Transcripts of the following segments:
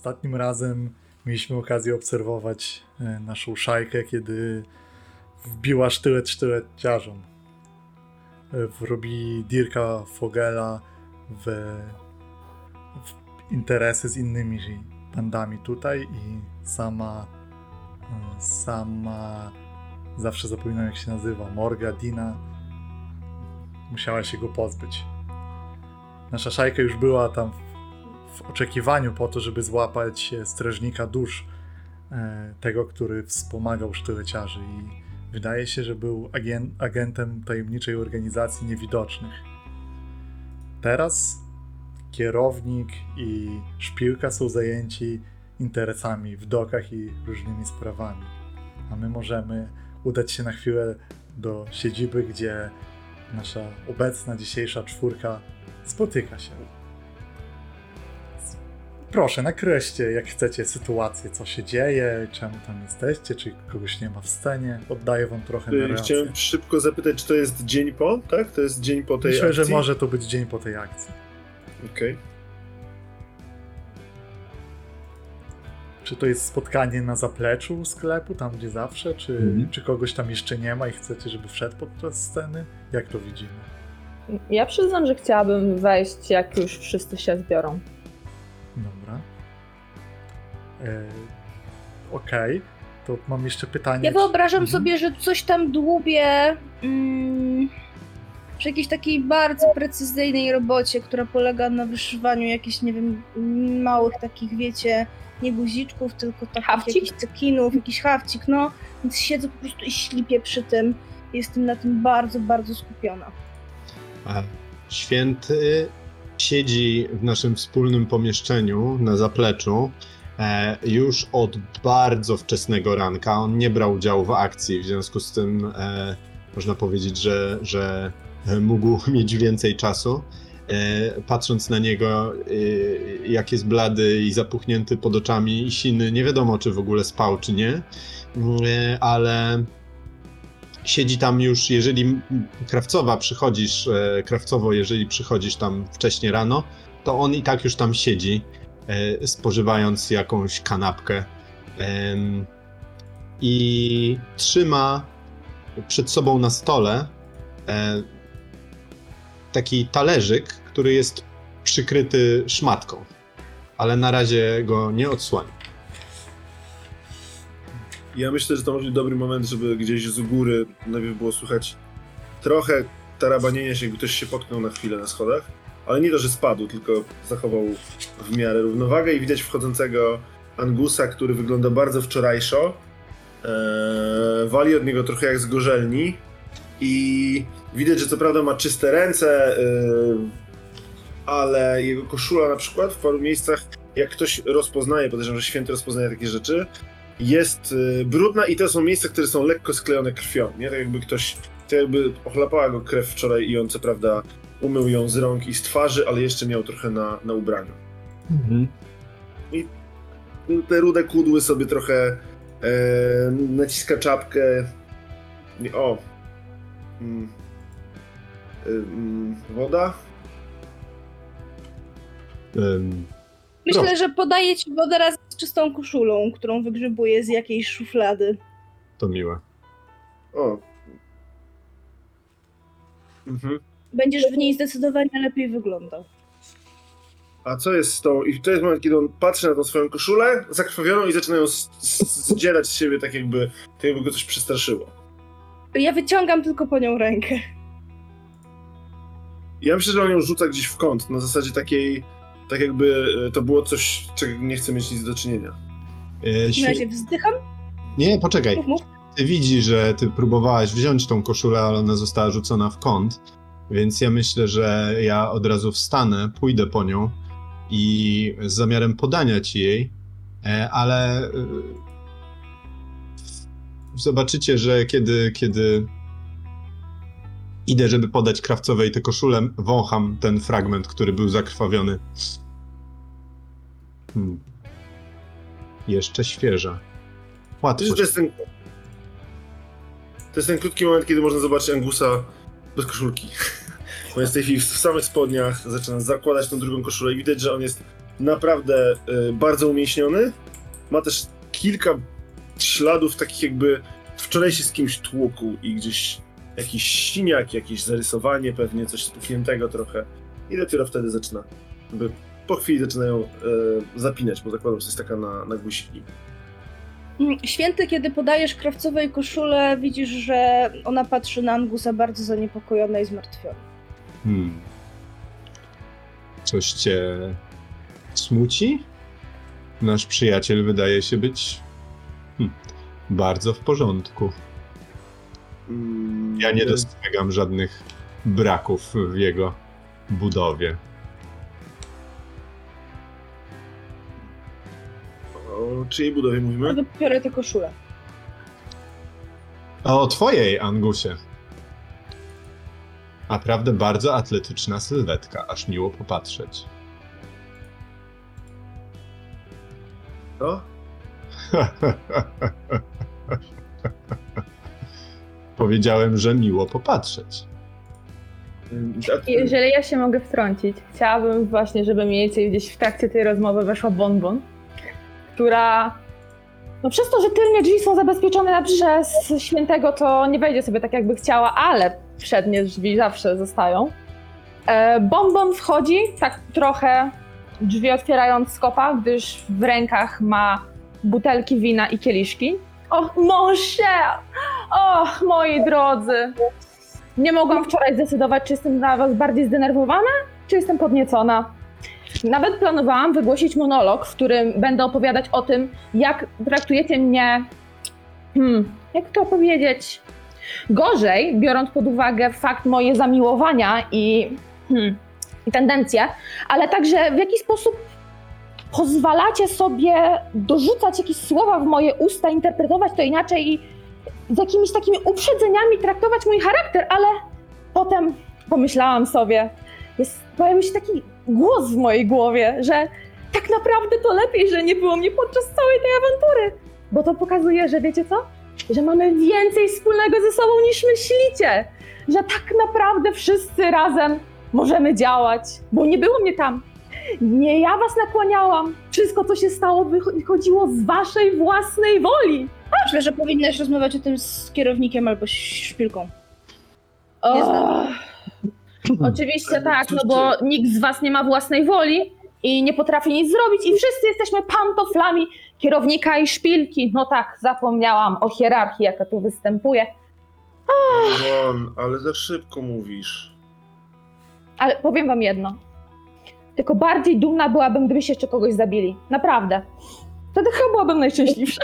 Ostatnim razem mieliśmy okazję obserwować e, naszą szajkę, kiedy wbiła sztylet sztyleciarzom. E, Wrobi Dirka Fogela w, w interesy z innymi bandami tutaj i sama e, sama zawsze zapominam jak się nazywa Morga Dina musiała się go pozbyć. Nasza szajka już była tam w, oczekiwaniu po to, żeby złapać e, strażnika dusz, e, tego, który wspomagał sztyleciarzy i wydaje się, że był agen, agentem tajemniczej organizacji niewidocznych. Teraz kierownik i szpilka są zajęci interesami w dokach i różnymi sprawami, a my możemy udać się na chwilę do siedziby, gdzie nasza obecna dzisiejsza czwórka spotyka się. Proszę, nakreślcie, jak chcecie, sytuację, co się dzieje, czemu tam jesteście, czy kogoś nie ma w scenie. Oddaję wam trochę Y, narrację. Chciałem szybko zapytać, czy to jest dzień po, tak? To jest dzień po tej Myślę, akcji? że może to być dzień po tej akcji. Okej. Czy to jest spotkanie na zapleczu sklepu, tam gdzie zawsze, czy, Mhm. czy kogoś tam jeszcze nie ma i chcecie, żeby wszedł podczas sceny? Jak to widzimy? Ja przyznam, że chciałabym wejść, jak już wszyscy się zbiorą. Dobra. E, Okej, to mam jeszcze pytanie. Ja wyobrażam Mhm. sobie, że coś tam dłubie mm, przy jakiejś takiej bardzo precyzyjnej robocie, która polega na wyszywaniu jakichś, nie wiem, małych takich, wiecie, nie guziczków, tylko takich jakichś cekinów, jakiś hawcik, no. Więc siedzę po prostu i ślipię przy tym. Jestem na tym bardzo, bardzo skupiona. A Święty siedzi w naszym wspólnym pomieszczeniu na zapleczu e, już od bardzo wczesnego ranka. On nie brał udziału w akcji, w związku z tym e, można powiedzieć, że, że mógł mieć więcej czasu. E, patrząc na niego, e, jak jest blady i zapuchnięty pod oczami i siny, nie wiadomo, czy w ogóle spał, czy nie, e, ale siedzi tam już, jeżeli krawcowa przychodzisz, e, krawcowo, jeżeli przychodzisz tam wcześnie rano, to on i tak już tam siedzi, e, spożywając jakąś kanapkę. I trzyma przed sobą na stole e, taki talerzyk, który jest przykryty szmatką, ale na razie go nie odsłania. Ja myślę, że to może być dobry moment, żeby gdzieś z góry najpierw było słychać trochę tarabanienia się, ktoś się potknął na chwilę na schodach. Ale nie to, że spadł, tylko zachował w miarę równowagę i widać wchodzącego Angusa, który wygląda bardzo wczorajszo. Eee, wali od niego trochę jak z gorzelni i widać, że co prawda ma czyste ręce, eee, ale jego koszula na przykład w paru miejscach, jak ktoś rozpoznaje, podejrzewam, że święty rozpoznaje takie rzeczy, jest y, brudna i to są miejsca, które są lekko sklejone krwią, nie? Tak jakby ktoś, tak jakby ochlapała go krew wczoraj i on co prawda umył ją z rąk i z twarzy, ale jeszcze miał trochę na, na ubraniu. Te rude kudły sobie trochę e, naciska czapkę. I, o. Mm. Y, mm, woda? Myślę, Proszę. że podaję ci wodę raz z czystą koszulą, którą wygrzebuję z jakiejś szuflady. to miłe. O. Mhm. Będziesz w niej zdecydowanie lepiej wyglądał. A co jest z tą? I to jest moment, kiedy on patrzy na tą swoją koszulę zakrwawioną i zaczyna ją s- s- zdzierać z siebie tak jakby, tak jakby go coś przestraszyło. Ja wyciągam tylko po nią rękę. Ja myślę, że on ją rzuca gdzieś w kąt, na zasadzie takiej, tak jakby e, to było coś, czego nie chce mieć nic do czynienia. E, W świe- razie wzdycham, Nie, poczekaj. mów, mów. Ty widzi, że ty próbowałaś wziąć tą koszulę, ale ona została rzucona w kąt, więc ja myślę, że ja od razu wstanę, pójdę po nią i z zamiarem podania ci jej, e, ale e, zobaczycie, że kiedy, kiedy idę, żeby podać krawcowej tę koszulę, wącham ten fragment, który był zakrwawiony. Hmm. Jeszcze świeża. Łatwo. To jest, ten, to jest ten krótki moment, kiedy można zobaczyć Angusa bez koszulki. On jest w tej chwili w samych spodniach, zaczyna zakładać tą drugą koszulę i widać, że on jest naprawdę y, bardzo umieśniony. Ma też kilka śladów takich jakby wczoraj się z kimś tłukł i gdzieś jakiś siniak, jakieś zarysowanie pewnie, coś spuchniętego trochę. I dopiero wtedy zaczyna, jakby po chwili zaczynają e, zapinać, bo zakładam, że to jest taka na, na guziki. Mm, Święty, kiedy podajesz krawcowej koszulę, widzisz, że ona patrzy na Angusa bardzo zaniepokojona i zmartwiona. Hmm. Coś cię smuci? Nasz przyjaciel wydaje się być hmm, bardzo w porządku. Mm, Ja nie e, dostrzegam żadnych braków w jego budowie. O czyjej budowie mówimy? No biorę tę koszulę. O twojej, Angusie. Naprawdę bardzo atletyczna sylwetka, aż miło popatrzeć. O? Powiedziałem, że miło popatrzeć. Jeżeli ja się mogę wtrącić, chciałabym właśnie, żeby mniej więcej gdzieś w trakcie tej rozmowy weszła Bonbon, która no przez to, że tylnie drzwi są zabezpieczone przez świętego, to nie wejdzie sobie tak jakby chciała, ale przednie drzwi zawsze zostają. E, Bonbon wchodzi tak trochę drzwi otwierając z kopa, gdyż w rękach ma butelki wina i kieliszki. Mon cher! Och, moi drodzy! Nie mogłam wczoraj zdecydować, czy jestem na was bardziej zdenerwowana, czy jestem podniecona. Nawet planowałam wygłosić monolog, w którym będę opowiadać o tym, jak traktujecie mnie. Hmm, jak to powiedzieć? Gorzej, biorąc pod uwagę fakt moje zamiłowania i, hmm, i tendencje, ale także w jaki sposób pozwalacie sobie dorzucać jakieś słowa w moje usta, interpretować to inaczej i z jakimiś takimi uprzedzeniami traktować mój charakter, ale potem pomyślałam sobie, jest, pojawił się taki głos w mojej głowie, że tak naprawdę to lepiej, że nie było mnie podczas całej tej awantury, bo to pokazuje, że wiecie co? Że mamy więcej wspólnego ze sobą niż myślicie, że tak naprawdę wszyscy razem możemy działać, bo nie było mnie tam. Nie ja was nakłaniałam. Wszystko, co się stało, wychodziło z waszej własnej woli. Myślę, że powinnaś rozmawiać o tym z kierownikiem albo szpilką. Nie znam. Oczywiście tak, no bo nikt z was nie ma własnej woli i nie potrafi nic zrobić i wszyscy jesteśmy pantoflami kierownika i szpilki. No tak, zapomniałam o hierarchii, jaka tu występuje. Won, ale za szybko mówisz. Ale powiem wam jedno. Tylko bardziej dumna byłabym, gdybyście jeszcze kogoś zabili. Naprawdę. Wtedy chyba byłabym najszczęśliwsza.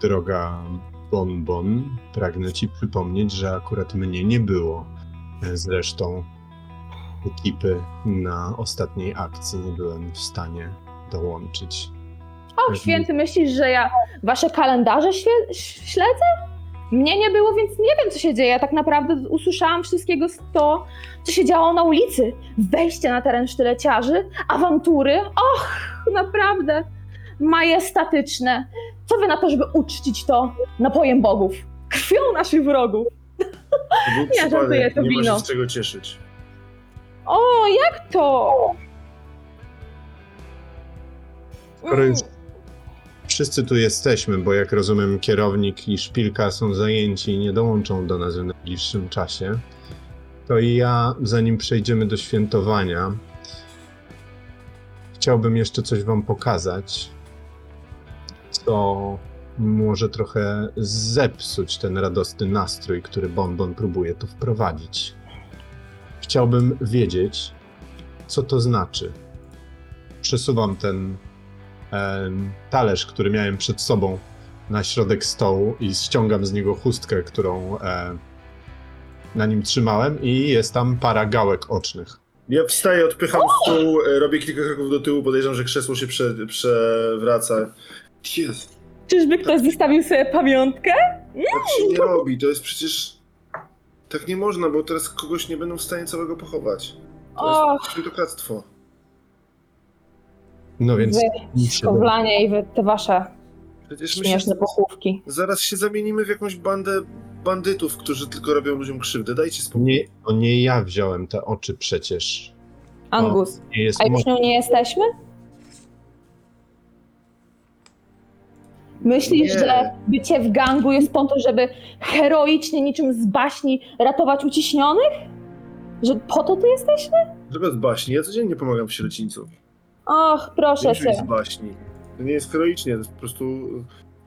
Droga Bonbon, pragnę ci przypomnieć, że akurat mnie nie było. Zresztą ekipy na ostatniej akcji nie byłem w stanie dołączyć. O, święty, myślisz, że ja wasze kalendarze śle- śledzę? Mnie nie było, więc nie wiem, co się dzieje. Ja tak naprawdę usłyszałam wszystkiego z to, co się działo na ulicy. Wejście na teren sztyleciarzy, awantury. Och, naprawdę majestatyczne. Co wy na to, żeby uczcić to napojem bogów? Krwią naszych wrogów. Nie, przypadek, żartuję, to nie ma wino. się z czego cieszyć. O, jak to? Skoro już wszyscy tu jesteśmy, bo jak rozumiem, kierownik i szpilka są zajęci i nie dołączą do nas w najbliższym czasie, to i ja, zanim przejdziemy do świętowania, chciałbym jeszcze coś Wam pokazać, co może trochę zepsuć ten radosny nastrój, który Bonbon próbuje tu wprowadzić. Chciałbym wiedzieć, co to znaczy. Przesuwam ten em, talerz, który miałem przed sobą na środek stołu i ściągam z niego chustkę, którą e, na nim trzymałem i jest tam para gałek ocznych. Ja wstaję, odpycham stół, e, robię kilka kroków do tyłu, podejrzewam, że krzesło się prze, przewraca. Jest. Czyżby ktoś zostawił sobie pamiątkę? Tak się nie robi, to jest przecież... Tak nie można, bo teraz kogoś nie będą w stanie całego pochować. To Och, jest świętokradztwo. No więc nic się szkowlanie i wy te wasze Przecież my się, śmieszne pochówki. zaraz się zamienimy w jakąś bandę bandytów, którzy tylko robią ludziom krzywdę. Dajcie spokój. nie, to nie ja wziąłem te oczy przecież. Angus. Nie jest A już nią nie jesteśmy? Myślisz, Nie. że bycie w gangu jest po to, żeby heroicznie niczym z baśni ratować uciśnionych? Że po to tu jesteśmy? Tylko z baśni. Ja codziennie pomagam w Sierocińcu. Och, proszę cię. z baśni. To nie jest heroicznie, to jest po prostu...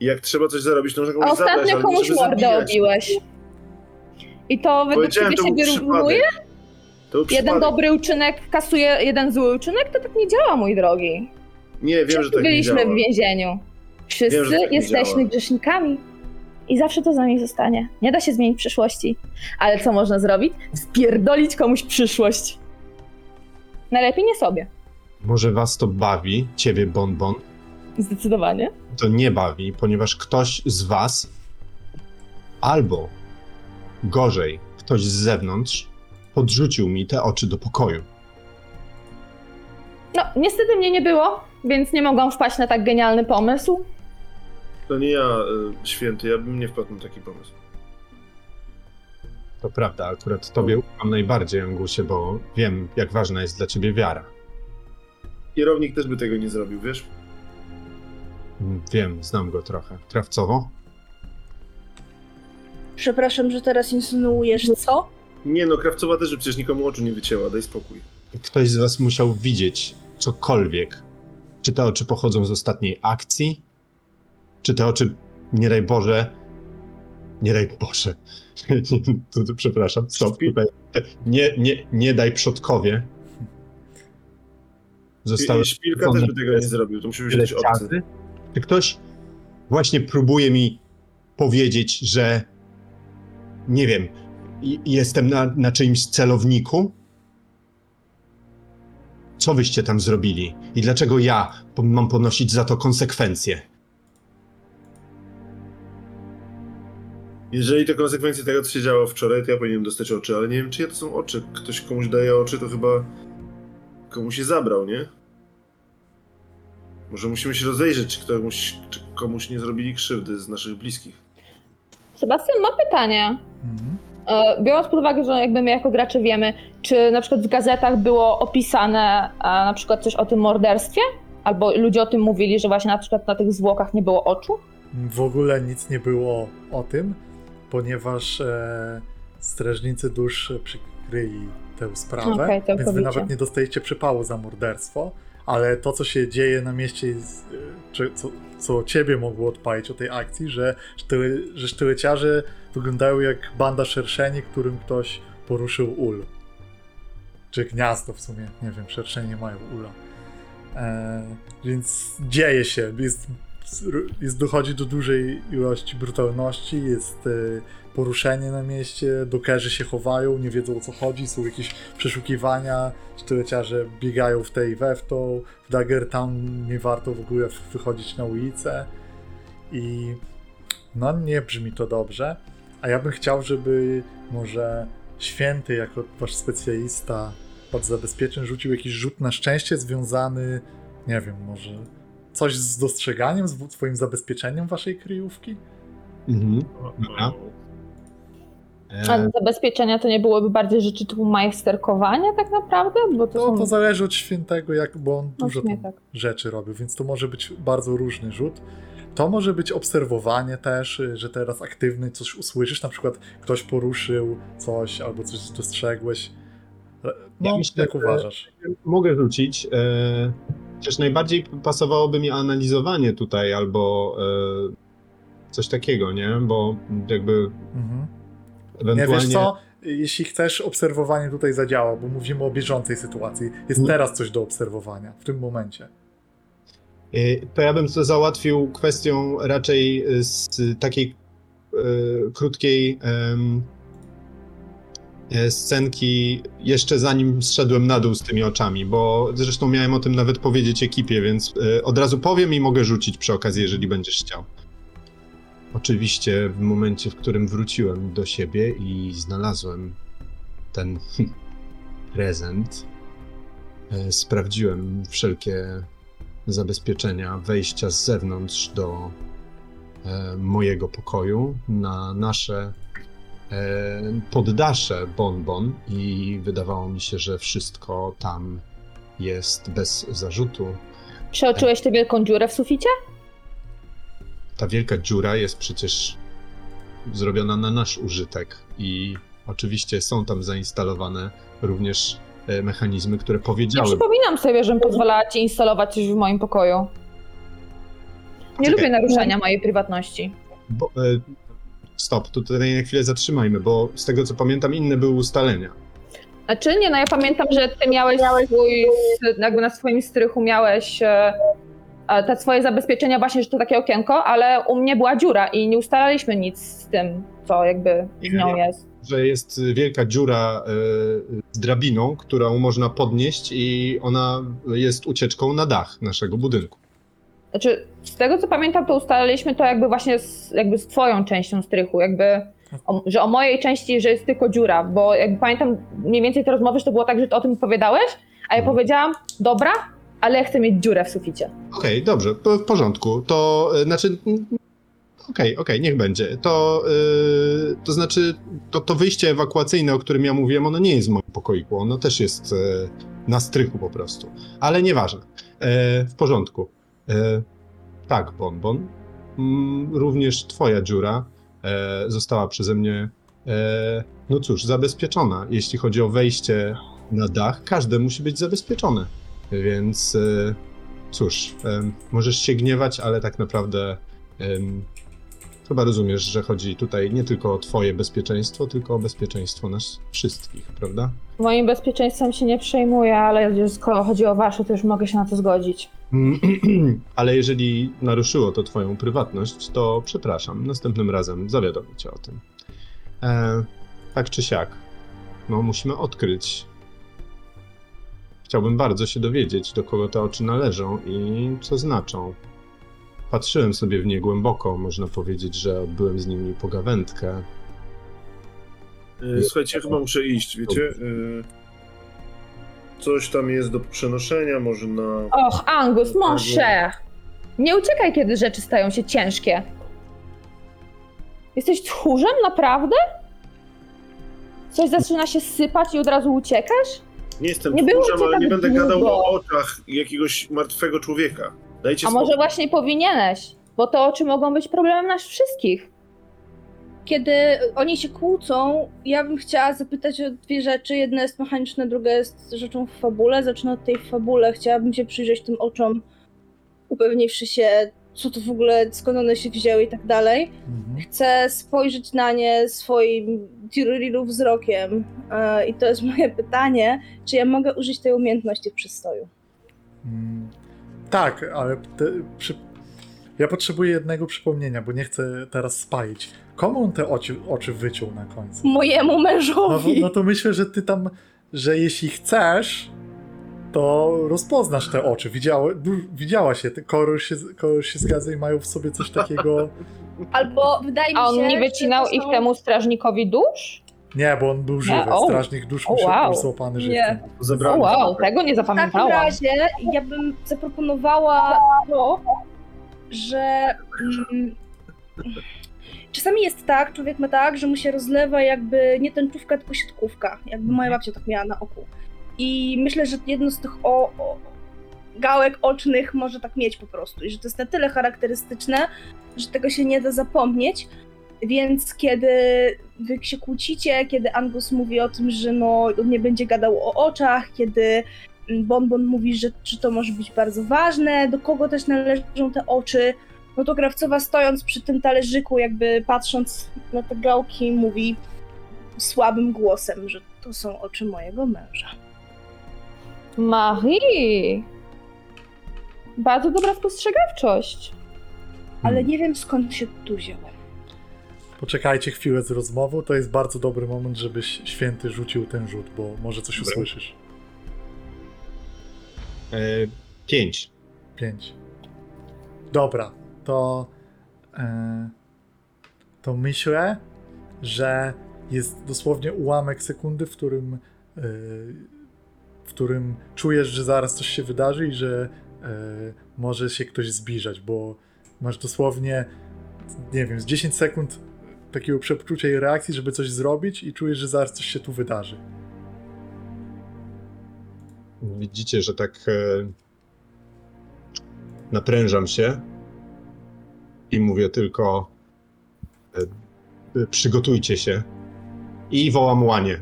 Jak trzeba coś zarobić, to można komuś A zabrać, ostatnio ale komuś mordę obiłeś. I to według ciebie to się wyrównuje? Jeden dobry uczynek kasuje jeden zły uczynek? To tak nie działa, mój drogi. Nie, wiem, że Wszyscy tak nie byliśmy działa. w więzieniu. Wszyscy Wiem, tak jesteśmy grzesznikami. I zawsze to z nami zostanie. Nie da się zmienić przyszłości. Ale co można zrobić? Spierdolić komuś przyszłość. Najlepiej nie sobie. Może was to bawi, ciebie Bonbon. Zdecydowanie. To nie bawi, ponieważ ktoś z was albo gorzej, ktoś z zewnątrz podrzucił mi te oczy do pokoju. No, niestety mnie nie było, więc nie mogłam wpaść na tak genialny pomysł. To nie ja, y, święty, ja bym nie wpadł na taki pomysł. To prawda, akurat tobie ufam najbardziej, Angusie, bo wiem, jak ważna jest dla ciebie wiara. Kierownik też by tego nie zrobił, wiesz? Mm, Wiem, znam go trochę. Krawcowo? Przepraszam, że teraz insynuujesz co? Nie no, Krawcowa też by przecież nikomu oczu nie wycięła, daj spokój. Ktoś z was musiał widzieć cokolwiek. Czy te oczy pochodzą z ostatniej akcji? Czy te oczy, nie daj Boże, nie daj Boże, przepraszam, stop, tutaj. Nie, nie, nie daj przodkowie. Zostały I, Szpilka też by tego nie zrobił, to musi być obcy. Czy ktoś właśnie próbuje mi powiedzieć, że nie wiem, jestem na, na czyimś celowniku? Co wyście tam zrobili? I dlaczego ja mam ponosić za to konsekwencje? Jeżeli to konsekwencje tego, co się działo wczoraj, to ja powinienem dostać oczy, ale nie wiem, czyje to są oczy. Ktoś komuś daje oczy, to chyba komuś je zabrał, nie? Może musimy się rozejrzeć, czy komuś, czy komuś nie zrobili krzywdy z naszych bliskich. Sebastian, mam pytanie. Mhm. E, Biorąc pod uwagę, że jakby my jako gracze wiemy, czy na przykład w gazetach było opisane e, na przykład coś o tym morderstwie? Albo ludzie o tym mówili, że właśnie na przykład na tych zwłokach nie było oczu? W ogóle nic nie było o tym, ponieważ e, strażnicy dusz przykryli tę sprawę, Okej, więc wy nawet nie dostajecie przypału za morderstwo, ale to, co się dzieje na mieście, e, czy, co, co ciebie mogło odpalić o tej akcji, że, sztyły, że sztyleciarze wyglądają jak banda szerszeni, którym ktoś poruszył ul. Czy gniazdo w sumie, nie wiem, szerszenie mają ula. E, więc dzieje się, jest, jest, dochodzi do dużej ilości brutalności, jest e, poruszenie na mieście, dokerzy się chowają, nie wiedzą o co chodzi, są jakieś przeszukiwania, sztyleciarze biegają w tej we w tą, w Daggertown nie warto w ogóle wychodzić na ulicę. I no nie brzmi to dobrze, a ja bym chciał, żeby może Święty jako wasz specjalista od zabezpieczeń rzucił jakiś rzut na szczęście związany, nie wiem, może coś z dostrzeganiem, z twoim zabezpieczeniem waszej kryjówki? Mhm. Dobra. A E, zabezpieczenia to nie byłoby bardziej rzeczy typu majsterkowania tak naprawdę? Bo to, To, są... to zależy od świętego, jak, bo on No, dużo tak. rzeczy robił, więc to może być bardzo różny rzut. To może być obserwowanie też, y, że teraz aktywny coś usłyszysz, na przykład ktoś poruszył coś albo coś dostrzegłeś. E, No, Ja myślę, jak uważasz? Mogę rzucić. E, chociaż najbardziej pasowałoby mi analizowanie tutaj albo e, coś takiego, nie? Bo jakby Mhm. Nie, ewentualnie... wiesz co? Jeśli chcesz, obserwowanie tutaj zadziała, bo mówimy o bieżącej sytuacji. Jest teraz coś do obserwowania, w tym momencie. Y, To ja bym to załatwił kwestią raczej z takiej y, krótkiej e, scenki jeszcze zanim zszedłem na dół z tymi oczami, bo zresztą miałem o tym nawet powiedzieć ekipie, więc y, od razu powiem i mogę rzucić przy okazji, jeżeli będziesz chciał. Oczywiście w momencie, w którym wróciłem do siebie i znalazłem ten prezent, e, sprawdziłem wszelkie zabezpieczenia wejścia z zewnątrz do e, mojego pokoju na nasze e, poddasze Bonbon i wydawało mi się, że wszystko tam jest bez zarzutu. Przeoczyłeś tę wielką dziurę w suficie? Ta wielka dziura jest przecież zrobiona na nasz użytek i oczywiście są tam zainstalowane również e, mechanizmy, które powiedziały. przypominam sobie, żebym pozwalała ci instalować coś w moim pokoju. Nie Czekaj. lubię naruszania mojej prywatności. Bo, e, stop, tutaj na chwilę zatrzymajmy, bo z tego co pamiętam, inne były ustalenia. Znaczy nie, no ja pamiętam, że ty miałeś swój, jakby na swoim strychu miałeś e, te swoje zabezpieczenia właśnie, że to takie okienko, ale u mnie była dziura i nie ustalaliśmy nic z tym, co jakby z nią jest. Że jest wielka dziura e, z drabiną, którą można podnieść i ona jest ucieczką na dach naszego budynku. Znaczy, z tego co pamiętam, to ustaliliśmy to jakby właśnie z, jakby z twoją częścią strychu, jakby, o, że o mojej części, że jest tylko dziura, bo jakby pamiętam mniej więcej te rozmowy, że to było tak, że ty o tym powiedziałeś, a ja Mhm. powiedziałam, dobra, ale ja chcę mieć dziurę w suficie. Okej, dobrze, po- w porządku. To e, znaczy. Okej, okej, niech będzie. To, e, to znaczy, to, to wyjście ewakuacyjne, o którym ja mówiłem, ono nie jest w moim pokoiku. Ono też jest e, na strychu po prostu. Ale nieważne. E, w porządku. E, tak, Bonbon. Mm, również twoja dziura e, została przeze mnie, e, no cóż, zabezpieczona. Jeśli chodzi o wejście na dach, każde musi być zabezpieczone. Więc e, cóż, em, możesz się gniewać, ale tak naprawdę chyba rozumiesz, że chodzi tutaj nie tylko o twoje bezpieczeństwo, tylko o bezpieczeństwo nas wszystkich, prawda? Moim bezpieczeństwem się nie przejmuję, ale skoro chodzi o wasze, to już mogę się na to zgodzić. Ale jeżeli naruszyło to twoją prywatność, to przepraszam, następnym razem zawiadomię cię o tym. E, tak czy siak, no musimy odkryć. Chciałbym bardzo się dowiedzieć, do kogo te oczy należą i co znaczą. Patrzyłem sobie w nie głęboko, można powiedzieć, że odbyłem z nimi pogawędkę. E, Słuchajcie, chyba muszę iść, wiecie? E, Coś tam jest do przenoszenia, może na... Och, Angus, mon cher! Nie uciekaj, kiedy rzeczy stają się ciężkie. Jesteś tchórzem, naprawdę? Coś zaczyna się sypać i od razu uciekasz? Nie jestem Nie tchórzem, ale tak nie będę długo. gadał o oczach jakiegoś martwego człowieka. Dajcie A może właśnie powinieneś? Bo te oczy mogą być problemem nas wszystkich. Kiedy oni się kłócą, ja bym chciała zapytać o dwie rzeczy. Jedna jest mechaniczna, druga jest rzeczą w fabule. Zacznę od tej fabule. Chciałabym się przyjrzeć tym oczom, upewniwszy się, co to w ogóle, skąd one się wzięły i tak dalej. Mhm. Chcę spojrzeć na nie swoim Tirurilu wzrokiem. E, I to jest moje pytanie, czy ja mogę użyć tej umiejętności w przystoju? Mm, Tak, ale te, przy... ja potrzebuję jednego przypomnienia, bo nie chcę teraz spalić. Komu on te oczy, oczy wyciął na końcu? Mojemu No, mężowi! no to myślę, że ty tam, że jeśli chcesz, to rozpoznasz te oczy. Widziała, du- widziałaś je, kolor się, kolor się zgadza i mają w sobie coś takiego. Albo wydaje mi się, A on nie wycinał ich temu strażniki dusz? Nie, bo on był żywy. o. Strażnik dusz O, musi wow. być złapany żywcem. Nie. O wow, tego nie W takim zapamiętałam. razie ja bym zaproponowała to, że mm, czasami jest tak, człowiek ma tak, że mu się rozlewa jakby nie tęczówka, tylko siatkówka. Jakby moja babcia tak miała na oku. I myślę, że jedno z tych o, o, gałek ocznych może tak mieć po prostu. I że to jest na tyle charakterystyczne, że tego się nie da zapomnieć. Więc kiedy wy się kłócicie, kiedy Angus mówi o tym, że no, on nie będzie gadał o oczach, kiedy Bonbon mówi, że czy to może być bardzo ważne, do kogo też należą te oczy, no to Krawcowa stojąc przy tym talerzyku, jakby patrząc na te gałki, mówi słabym głosem, że to są oczy mojego męża. Marie! Bardzo dobra spostrzegawczość. Ale nie wiem skąd się tu wzięło. Poczekajcie chwilę z rozmową, to jest bardzo dobry moment, żebyś święty rzucił ten rzut, bo może coś Dobra. usłyszysz. E, pięć. Pięć. Dobra, to. E, to myślę, że jest dosłownie ułamek sekundy, w którym. E, w którym czujesz, że zaraz coś się wydarzy i że e, może się ktoś zbliżać, bo masz dosłownie, nie wiem, z 10 sekund takiego przepczucia i reakcji, żeby coś zrobić, i czujesz, że zaraz coś się tu wydarzy. widzicie, że tak e, naprężam się i mówię tylko e, przygotujcie się i wołam łanie.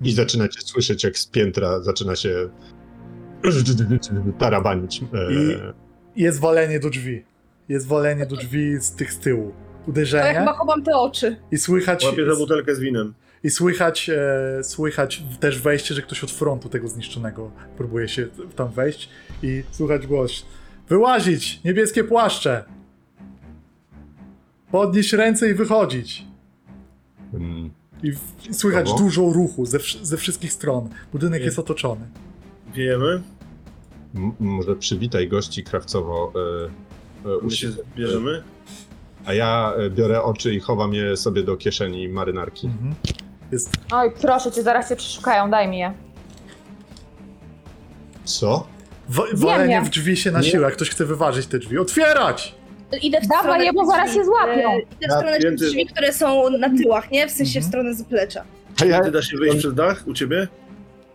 I zaczynacie słyszeć, jak z piętra zaczyna się tarabanić. E, I- Jest walenie do drzwi. Jest walenie do drzwi z tych z tyłu. To ja Uderzenie chyba chowam te oczy. i słychać, Łapię za butelkę z winem. i słychać, e, słychać też wejście, że ktoś od frontu tego zniszczonego próbuje się tam wejść i słychać głos. Wyłazić! Niebieskie płaszcze! Podnieść ręce i wychodzić. mm, I, w, i słychać Brawo. dużo ruchu ze, ze wszystkich stron. Budynek Nie. jest otoczony. Wiejemy? m- może przywitaj gości krawcowo e, e, u My się siebie. A ja e, biorę oczy i chowam je sobie do kieszeni marynarki. Mhm. Jest Oj, proszę cię, zaraz cię przeszukają, daj mi je. Co? wa- walenie nie. w drzwi się na Nie. siłę. Jak ktoś chce wyważyć te drzwi. Otwierać! Idę w Dawaj stronę je, bo tych zaraz drzwi, się złapią. e, Idę w stronę tych drzwi, które są na tyłach, nie? W sensie w Mhm. stronę zaplecza. A ja, Ty da się wyjść przez dach u ciebie?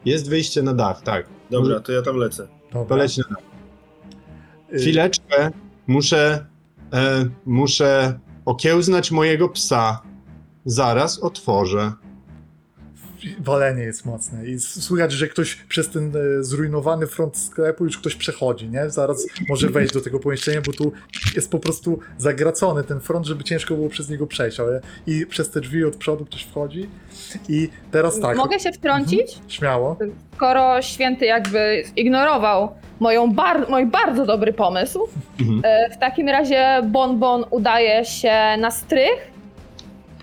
jest wyjście na dach, tak. Dobra, to ja tam lecę. Dobra. To leć na dach. Y, Chwileczkę, muszę, e, muszę okiełznać mojego psa. Zaraz otworzę. Walenie jest mocne i słychać, że ktoś przez ten e, zrujnowany front sklepu już ktoś przechodzi, nie? Zaraz może wejść do tego pomieszczenia, bo tu jest po prostu zagracony ten front, żeby ciężko było przez niego przejść, ale i przez te drzwi od przodu ktoś wchodzi i teraz tak, Mogę się wtrącić? śmiało. Skoro święty jakby zignorował moją bar- mój bardzo dobry pomysł, Mhm. e, w takim razie Bonbon udaje się na strych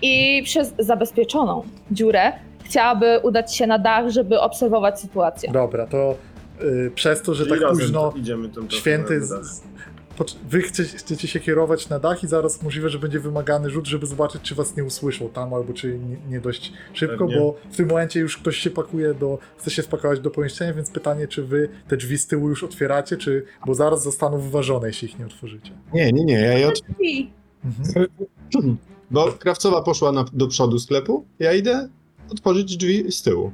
i przez zabezpieczoną dziurę chciałaby udać się na dach, żeby obserwować sytuację. Dobra, to y, przez to, że Czyli tak razem późno idziemy święty... na Z, dach. z, pocz- wy chcie, chcecie się kierować na dach i zaraz możliwe, że będzie wymagany rzut, żeby zobaczyć, czy was nie usłyszą tam, albo czy nie, nie dość szybko, Pewnie. bo w tym momencie już ktoś się pakuje do, chce się spakować do pomieszczenia, więc pytanie, czy wy te drzwi z tyłu już otwieracie, czy, bo zaraz zostaną wyważone, jeśli ich nie otworzycie. Nie, nie, nie, ja je Drzwi. Mhm. Bo krawcowa poszła na, do przodu sklepu, ja idę otworzyć drzwi z tyłu.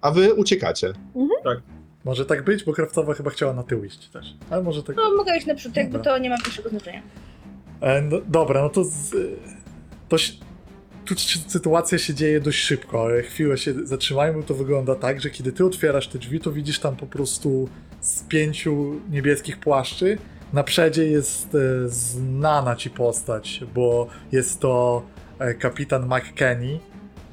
A wy uciekacie. Może tak być, bo krawcowa chyba chciała na tył iść też, ale może tak... No mogę iść naprzód, jakby Dobra. to nie ma większego znaczenia. E, no, dobra, no to, z, to się- tu sy- sytuacja się dzieje dość szybko, chwilę się zatrzymajmy, bo to wygląda tak, że kiedy ty otwierasz te drzwi, to widzisz tam po prostu z pięciu niebieskich płaszczy. Na przedzie jest e, znana ci postać, bo jest to e, kapitan McKenny.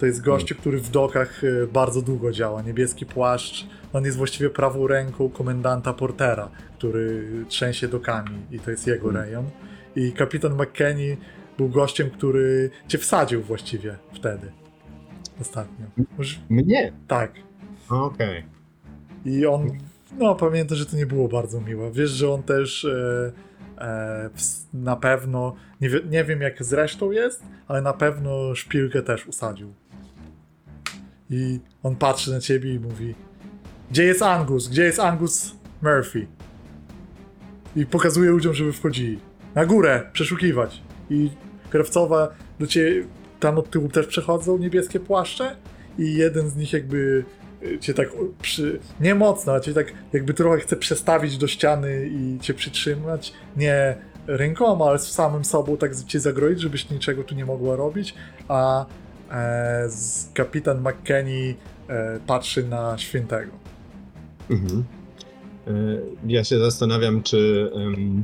To jest gościu, który w dokach e, bardzo długo działa. Niebieski płaszcz. On jest właściwie prawą ręką komendanta Portera, który trzęsie dokami i to jest jego Hmm. rejon. I kapitan McKenny był gościem, który cię wsadził właściwie wtedy. Ostatnio. Może, Mnie? tak. Okej. I on, no pamiętam, że to nie było bardzo miłe. Wiesz, że on też e, e, na pewno, nie, wie, nie wiem jak z resztą jest, ale na pewno szpilkę też usadził. I on patrzy na ciebie i mówi: Gdzie jest Angus? Gdzie jest Angus Murphy? I pokazuje ludziom, żeby wchodzili. Na górę, przeszukiwać. I kierowcowa do ciebie, tam od tyłu też przechodzą niebieskie płaszcze i jeden z nich jakby y, cię tak przy... nie mocno, ale cię tak jakby trochę chce przestawić do ściany i cię przytrzymać. Nie rękoma, ale z samym sobą tak cię zagroić, żebyś niczego tu nie mogła robić, a e, kapitan McKenny e, patrzy na świętego. Mhm. E, Ja się zastanawiam, czy em,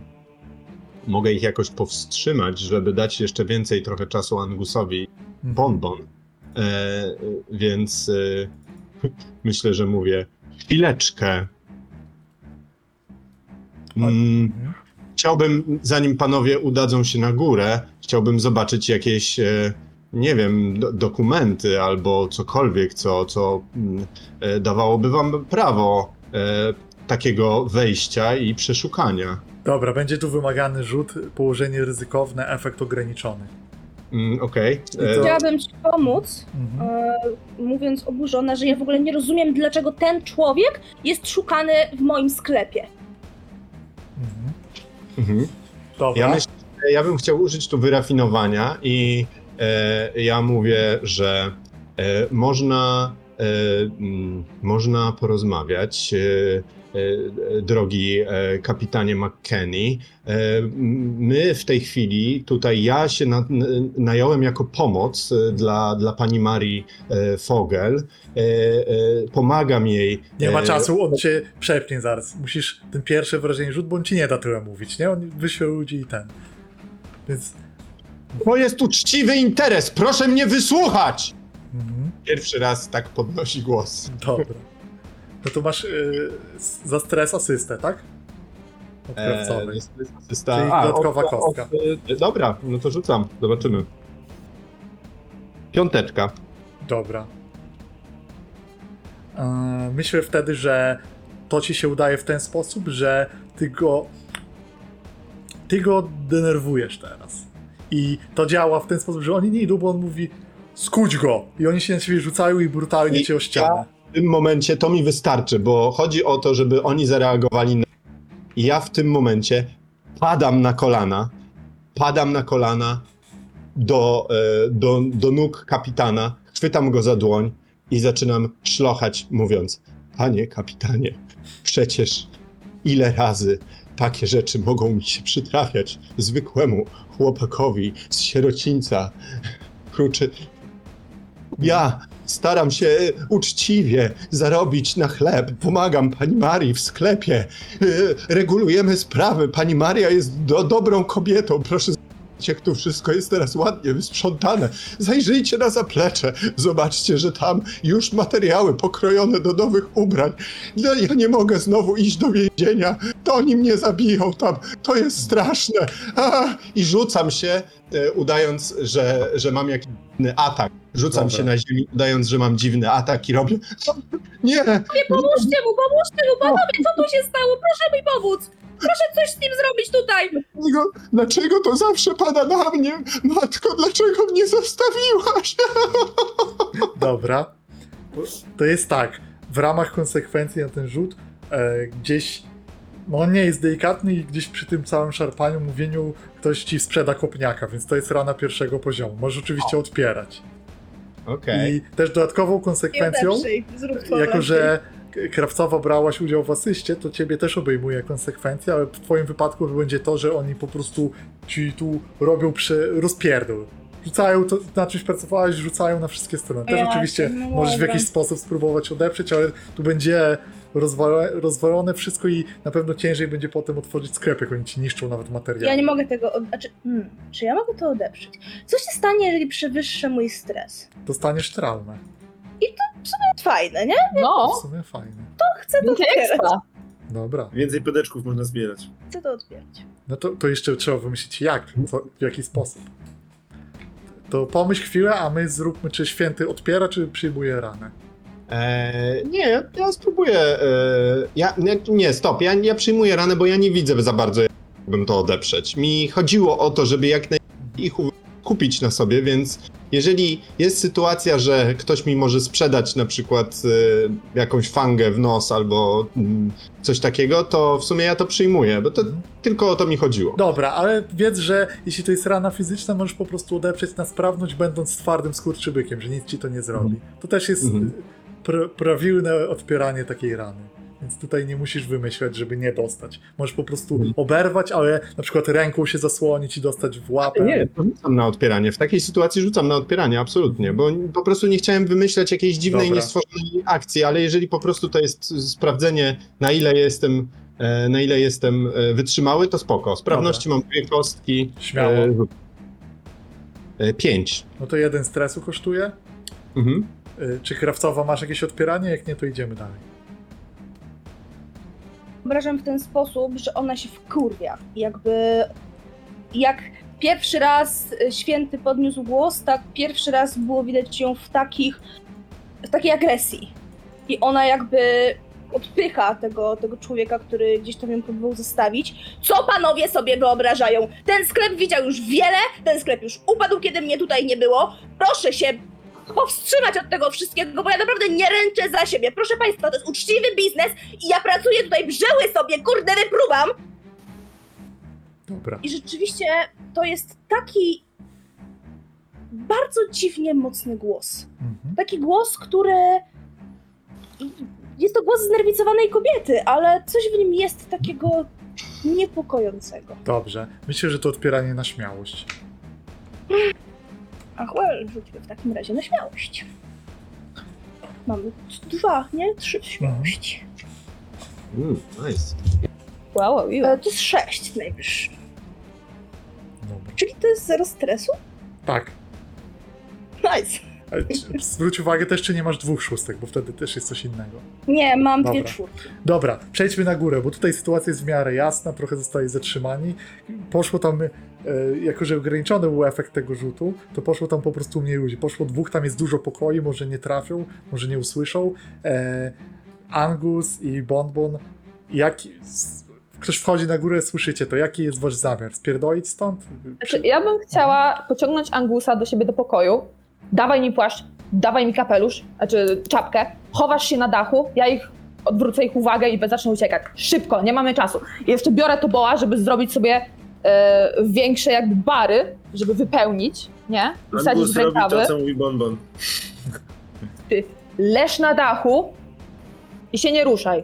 mogę ich jakoś powstrzymać, żeby dać jeszcze więcej trochę czasu Angusowi Mhm. bonbon. Więc myślę, że mówię chwileczkę. Mm, Mhm. chciałbym, zanim panowie udadzą się na górę, chciałbym zobaczyć jakieś, e, nie wiem, do, dokumenty albo cokolwiek, co, co mm, e, dawałoby wam prawo e, takiego wejścia i przeszukania. Dobra, będzie tu wymagany rzut, położenie ryzykowne, efekt ograniczony. Mm, Okej. To- Chciałabym ci pomóc, Mhm. e, mówiąc oburzona, że ja w ogóle nie rozumiem, dlaczego ten człowiek jest szukany w moim sklepie. Mhm. mhm. Dobra. Ja myślę, że ja bym chciał użyć tu wyrafinowania i ja mówię, że e, można mm, można porozmawiać. e, e, Drogi e, kapitanie McKenny, E, my w tej chwili, tutaj ja się na, nająłem jako pomoc e, dla, dla pani Marii e, Fogel. E, e, Pomagam jej. Nie ma e, czasu, on cię przepnie zaraz. Musisz ten pierwsze wrażenie rzut, bo on ci nie da tyle mówić, nie? On wyśle ludzi i ten. Więc... To jest uczciwy interes, proszę mnie wysłuchać! Mhm. Pierwszy raz tak podnosi głos. Dobra. No to masz y, s- za stres asystę, tak? Od krawcowej. Jest- jest asysta. Czyli dodatkowa od- kostka. od- e, dobra, no to rzucam, zobaczymy. Piąteczka. Dobra. E, myślę wtedy, że to ci się udaje w ten sposób, że ty go. Ty go denerwujesz teraz. I to działa w ten sposób, że oni nie idą, bo on mówi skuć go! I oni się na ciebie rzucają i brutalnie I cię o ścianę. W tym momencie to mi wystarczy, bo chodzi o to, żeby oni zareagowali na... I ja w tym momencie padam na kolana, padam na kolana do, e, do, do nóg kapitana, chwytam go za dłoń i zaczynam szlochać, mówiąc: Panie kapitanie, przecież ile razy takie rzeczy mogą mi się przytrafiać zwykłemu chłopakowi z sierocińca. Kruczy. Ja staram się uczciwie zarobić na chleb. Pomagam pani Marii w sklepie. Regulujemy sprawy. Pani Maria jest do, dobrą kobietą. Proszę jak to wszystko jest teraz ładnie wysprzątane. Zajrzyjcie na zaplecze. Zobaczcie, że tam już materiały pokrojone do nowych ubrań. No, ja nie mogę znowu iść do więzienia. To oni mnie zabiją tam. To jest straszne. A, I rzucam się, e, udając, że, że mam jakiś dziwny atak. Rzucam Dobra. się na ziemi, udając, że mam dziwny atak i robię. Nie! Nie pomóżcie mu, pomóżcie mu, panowie, co tu się stało? Proszę mi pomóc! Proszę coś z nim zrobić tutaj! Dlaczego, dlaczego to zawsze pada na mnie? Matko, dlaczego mnie zostawiłaś? Dobra. To jest tak. W ramach konsekwencji na ten rzut e, gdzieś. No on nie jest delikatny i gdzieś przy tym całym szarpaniu, mówieniu ktoś ci sprzeda kopniaka, więc to jest rana pierwszego poziomu. Możesz oczywiście odpierać. Okej. I też dodatkową Nie konsekwencją, odeprzyj, zrób to jako że krawcowa brałaś udział w asyście, to ciebie też obejmuje konsekwencje, ale w twoim wypadku będzie to, że oni po prostu ci tu robią przy rozpierdol. Rzucają to, na czymś pracowałeś, rzucają na wszystkie strony. Też Jasne, oczywiście no możesz w jakiś sposób spróbować odeprzeć, ale tu będzie rozwalone, rozwalone wszystko i na pewno ciężej będzie potem otworzyć sklep, jak oni ci niszczą nawet materiały. Ja nie mogę tego. Od... Znaczy, hmm, czy ja mogę to odeprzeć? Co się stanie, jeżeli przewyższę mój stres? Dostaniesz traumę. Fajne, nie? W No, sumie fajne. Chcę to odbierać. ekstra. Dobra. Więcej pedeczków można zbierać. Chcę to odbierać. No to, to jeszcze trzeba wymyślić jak, co, w jaki sposób. To pomyśl chwilę, a my zróbmy, czy święty odpiera, czy przyjmuje ranę. Eee, nie, ja, ja spróbuję. eee, ja, nie, nie, stop. Ja, ja przyjmuję ranę, bo ja nie widzę za bardzo, jakbym to odeprzeć. Mi chodziło o to, żeby jak najmniej ich u- kupić na sobie, więc jeżeli jest sytuacja, że ktoś mi może sprzedać na przykład e, jakąś fangę w nos albo mm, coś takiego, to w sumie ja to przyjmuję, bo to Mhm. tylko o to mi chodziło. Dobra, ale wiedz, że jeśli to jest rana fizyczna, możesz po prostu odeprzeć na sprawność, będąc twardym skurczybykiem, że nic ci to nie zrobi. To też jest Mhm. pr- prawilne odpieranie takiej rany. Więc tutaj nie musisz wymyślać, żeby nie dostać. Możesz po prostu oberwać, ale na przykład ręką się zasłonić i dostać w łapę. Nie, to rzucam na odpieranie. W takiej sytuacji rzucam na odpieranie, absolutnie, bo po prostu nie chciałem wymyślać jakiejś dziwnej, Dobra. niestworzonej akcji, ale jeżeli po prostu to jest sprawdzenie, na ile jestem, e, na ile jestem e, wytrzymały, to spoko. Sprawności mam dwie kostki. Śmiało. e. E, Pięć. No to jeden stresu kosztuje. Mhm. Czy krawcowa masz jakieś odpieranie? Jak nie, to idziemy dalej. Wyobrażam w ten sposób, że ona się wkurwia. Jakby. Jak pierwszy raz święty podniósł głos, tak pierwszy raz było widać ją w takich. w takiej agresji. I ona jakby odpycha tego, tego człowieka, który gdzieś tam ją próbował zostawić. Co panowie sobie wyobrażają? Ten sklep widział już wiele, ten sklep już upadł, kiedy mnie tutaj nie było. Proszę się powstrzymać od tego wszystkiego, bo ja naprawdę nie ręczę za siebie. Proszę państwa, to jest uczciwy biznes i ja pracuję tutaj, brzeły sobie, kurde, wypruwam. Dobra. I rzeczywiście to jest taki bardzo dziwnie mocny głos. Mhm. Taki głos, który jest to głos znerwicowanej kobiety, ale coś w nim jest takiego niepokojącego. Dobrze. Myślę, że to odpieranie na śmiałość. Ach, well, rzućmy w takim razie na śmiałość. Mamy dwa, nie? Trzy śmiałości. Mm, nice. Wow, wow, E, to jest sześć najwyższy. Dobra. Czyli to jest zero stresu? Tak. Nice. Ale Zwróć uwagę, też czy nie masz dwóch szóstek, bo wtedy też jest coś innego. Nie, mam dwie Dobra. czwórki. Dobra, przejdźmy na górę, bo tutaj sytuacja jest w miarę jasna, trochę zostali zatrzymani. Poszło tam, e, jako że ograniczony był efekt tego rzutu, to poszło tam po prostu mniej ludzi. Poszło dwóch, tam jest dużo pokoi, może nie trafią, może nie usłyszą. E, Angus i Bonbon, jaki... s- Ktoś wchodzi na górę, słyszycie to. Jaki jest wasz zamiar? Spierdolić stąd? Znaczy, ja bym chciała pociągnąć Angusa do siebie do pokoju. Dawaj mi płaszcz, dawaj mi kapelusz, znaczy czapkę. Chowasz się na dachu, ja ich odwrócę ich uwagę i zacznę uciekać. Szybko, nie mamy czasu. I jeszcze biorę to boa, żeby zrobić sobie e, większe jakby bary, żeby wypełnić, nie? Wsadzić Angus w robi rękawy. to, co mówi Bonbon. Ty leż na dachu i się nie ruszaj.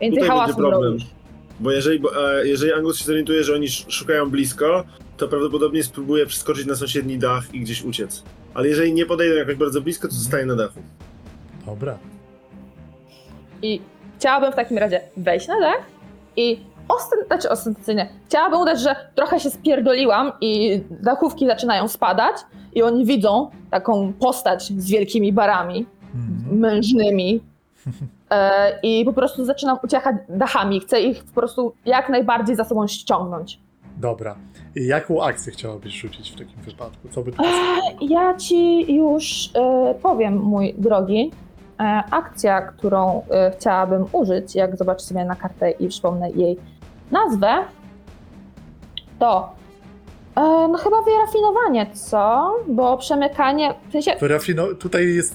Więcej Tutaj hałasu będzie problem. robisz. Bo jeżeli, bo, e, jeżeli Angus się zorientuje, że oni sz- szukają blisko, to prawdopodobnie spróbuje przeskoczyć na sąsiedni dach i gdzieś uciec. Ale jeżeli nie podejdą jakoś bardzo blisko, to zostaje na dachu. Dobra. I chciałabym w takim razie wejść na dach i ostent, znaczy ostentacyjnie, chciałabym udać, że trochę się spierdoliłam i dachówki zaczynają spadać i oni widzą taką postać z wielkimi barami, Mhm. mężnymi e, i po prostu zaczynam uciekać dachami. Chcę ich po prostu jak najbardziej za sobą ściągnąć. Dobra. Jaką akcję chciałabyś rzucić w takim wypadku? Co by pasowało? Ja ci już e, powiem, mój drogi. E, akcja, którą e, chciałabym użyć, jak zobaczę sobie na kartę i przypomnę jej nazwę, to e, no chyba wyrafinowanie, co? Bo przemykanie, w sensie, Wyrafino- tutaj jest.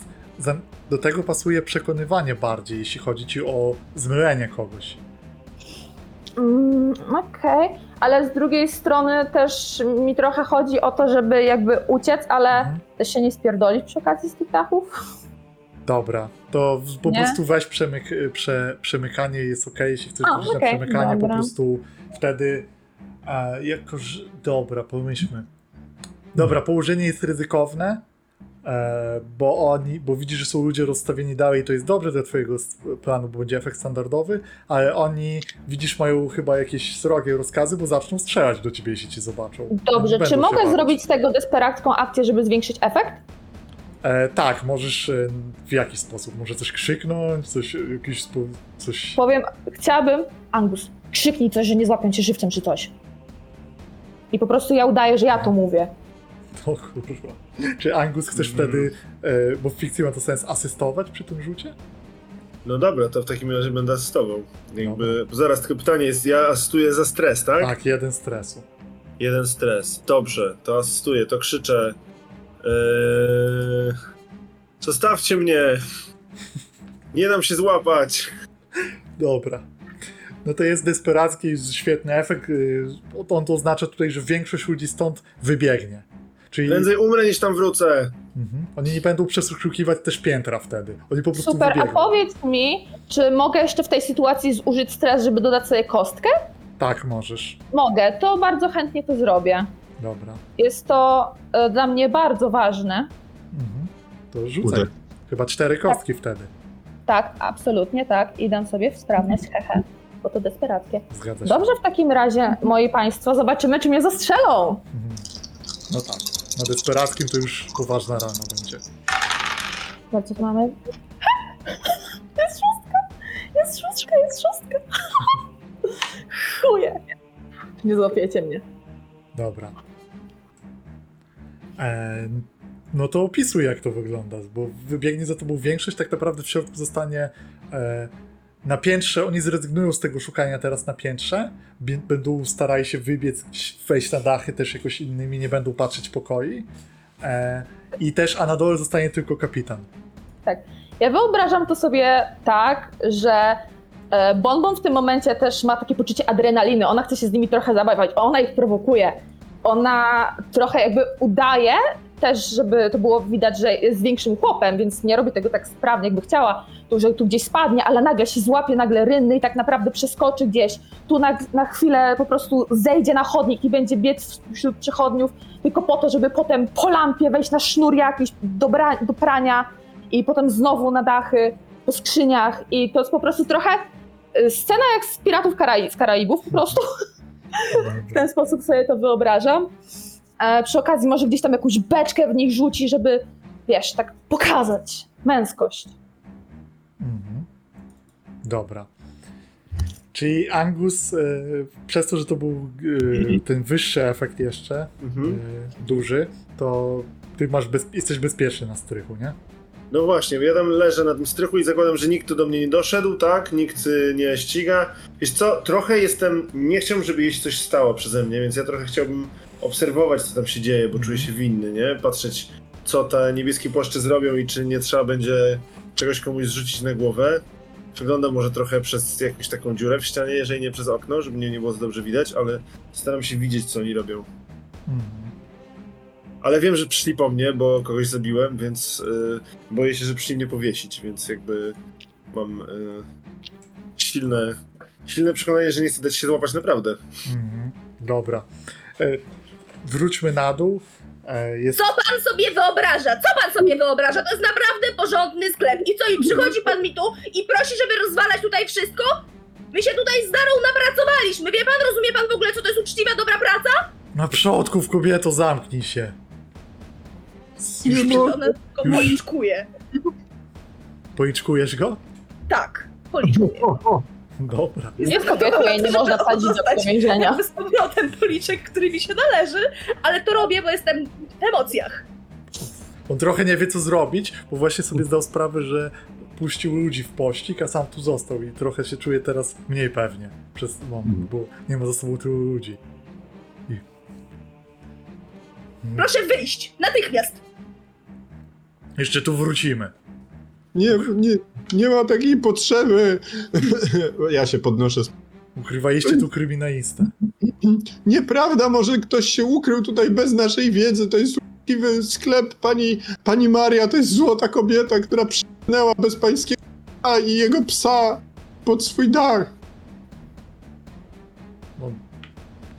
Do tego pasuje przekonywanie bardziej, jeśli chodzi ci o zmylenie kogoś. mm, okej, ale z drugiej strony też mi trochę chodzi o to, żeby jakby uciec, ale Mhm. też się nie spierdolić przy okazji z tych dachów. Dobra, to po Nie? prostu weź przemyk, prze, przemykanie jest ok, jeśli chcesz A, rzucić na przemykanie, po dobra. prostu wtedy e, jakoż. Dobra, pomyślmy. Dobra, położenie jest ryzykowne, bo oni, bo widzisz, że są ludzie rozstawieni dalej, to jest dobre dla twojego planu, bo będzie efekt standardowy, ale oni, widzisz, mają chyba jakieś srogie rozkazy, bo zaczną strzelać do ciebie, jeśli cię zobaczą. Dobrze, czy mogę bawić. zrobić z tego desperacką akcję, żeby zwiększyć efekt? E, tak, możesz e, w jaki sposób? Może coś krzyknąć, coś, jakiś coś... Powiem, chciałabym, Angus, krzyknij coś, że nie złapią cię żywcem czy coś. I po prostu ja udaję, że ja to mówię. O kurwa. Czy Angus chcesz Mhm. wtedy, e, bo w fikcji ma to sens, asystować przy tym rzucie? No dobra, to w takim razie będę asystował. Jakby, zaraz tylko pytanie jest, ja asystuję za stres, tak? Tak, jeden stresu. Jeden stres. Dobrze, to asystuję, to krzyczę. Eee... Zostawcie mnie! Nie dam się złapać! Dobra. No to jest desperacki, świetny efekt. y, On to oznacza tutaj, że większość ludzi stąd wybiegnie. Czyli Prędzej umrę niż tam wrócę. mhm. oni nie będą przeszukiwać też piętra wtedy. Oni po prostu Super, a wybiegną. powiedz mi, czy mogę jeszcze w tej sytuacji zużyć stres, żeby dodać sobie kostkę? Tak, możesz. Mogę, to bardzo chętnie to zrobię. Dobra. Jest to e, dla mnie bardzo ważne. Mhm. To rzucaj. Kurde. Chyba cztery kostki wtedy. Tak, absolutnie tak. I dam sobie w sprawność, hehe, bo to desperackie. Zgadza się. Dobrze w takim razie, moi państwo, zobaczymy, czy mnie zastrzelą. Mhm. No tak. Na desperackim to już poważna rana będzie. Bardzo mamy. Jest szóstka! Jest szóstka, jest szóstka! Chuje! Nie złapiecie mnie. Dobra. E, no to opisuj, jak to wygląda, bo wybiegnie za tobą większość, tak naprawdę w środku zostanie e, na piętrze. Oni zrezygnują z tego szukania teraz na piętrze. Będą starali się wybiec, wejść na dachy też jakoś innymi, nie będą patrzeć pokoi. E, I też, a na dole zostanie tylko kapitan. Ja wyobrażam to sobie tak, że e, Bonbon w tym momencie też ma takie poczucie adrenaliny. Ona chce się z nimi trochę zabawiać, ona ich prowokuje. Ona trochę jakby udaje, też, żeby to było widać, że jest większym chłopem, więc nie robi tego tak sprawnie, jakby chciała, to że tu gdzieś spadnie, ale nagle się złapie nagle rynny i tak naprawdę przeskoczy gdzieś. Tu na, na chwilę po prostu zejdzie na chodnik i będzie biec wśród przechodniów, tylko po to, żeby potem po lampie wejść na sznur jakiś do, do prania i potem znowu na dachy, po skrzyniach i to jest po prostu trochę y, scena jak z Piratów Karai- z Karaibów po prostu. W ten sposób sobie to wyobrażam. E, przy okazji może gdzieś tam jakąś beczkę w nich rzuci, żeby, wiesz, tak pokazać męskość. Mhm. Dobra. Czyli Angus, e, przez to, że to był e, ten wyższy efekt jeszcze, Mhm. e, duży, to ty masz bez, jesteś bezpieczny na strychu, nie? No właśnie, ja tam leżę na tym strychu i zakładam, że nikt tu do mnie nie doszedł, tak? Nikt y, nie ściga. Wiesz co, trochę jestem, nie chciałbym, żeby jej się coś stało przeze mnie, więc ja trochę chciałbym obserwować, co tam się dzieje, bo czuję się winny, nie? Patrzeć, co te niebieskie płaszcze zrobią i czy nie trzeba będzie czegoś komuś zrzucić na głowę. Wyglądam może trochę przez jakąś taką dziurę w ścianie, jeżeli nie przez okno, żeby mnie nie było za dobrze widać, ale staram się widzieć, co oni robią. Mhm. Ale wiem, że przyszli po mnie, bo kogoś zabiłem, więc y, boję się, że przyszli mnie powiesić, więc jakby mam y, silne, silne przekonanie, że nie chcę dać się złapać naprawdę. Mhm. Dobra. Wróćmy na dół. E, jest... Co pan sobie wyobraża? Co pan sobie wyobraża? To jest naprawdę porządny sklep. I co, i przychodzi pan mi tu i prosi, żeby rozwalać tutaj wszystko? My się tutaj z Darą napracowaliśmy. Wie pan, rozumie pan w ogóle, co to jest uczciwa, dobra praca? Na przodków, kobieto, zamknij się. Już Już Ona tylko policzkuje. policzkujesz go? Tak, policzkuje. Dobra. Jest kobietą, jej nie można wsadzić do więzienia. Jakby z powrotem policzek, który mi się należy, ale to robię, bo jestem w emocjach. On trochę nie wie, co zrobić, bo właśnie sobie zdał sprawę, że puścił ludzi w pościg, a sam tu został i trochę się czuje teraz mniej pewnie przez moment, bo nie ma za sobą tylu ludzi. I... Mm. Proszę wyjść, natychmiast. Jeszcze tu wrócimy. Nie, nie, nie ma takiej potrzeby. Ja się podnoszę. Ukrywaliście tu kryminalistę. Nieprawda, może ktoś się ukrył tutaj bez naszej wiedzy. To jest uczciwy sklep. Pani, pani Maria to jest złota kobieta, która przynęła bez pańskiego psa i jego psa pod swój dach. On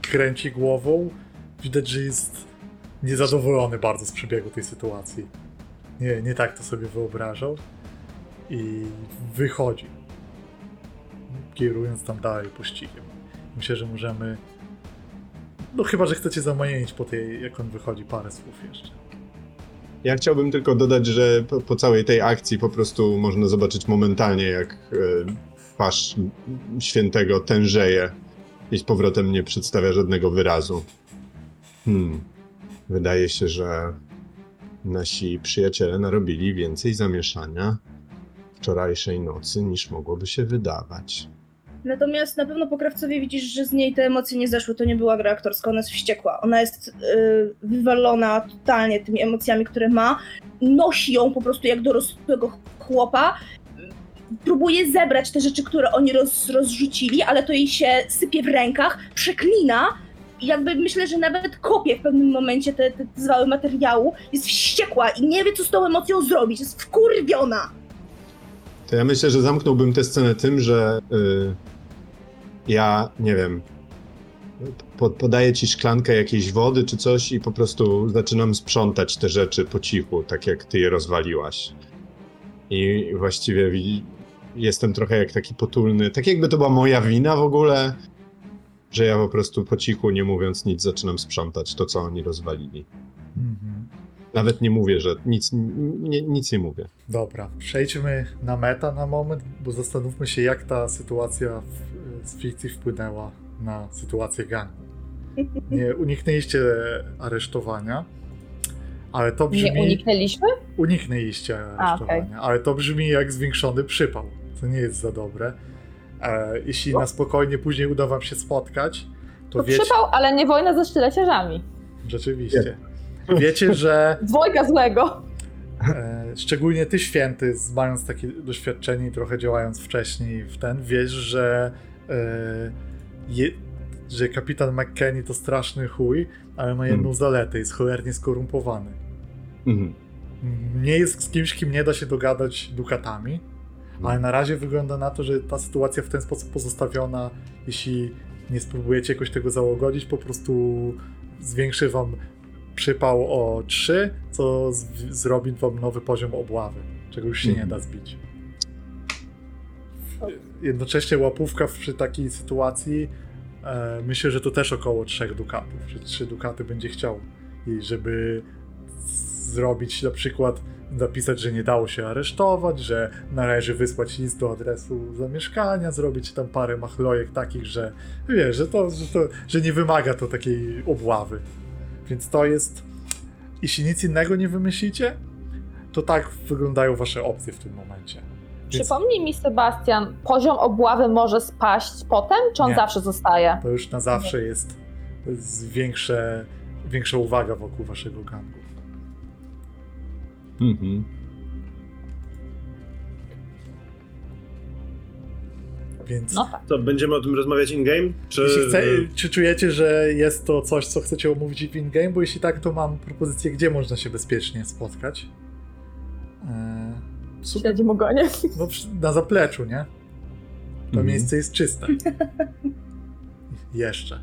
kręci głową. Widać, że jest niezadowolony bardzo z przebiegu tej sytuacji. Nie, nie tak to sobie wyobrażał. I wychodzi. Kierując tam dalej pościgiem. Myślę, że możemy. No chyba, że chcecie zamajenić po tej, jak on wychodzi, parę słów jeszcze. Ja chciałbym tylko dodać, że po, po całej tej akcji po prostu można zobaczyć momentalnie, jak e, świętego tężeje i z powrotem nie przedstawia żadnego wyrazu. Hmm. Wydaje się, że nasi przyjaciele narobili więcej zamieszania wczorajszej nocy niż mogłoby się wydawać. Natomiast na pewno po Krawcowie widzisz, że z niej te emocje nie zeszły. To nie była gra aktorska, ona jest wściekła. Ona jest yy, wywalona totalnie tymi emocjami, które ma. Nosi ją po prostu jak dorosłego chłopa. Próbuje zebrać te rzeczy, które oni roz, rozrzucili, ale to jej się sypie w rękach, przeklina. Jakby myślę, że nawet kopie w pewnym momencie te, te zwały materiału. Jest wściekła i nie wie, co z tą emocją zrobić. Jest wkurwiona. To ja myślę, że zamknąłbym tę scenę tym, że y, ja, nie wiem, po, podaję ci szklankę jakiejś wody czy coś i po prostu zaczynam sprzątać te rzeczy po cichu, tak jak ty je rozwaliłaś. I właściwie wi- jestem trochę jak taki potulny, tak jakby to była moja wina w ogóle, że ja po prostu po cichu, nie mówiąc nic, zaczynam sprzątać to, co oni rozwalili. Mhm. Nawet nie mówię, że nic nie, nic nie mówię. Dobra, przejdźmy na meta na moment, bo zastanówmy się, jak ta sytuacja w, z fikcji wpłynęła na sytuację gangu. Nie uniknęliście aresztowania, ale to brzmi. Nie uniknęliśmy? Uniknęliście aresztowania, ale to brzmi jak zwiększony przypał. To nie jest za dobre. E, jeśli na spokojnie później uda wam się spotkać, to To wiecie. przypał, ale nie wojna ze sztyleciarzami. Rzeczywiście. Wiecie, że Dwojga złego. E, szczególnie ty święty, mając takie doświadczenie i trochę działając wcześniej w ten, wiesz, że, e, je, że kapitan McKenny to straszny chuj, ale ma jedną zaletę, jest cholernie skorumpowany. Mhm. Nie jest z kimś, kim nie da się dogadać dukatami, ale na razie wygląda na to, że ta sytuacja w ten sposób pozostawiona, jeśli nie spróbujecie jakoś tego załagodzić, po prostu zwiększy wam przypał o 3, co zrobi wam nowy poziom obławy, czego już się nie Mhm. da zbić. Jednocześnie łapówka przy takiej sytuacji e, myślę, że to też około 3 dukatów, że 3 dukaty będzie chciał i żeby zrobić na przykład napisać, że nie dało się aresztować, że należy wysłać list do adresu zamieszkania, zrobić tam parę machlojek takich, że wiesz, że to, że to, że nie wymaga to takiej obławy. Więc to jest, jeśli nic innego nie wymyślicie, to tak wyglądają wasze opcje w tym momencie. Więc Przypomnij mi, Sebastian, poziom obławy może spaść potem, czy on Nie. zawsze zostaje? to już na zawsze jest większe, większa uwaga wokół waszego gangu. Mhm. Więc No tak. To będziemy o tym rozmawiać in-game? Czy... Chce, czy czujecie, że jest to coś, co chcecie omówić w in-game? Bo jeśli tak, to mam propozycję, gdzie można się bezpiecznie spotkać. Eee, w sumie, Śledzi ogonie. no, na zapleczu, nie? To Mhm. miejsce jest czyste. Jeszcze.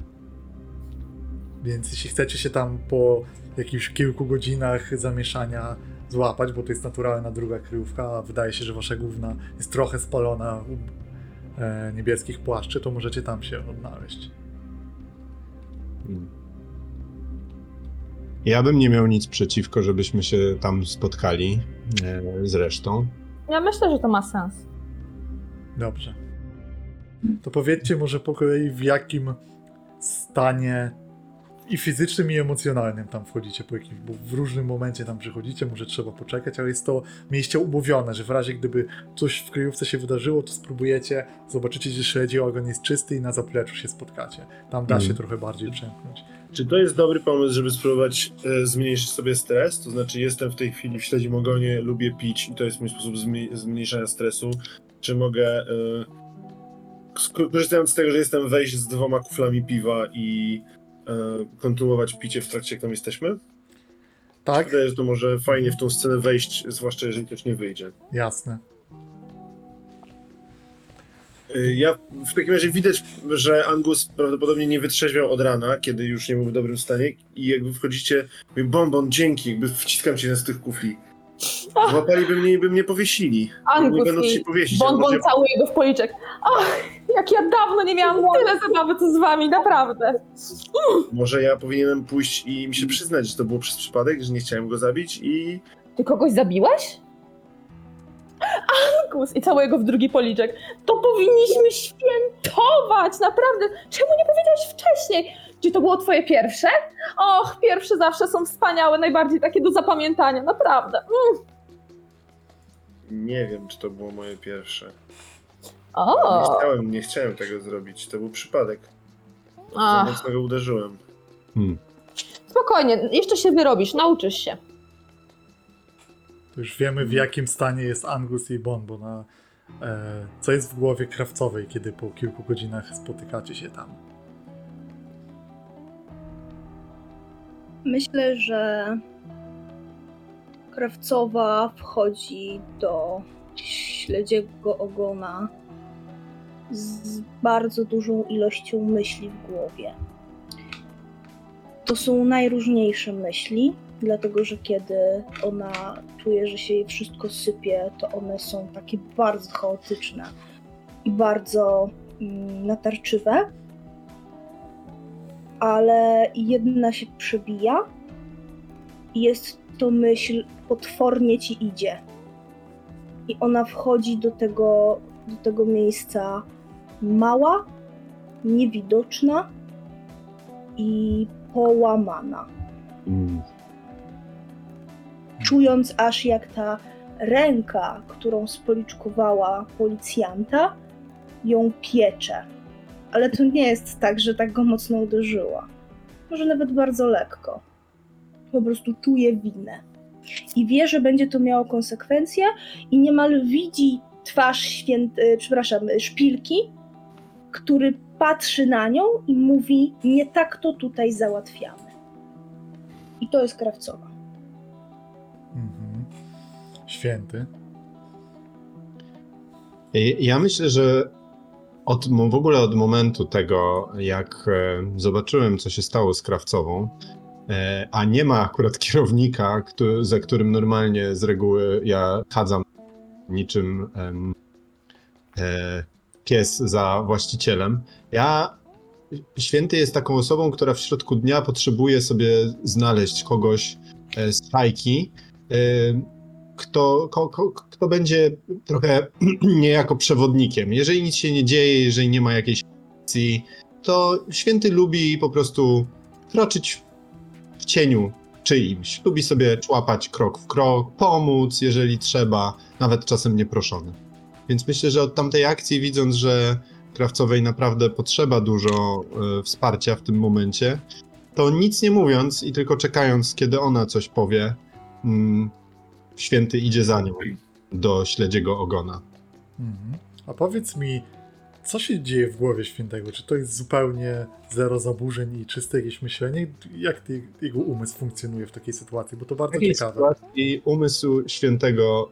Więc jeśli chcecie się tam po jakichś kilku godzinach zamieszania złapać, bo to jest naturalna druga kryjówka, a wydaje się, że wasza główna jest trochę spalona niebieskich płaszczy, to możecie tam się odnaleźć. Ja bym nie miał nic przeciwko, żebyśmy się tam spotkali e, z resztą. Ja myślę, że to ma sens. Dobrze. To powiedzcie może po kolei, w jakim stanie i fizycznym, i emocjonalnym tam wchodzicie po jakimś, bo w różnym momencie tam przychodzicie, może trzeba poczekać, ale jest to miejsce umówione, że w razie gdyby coś w kryjówce się wydarzyło, to spróbujecie, zobaczycie, że śledzi ogon jest czysty i na zapleczu się spotkacie. Tam da Mhm. się trochę bardziej przemknąć. Czy to jest dobry pomysł, żeby spróbować e, zmniejszyć sobie stres? To znaczy, jestem w tej chwili w śledzim ogonie, lubię pić i to jest mój sposób zmniejszania stresu. Czy mogę, e, korzystając z tego, że jestem, wejść z dwoma kuflami piwa i kontynuować picie w trakcie, jak tam jesteśmy? Tak? Wydaje że to może fajnie w tą scenę wejść, zwłaszcza jeżeli ktoś nie wyjdzie. Jasne. Y, Ja w takim razie widać, że Angus prawdopodobnie nie wytrzeźwiał od rana, kiedy już nie był w dobrym stanie i jakby wchodzicie, mówię, bonbon, dzięki, jakby wciskam cię z tych kufli. Złapaliby mnie i by mnie powiesili. Angus nie będą i ci powiesić. Bonbon może, całuje go w policzek. Ach, jak ja dawno nie miałam tyle zabawy, co z wami, naprawdę. może ja powinienem pójść i mi się przyznać, że to było przez przypadek, że nie chciałem go zabić i Ty kogoś zabiłeś? Angus i całuje go w drugi policzek. To powinniśmy świętować, naprawdę. Czemu nie powiedziałeś wcześniej? Czy to było twoje pierwsze? Och, pierwsze zawsze są wspaniałe, najbardziej takie do zapamiętania, naprawdę. Mm. nie wiem, czy to było moje pierwsze. Nie O, chciałem, nie chciałem tego zrobić, to był przypadek. Za Ach, mocno go uderzyłem. Hmm. spokojnie, jeszcze się wyrobisz, nauczysz się. To już wiemy, w jakim stanie jest Angus i Bonbon, a e, co jest w głowie krawcowej, kiedy po kilku godzinach spotykacie się tam. Myślę, że Krawcowa wchodzi do śledziego ogona z bardzo dużą ilością myśli w głowie. To są najróżniejsze myśli, dlatego że kiedy ona czuje, że się jej wszystko sypie, to one są takie bardzo chaotyczne i bardzo mm, natarczywe ale jedna się przebija i jest to myśl potwornie ci idzie. I ona wchodzi do tego, do tego miejsca mała, niewidoczna i połamana. Mm. Czując aż jak ta ręka, którą spoliczkowała policjanta, ją piecze. Ale to nie jest tak, że tak go mocno uderzyła. Może nawet bardzo lekko. Po prostu czuje winę. I wie, że będzie to miało konsekwencje i niemal widzi twarz święty, przepraszam, szpilki, który patrzy na nią i mówi, nie tak to tutaj załatwiamy. I to jest krawcowa. święty. I- Ja myślę, że od, w ogóle od momentu tego, jak e, zobaczyłem, co się stało z krawcową, e, a nie ma akurat kierownika, któ- za którym normalnie z reguły ja chadzam niczym em, e, pies za właścicielem. Ja, święty jest taką osobą, która w środku dnia potrzebuje sobie znaleźć kogoś e, z fajki, e, kto, ko, ko, kto będzie trochę niejako przewodnikiem. Jeżeli nic się nie dzieje, jeżeli nie ma jakiejś akcji, to święty lubi po prostu kroczyć w cieniu czyimś. Lubi sobie człapać krok w krok, pomóc, jeżeli trzeba, nawet czasem nieproszony. Więc myślę, że od tamtej akcji, widząc, że krawcowej naprawdę potrzeba dużo e, wsparcia w tym momencie, to nic nie mówiąc i tylko czekając, kiedy ona coś powie, mm, święty idzie za nią do śledziego ogona. Mhm. A powiedz mi, co się dzieje w głowie świętego? Czy to jest zupełnie zero zaburzeń i czyste jakieś myślenie? Jak ty, jego umysł funkcjonuje w takiej sytuacji? Bo to W bardzo takiej ciekawe. sytuacji umysł świętego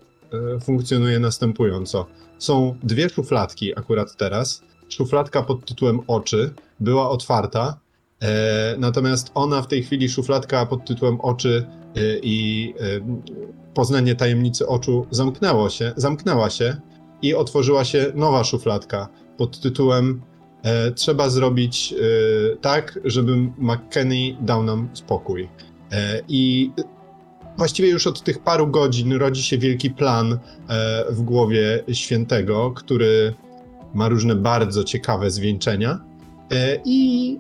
e, funkcjonuje następująco. Są dwie szufladki akurat teraz. Szufladka pod tytułem oczy była otwarta, e, natomiast ona w tej chwili, szufladka pod tytułem oczy i e, poznanie tajemnicy oczu zamknęło się, zamknęła się i otworzyła się nowa szufladka pod tytułem e, trzeba zrobić e, tak, żeby McKenny dał nam spokój. E, I właściwie już od tych paru godzin rodzi się wielki plan e, w głowie świętego, który ma różne bardzo ciekawe zwieńczenia. I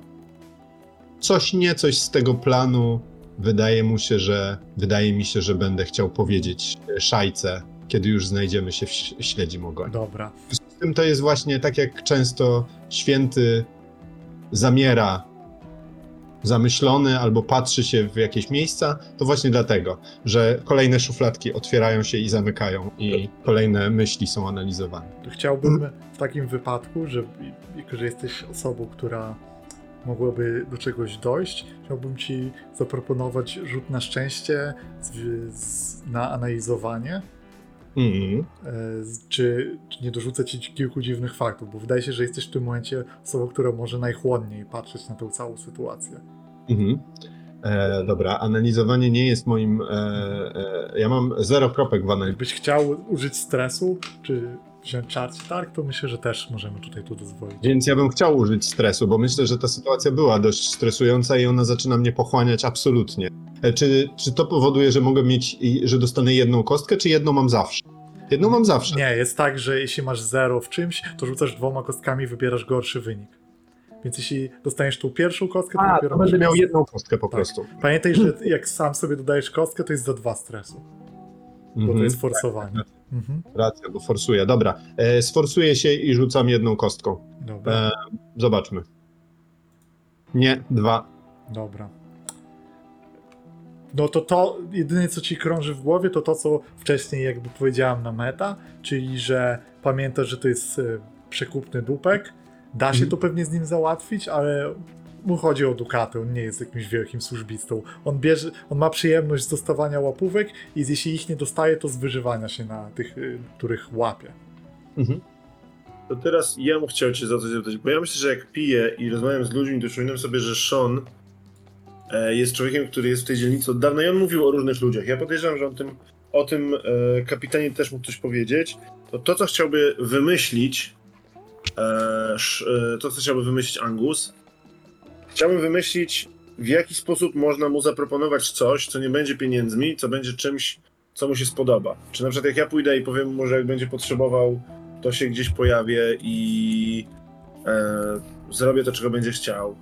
coś nie coś z tego planu wydaje mu się, że wydaje mi się, że będę chciał powiedzieć e, szajce, kiedy już znajdziemy się w ś- śledzim ogonie. Dobra. W związku z tym to jest właśnie tak, jak często święty zamiera zamyślony albo patrzy się w jakieś miejsca, to właśnie dlatego, że kolejne szufladki otwierają się i zamykają i kolejne myśli są analizowane. Chciałbym w takim wypadku, że jako, że jesteś osobą, która mogłaby do czegoś dojść, chciałbym ci zaproponować rzut na szczęście z, z, na analizowanie. Z- czy, czy nie dorzucę ci kilku dziwnych faktów, bo wydaje się, że jesteś w tym momencie osobą, która może najchłodniej patrzeć na tę całą sytuację. Mhm. E, dobra, analizowanie nie jest moim. E, e, ja mam zero kropek w analizie. Jakbyś chciał użyć stresu, czy wziąć czarci targ, to myślę, że też możemy tutaj to dozwolić. Więc ja bym chciał użyć stresu, bo myślę, że ta sytuacja była dość stresująca i ona zaczyna mnie pochłaniać absolutnie. E, Czy, czy to powoduje, że mogę mieć, że dostanę jedną kostkę, czy jedną mam zawsze? Jedną mam zawsze. Nie, jest tak, że jeśli masz zero w czymś, to rzucasz dwoma kostkami i wybierasz gorszy wynik. Więc jeśli dostaniesz tą pierwszą kostkę, to A, dopiero to będę miał jedną kostkę po Tak. prostu. Pamiętaj, że jak sam sobie dodajesz kostkę, to jest za dwa stresu, bo Mhm. to jest forsowanie. Mhm. Racja, bo forsuję. Dobra, e, sforsuję się i rzucam jedną kostką. Dobra, E, zobaczmy. Nie, dwa. dobra. No to to, jedyne co ci krąży w głowie, to to, co wcześniej jakby powiedziałem na meta, czyli że pamiętasz, że to jest e, przekupny dupek, da się Mhm. to pewnie z nim załatwić, ale mu chodzi o dukaty, on nie jest jakimś wielkim służbistą. On bierze, on ma przyjemność z dostawania łapówek i jeśli ich nie dostaje, to z wyżywania się na tych, y, których łapie. Mhm. To teraz ja bym chciał cię za coś zapytać, bo ja myślę, że jak piję i rozmawiam z ludźmi, to przypominam sobie, że Sean e, jest człowiekiem, który jest w tej dzielnicy od dawna i on mówił o różnych ludziach. Ja podejrzewam, że on tym, o tym e, kapitanie też mógł coś powiedzieć. To to, co chciałby wymyślić, e, sz, e, to, co chciałby wymyślić Angus, chciałbym wymyślić, w jaki sposób można mu zaproponować coś, co nie będzie pieniędzmi, co będzie czymś, co mu się spodoba. Czy na przykład jak ja pójdę i powiem mu, że jak będzie potrzebował to się gdzieś pojawię i e, zrobię to, czego będzie chciał.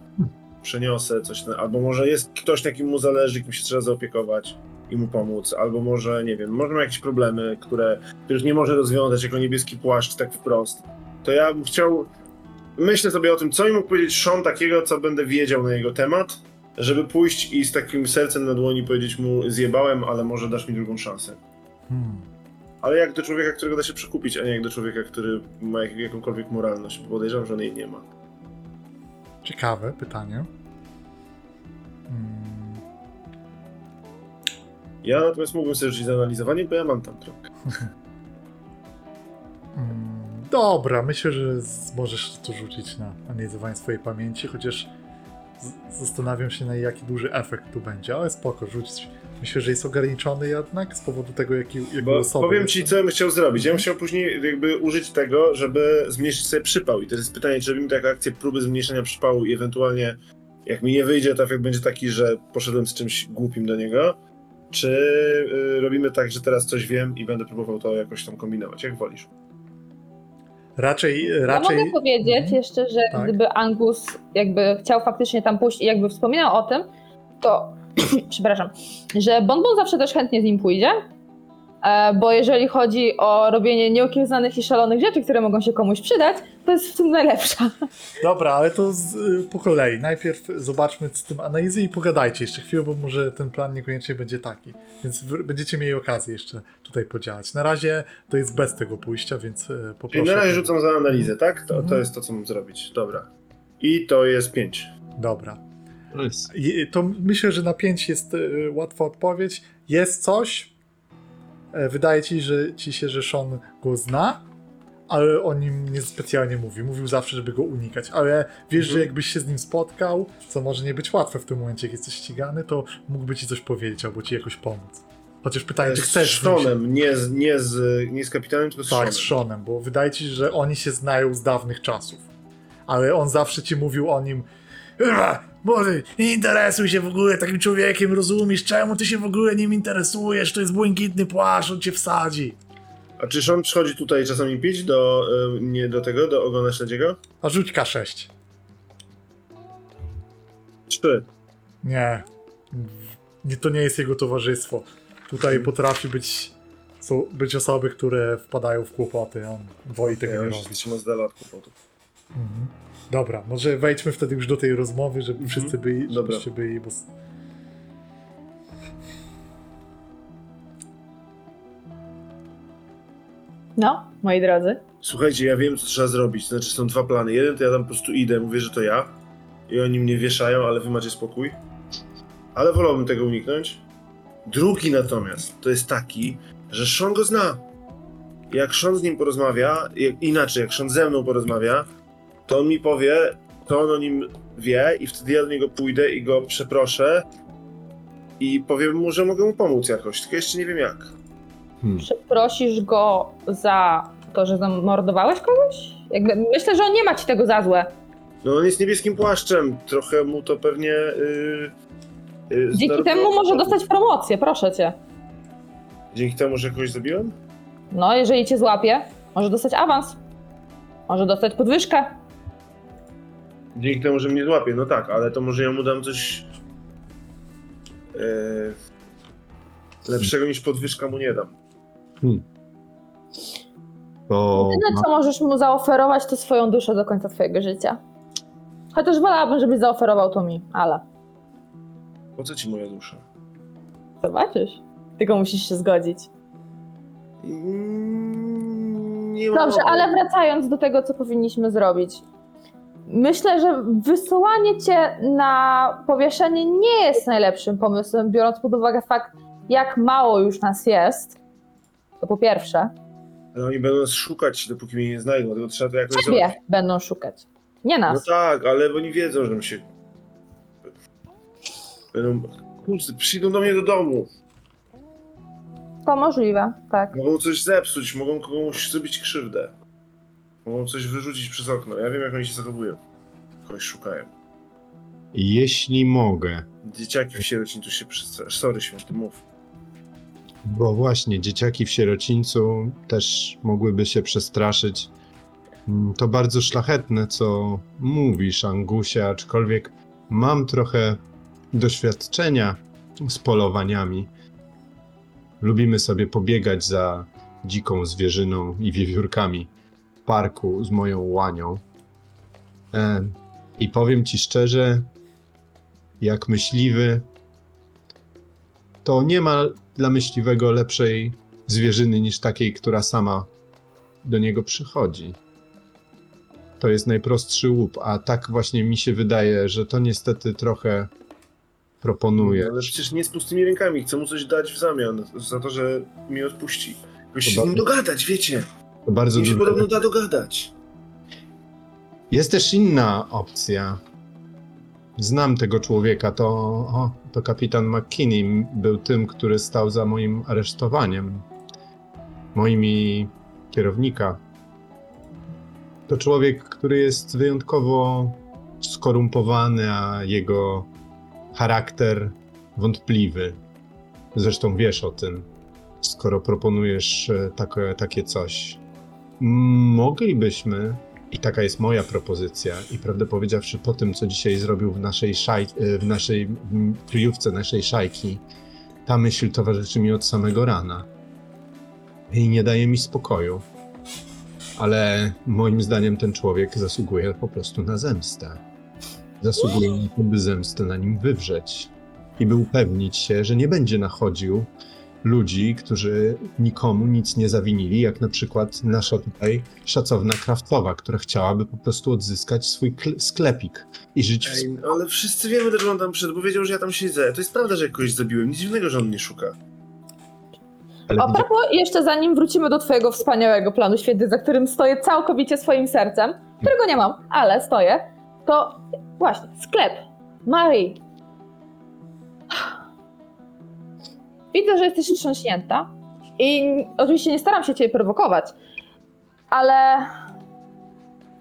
Przeniosę coś, na, albo może jest ktoś, na kim mu zależy, kim się trzeba zaopiekować i mu pomóc, albo może, nie wiem, może ma jakieś problemy, które, których nie może rozwiązać jako niebieski płaszcz tak wprost. To ja bym chciał, myślę sobie o tym, co mi mógł powiedzieć Sean takiego, co będę wiedział na jego temat, żeby pójść i z takim sercem na dłoni powiedzieć mu, zjebałem, ale może dasz mi drugą szansę. Hmm. Ale jak do człowieka, którego da się przekupić, a nie jak do człowieka, który ma jak, jakąkolwiek moralność, bo podejrzewam, że on jej nie ma. Ciekawe pytanie. Hmm. Ja natomiast mógłbym sobie żyć zanalizowanie, bo ja mam tam trochę. Mm, Dobra, myślę, że z- możesz to rzucić na analizowanie swojej pamięci, chociaż z- zastanawiam się na jaki duży efekt tu będzie, ale spoko, rzuć. Myślę, że jest ograniczony jednak z powodu tego, jaki, jakie Bo osoby powiem ci, co ja bym chciał zrobić. Ja bym chciał później jakby użyć tego, żeby zmniejszyć sobie przypał. I to jest pytanie, czy robimy taką akcję próby zmniejszenia przypału i ewentualnie jak mi nie wyjdzie, to efekt będzie taki, że poszedłem z czymś głupim do niego. Czy y, robimy tak, że teraz coś wiem i będę próbował to jakoś tam kombinować, jak wolisz. Raczej, Ja raczej... mogę powiedzieć Mhm. jeszcze, że Tak. gdyby Angus jakby chciał faktycznie tam pójść i jakby wspominał o tym, to przepraszam, że Bonbon zawsze też chętnie z nim pójdzie, bo jeżeli chodzi o robienie nieokiełznanych i szalonych rzeczy, które mogą się komuś przydać, to jest w tym najlepsza. Dobra, ale to z, y, po kolei. Najpierw zobaczmy z tym analizy i pogadajcie jeszcze chwilę, bo może ten plan niekoniecznie będzie taki. Więc będziecie mieli okazję jeszcze tutaj podziałać. Na razie to jest bez tego pójścia, więc Czyli poproszę. na razie rzucam za analizę, tak? To, to Mhm. jest to, co mam zrobić. Dobra. I to jest 5. Dobra. To myślę, że na 5 jest y, łatwa odpowiedź. Jest coś. E, Wydaje ci, że ci się, że Sean go zna, ale o nim nie specjalnie mówi. Mówił zawsze, żeby go unikać, ale wiesz, że Mhm. jakbyś się z nim spotkał, co może nie być łatwe w tym momencie, jak jesteś ścigany, to mógłby ci coś powiedzieć albo ci jakoś pomóc. Chociaż pytanie, czy chcesz z Seanem, nie z, nie, z, nie z kapitanem, tylko z Tak, Seanem. z Seanem, bo wydaje ci się, że oni się znają z dawnych czasów. Ale on zawsze ci mówił o nim "Kurwa, Młody, nie interesuj się w ogóle takim człowiekiem, rozumiesz? Czemu ty się w ogóle nim interesujesz? To jest błękitny płaszcz, on cię wsadzi. A czy Sean przychodzi tutaj czasami pić do, y, nie do tego, do ogona śledziego? A rzuć K6. Trzy. Nie. nie. To nie jest jego towarzystwo. Tutaj potrafi być, są, być osoby, które wpadają w kłopoty. On woli tego Ja nie robić. trzyma z dala od kłopotów. Mhm. Dobra, może wejdźmy wtedy już do tej rozmowy, żeby Mhm. wszyscy byli, Dobra. żebyście byli, bo... No, moi drodzy. Słuchajcie, ja wiem, co trzeba zrobić. Znaczy, są dwa plany. Jeden to ja tam po prostu idę, mówię, że to ja. I oni mnie wieszają, ale wy macie spokój. Ale wolałbym tego uniknąć. Drugi natomiast to jest taki, że Sean go zna. Jak Sean z nim porozmawia, jak, inaczej, jak Sean ze mną porozmawia, to on mi powie, to on o nim wie i wtedy ja do niego pójdę i go przeproszę i powiem mu, że mogę mu pomóc jakoś, tylko jeszcze nie wiem jak. Hmm. Przeprosisz go za to, że zamordowałeś kogoś? Jakby, myślę, że on nie ma ci tego za złe. No on jest niebieskim płaszczem, trochę mu to pewnie... Yy, yy, Dzięki zdarowało- temu może dostać promocję, proszę cię. Dzięki temu, że kogoś zabiłem? No, jeżeli cię złapie, może dostać awans. Może dostać podwyżkę. Dzięki temu, że mnie złapie, no tak, ale to może ja mu dam coś... Yy, lepszego niż podwyżka mu nie dam. To Jedyne, co możesz mu zaoferować, to swoją duszę do końca twojego życia. Chociaż wolałabym, żebyś zaoferował to mi, ale Po co ci moja dusza? zobaczysz. Tylko musisz się zgodzić. Mm, Nie Dobrze, ale wracając do tego, co powinniśmy zrobić. Myślę, że wysyłanie cię na powieszenie nie jest najlepszym pomysłem, biorąc pod uwagę fakt, jak mało już nas jest. To po pierwsze. Ale oni będą nas szukać, dopóki mnie nie znajdą, dlatego trzeba to jakoś Ciebie załatwić. będą szukać. Nie No nas. tak, ale oni wiedzą, że mi się... Będą... Kurczę, przyjdą do mnie do domu. To możliwe, tak. Mogą coś zepsuć, mogą komuś zrobić krzywdę. Mogą coś wyrzucić przez okno. Ja wiem, jak oni się zachowują. Kogoś szukają. jeśli mogę, Dzieciaki w sierocińcu się przestraszyły. Sorry, święty, mów. bo właśnie dzieciaki w sierocińcu też mogłyby się przestraszyć. Mm, To bardzo szlachetne, co mówisz, Angusie, aczkolwiek mam trochę doświadczenia z polowaniami. Lubimy sobie pobiegać za dziką zwierzyną i wiewiórkami parku z moją łanią. E, I powiem ci szczerze, jak myśliwy, to nie ma dla myśliwego lepszej zwierzyny niż takiej, która sama do niego przychodzi. To jest najprostszy łup, a tak właśnie mi się wydaje, że to niestety trochę proponuje. Ale przecież nie z pustymi rękami. Chcę mu coś dać w zamian za to, że mnie odpuści. Jakoś się z nim dogadać, wiecie. To bardzo się dużo. podobno da dogadać. Jest też inna opcja. Znam tego człowieka, to, o, to kapitan McKinney był tym, który stał za moim aresztowaniem. Moim i kierownika. To człowiek, który jest wyjątkowo skorumpowany, a jego charakter wątpliwy. Zresztą wiesz o tym, skoro proponujesz e, takie, takie coś. Moglibyśmy i taka jest moja propozycja. I prawdę powiedziawszy, po tym, co dzisiaj zrobił w naszej, szaj, e, w naszej kryjówce naszej szajki, ta myśl towarzyszy mi od samego rana. I nie daje mi spokoju. Ale moim zdaniem ten człowiek zasługuje po prostu na zemstę. Zasługuje na to, by zemstę na nim wywrzeć. I by upewnić się, że nie będzie nachodził ludzi, którzy nikomu nic nie zawinili, jak na przykład nasza tutaj szacowna krawcowa, która chciałaby po prostu odzyskać swój kl- sklepik i żyć w Ej, ale wszyscy wiemy, że on tam przyszedł, bo wiedział, że ja tam siedzę. To jest prawda, że kogoś zabiłem. Nic dziwnego, że on mnie szuka. Ale A widzia- propos, jeszcze zanim wrócimy do twojego wspaniałego planu święty, za którym stoję całkowicie swoim sercem, którego nie mam, ale stoję, to właśnie, sklep. Marie. Widzę, że jesteś wstrząśnięta i oczywiście nie staram się ciebie prowokować, ale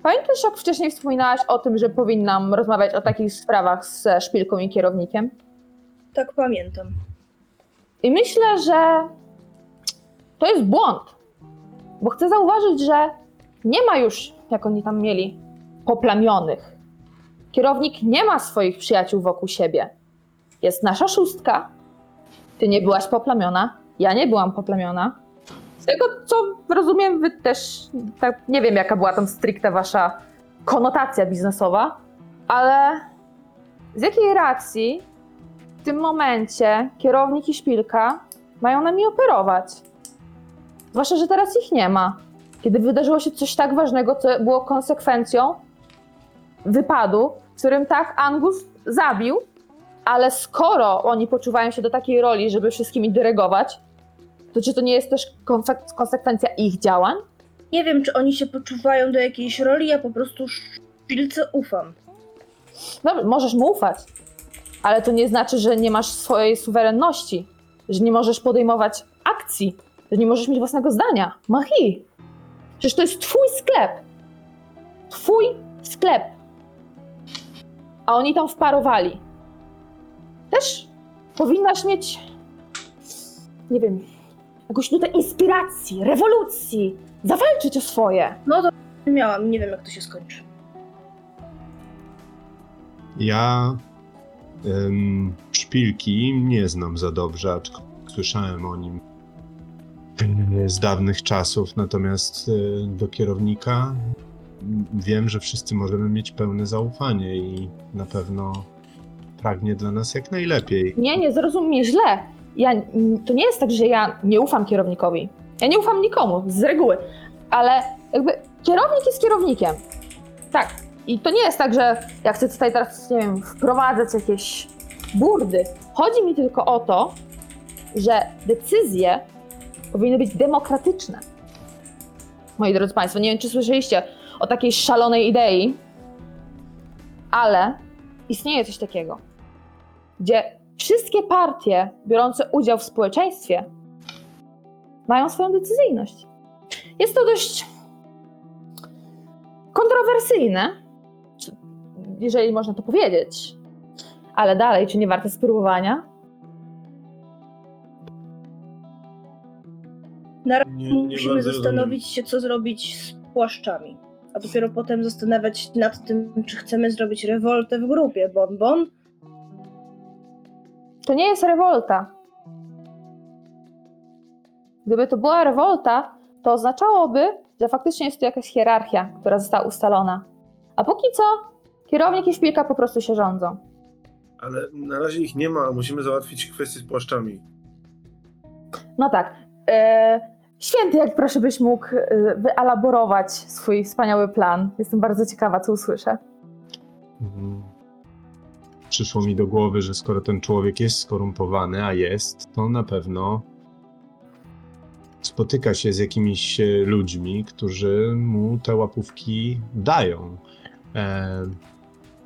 pamiętasz, jak wcześniej wspominałaś o tym, że powinnam rozmawiać o takich sprawach ze szpilką i kierownikiem? Tak pamiętam. I myślę, że to jest błąd. Bo chcę zauważyć, że nie ma już, jak oni tam mieli, poplamionych. Kierownik nie ma swoich przyjaciół wokół siebie. Jest nasza szóstka. Ty nie byłaś poplamiona, ja nie byłam poplamiona. Z tego, co rozumiem, wy też, tak, nie wiem, jaka była tam stricte wasza konotacja biznesowa, ale z jakiej racji w tym momencie kierownik i szpilka mają nami operować. Zwłaszcza, że teraz ich nie ma. Kiedy wydarzyło się coś tak ważnego, co było konsekwencją wypadu, w którym tak Angus zabił, ale skoro oni poczuwają się do takiej roli, żeby wszystkimi dyrygować, to czy to nie jest też konse- konsekwencja ich działań? Nie wiem, czy oni się poczuwają do jakiejś roli, ja po prostu szpilce ufam. Dobrze, możesz mu ufać, ale to nie znaczy, że nie masz swojej suwerenności, że nie możesz podejmować akcji, że nie możesz mieć własnego zdania. Mahi, przecież to jest twój sklep. Twój sklep. A oni tam wparowali. Też powinnaś mieć, nie wiem, jakąś nutę inspiracji, rewolucji, zawalczyć o swoje. No to miałam, nie wiem jak to się skończy. Ja em, szpilki nie znam za dobrze, aczkolwiek słyszałem o nim z dawnych czasów, natomiast e, do kierownika wiem, że wszyscy możemy mieć pełne zaufanie i na pewno pragnie dla nas jak najlepiej. Nie, nie zrozum mnie źle. Ja, to nie jest tak, że ja nie ufam kierownikowi. Ja nie ufam nikomu, z reguły. Ale jakby kierownik jest kierownikiem. Tak. I to nie jest tak, że ja chcę tutaj teraz, nie wiem, wprowadzać jakieś burdy. Chodzi mi tylko o to, że decyzje powinny być demokratyczne. Moi drodzy Państwo, nie wiem, czy słyszeliście o takiej szalonej idei, ale istnieje coś takiego gdzie wszystkie partie biorące udział w społeczeństwie mają swoją decyzyjność. Jest to dość kontrowersyjne, jeżeli można to powiedzieć, ale dalej, czy nie warte spróbowania? Nie, Musimy bardzo zastanowić się, co zrobić z płaszczami. A dopiero potem zastanawiać się nad tym, czy chcemy zrobić rewoltę w grupie. Bon Bon? To nie jest rewolta. Gdyby to była rewolta, to oznaczałoby, że faktycznie jest tu jakaś hierarchia, która została ustalona. A póki co, kierownik i szpilka po prostu się rządzą. Ale na razie ich nie ma, a musimy załatwić kwestię z płaszczami. No tak. E, święty, jak proszę byś mógł e, wyelaborować swój wspaniały plan. Jestem bardzo ciekawa, co usłyszę. Mhm. Przyszło mi do głowy, że skoro ten człowiek jest skorumpowany, a jest, to na pewno spotyka się z jakimiś e, ludźmi, którzy mu te łapówki dają. E,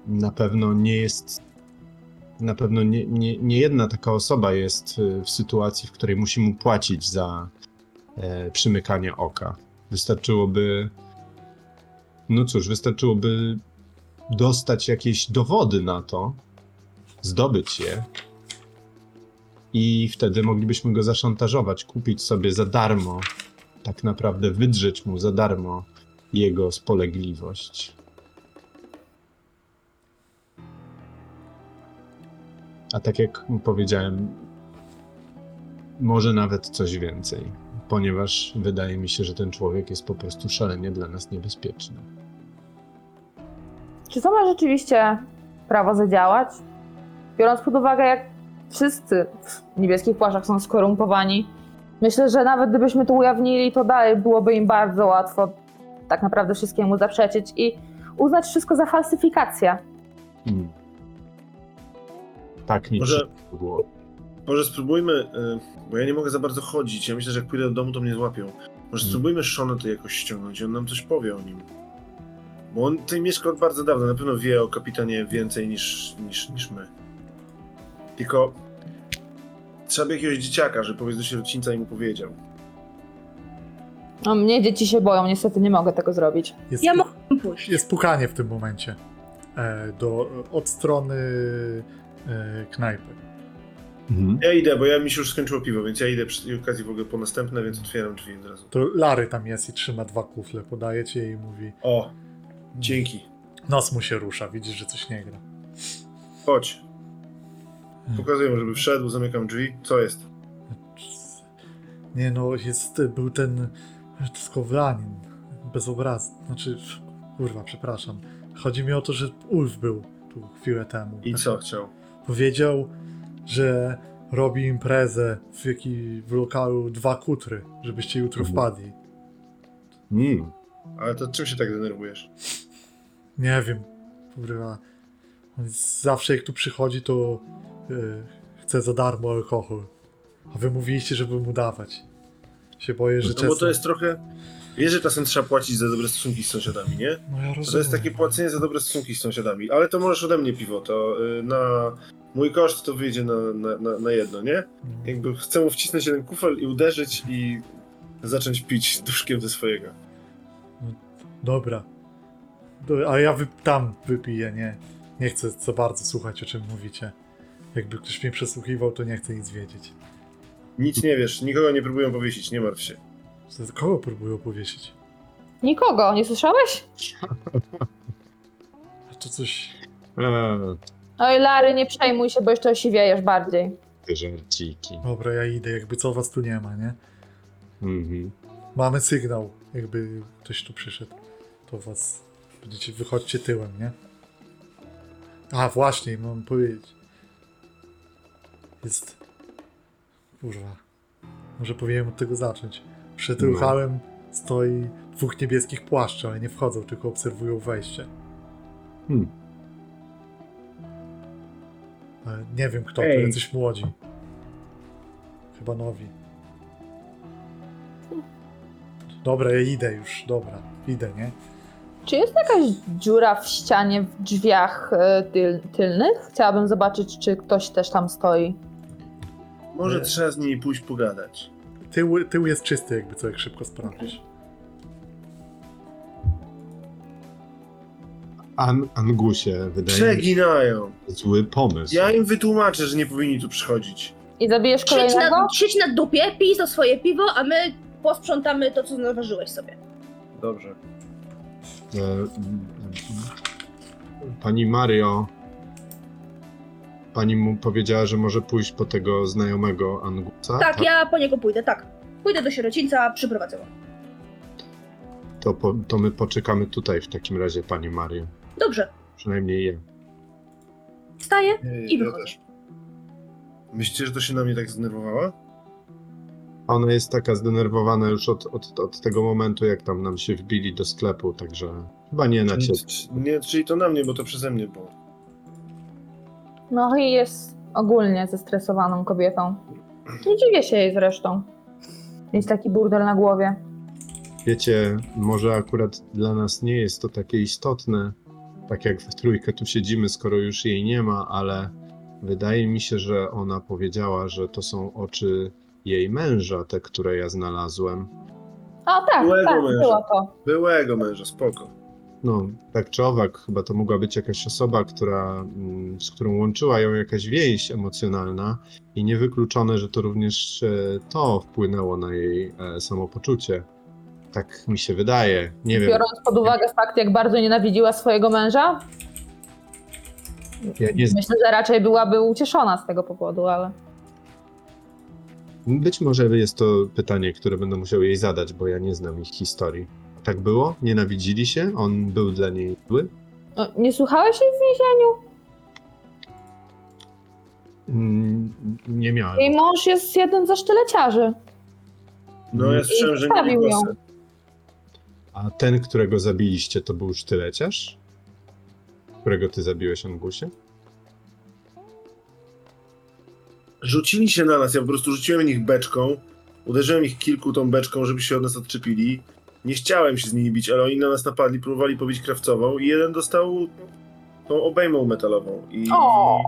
na pewno nie jest. Na pewno nie, nie, nie jedna taka osoba jest e, w sytuacji, w której musi mu płacić za e, przymykanie oka. Wystarczyłoby. No cóż, wystarczyłoby dostać jakieś dowody na to, zdobyć je i wtedy moglibyśmy go zaszantażować, kupić sobie za darmo, tak naprawdę wydrzeć mu za darmo jego spolegliwość. A tak jak powiedziałem, może nawet coś więcej, ponieważ wydaje mi się, że ten człowiek jest po prostu szalenie dla nas niebezpieczny. Czy to ma rzeczywiście prawo zadziałać? Biorąc pod uwagę, jak wszyscy w niebieskich płaszczach są skorumpowani, myślę, że nawet gdybyśmy to ujawnili, to dalej byłoby im bardzo łatwo tak naprawdę wszystkiemu zaprzeczyć i uznać wszystko za falsyfikację. Hmm. Tak mi Może- głowę. Może spróbujmy, y, bo ja nie mogę za bardzo chodzić. Ja myślę, że jak pójdę do domu, to mnie złapią. Może Hmm. spróbujmy Shona to jakoś ściągnąć i on nam coś powie o nim. Bo on tutaj mieszka od bardzo dawna, na pewno wie o kapitanie więcej niż, niż, niż my. Tylko trzeba by jakiegoś dzieciaka, że powiedz do sierocińca i mu powiedział. No, mnie dzieci się boją, niestety nie mogę tego zrobić. Jest, Ja pu- mogę pójść. jest pukanie w tym momencie e, do, od strony e, knajpy. Mhm. Ja idę, bo ja mi się już skończyło piwo, więc ja idę przy tej okazji w ogóle po następne, więc otwieram drzwi od razu. To Lary tam jest i trzyma dwa kufle, podaje ci je i mówi O, dzięki. nos mu się rusza, widzisz, że coś nie gra. Chodź. Pokazuję mu, żeby wszedł, zamykam drzwi. Co jest? Nie no, jest, był ten skowlanin, bez obrazu, znaczy, kurwa, przepraszam. Chodzi mi o to, że Ulf był tu chwilę temu. I co chciał? Powiedział, że robi imprezę w, jaki, w lokalu Dwa Kutry, żebyście jutro Mhm. wpadli. Mm. Ale to czym się tak denerwujesz? Nie wiem, kurwa. Zawsze jak tu przychodzi, to chce za darmo alkohol. A wy mówiliście, żeby mu dawać. Się boję, że No bo to jest trochę... Wiesz, że czasem trzeba płacić za dobre stosunki z sąsiadami, nie? No ja rozumiem. To jest takie płacenie za dobre stosunki z sąsiadami. Ale to możesz ode mnie piwo, to y, na mój koszt to wyjdzie na, na, na, na jedno, nie? No. Jakby chcę mu wcisnąć jeden kufel i uderzyć i zacząć pić duszkiem ze swojego. Dobra. Do, a ja wy, tam wypiję, nie. Nie chcę za bardzo słuchać, o czym mówicie. Jakby ktoś mnie przesłuchiwał, to nie chcę nic wiedzieć. Nic nie wiesz, nikogo nie próbują powiesić, nie martw się. Kogo próbują powiesić? Nikogo, nie słyszałeś? A to coś... Eee, Oj, Lary, nie przejmuj się, bo jeszcze osiwiejesz bardziej. te żarciki. Dobra, ja idę, jakby co was tu nie ma, nie? Mhm. Mamy sygnał, jakby ktoś tu przyszedł. To was będziecie, wychodźcie tyłem, nie? A, właśnie, mam powiedzieć. Jest... Kurwa. Może powinienem od tego zacząć. Przed No. ruchałem stoi dwóch niebieskich płaszczy, ale nie wchodzą, tylko obserwują wejście. Hmm. Ale nie wiem kto, to jacyś młodzi. Chyba nowi. Dobra, ja idę już, dobra, idę, nie? Czy jest jakaś dziura w ścianie w drzwiach e, tyl, tylnych? Chciałabym zobaczyć, czy ktoś też tam stoi. Może Nie. trzeba z nimi pójść pogadać. Tył, tył jest czysty, jakby co, jak szybko sprawdzisz. An Angusie, wydaje mi się, Przeginają. zły pomysł. Ja im wytłumaczę, że nie powinni tu przychodzić. I zabijesz Siedź kolejnego? na, siedź na dupie, pij to swoje piwo, a my posprzątamy to, co naważyłeś sobie. Dobrze. E, Pani Mario. Pani mu powiedziała, że może pójść po tego znajomego Angusa. Tak, ja po niego pójdę, tak. Pójdę do sierocińca, przyprowadzę go. To, po, to my poczekamy tutaj w takim razie, pani Mario. Dobrze, Przynajmniej ja. wstaję. I ja wychodzę. też. Myślicie, że to się na mnie tak zdenerwowała? Ona jest taka zdenerwowana już od, od, od tego momentu, jak tam nam się wbili do sklepu, także chyba nie na ciebie. Nie, czyli to na mnie, bo to przeze mnie było. No i jest ogólnie zestresowaną kobietą. Nie dziwię się jej zresztą. mieć taki burdel na głowie. Wiecie, może akurat dla nas nie jest to takie istotne, tak jak w trójkę tu siedzimy, skoro już jej nie ma, ale wydaje mi się, że ona powiedziała, że to są oczy jej męża, te, które ja znalazłem. A tak, Byłego tak, męża. było to. Byłego męża, spoko. No, tak czy owak, chyba to mogła być jakaś osoba, która, mm, z którą łączyła ją jakaś więź emocjonalna i niewykluczone, że to również e, to wpłynęło na jej e, samopoczucie. Tak mi się wydaje. Nie wiem. Biorąc pod uwagę fakt, jak bardzo nienawidziła swojego męża, Ja nie, myślę, że raczej byłaby ucieszona z tego powodu, ale... Być może jest to pytanie, które będę musiał jej zadać, bo ja nie znam ich historii. Tak było? Nienawidzili się? On był dla niej zły? No, nie słuchałeś jej w więzieniu? Mm, Nie miałem. Jej mąż jest jeden ze sztyleciarzy. No ja słyszałem, że nie Zostawił ją. głosy. A ten, którego zabiliście, to był sztyleciarz? Którego ty zabiłeś, Angusie? Rzucili się na nas, ja po prostu rzuciłem ich beczką, uderzyłem ich kilku tą beczką, żeby się od nas odczepili. Nie chciałem się z nimi bić, ale oni na nas napadli, próbowali pobić krawcową i jeden dostał tą obejmą metalową. I, O!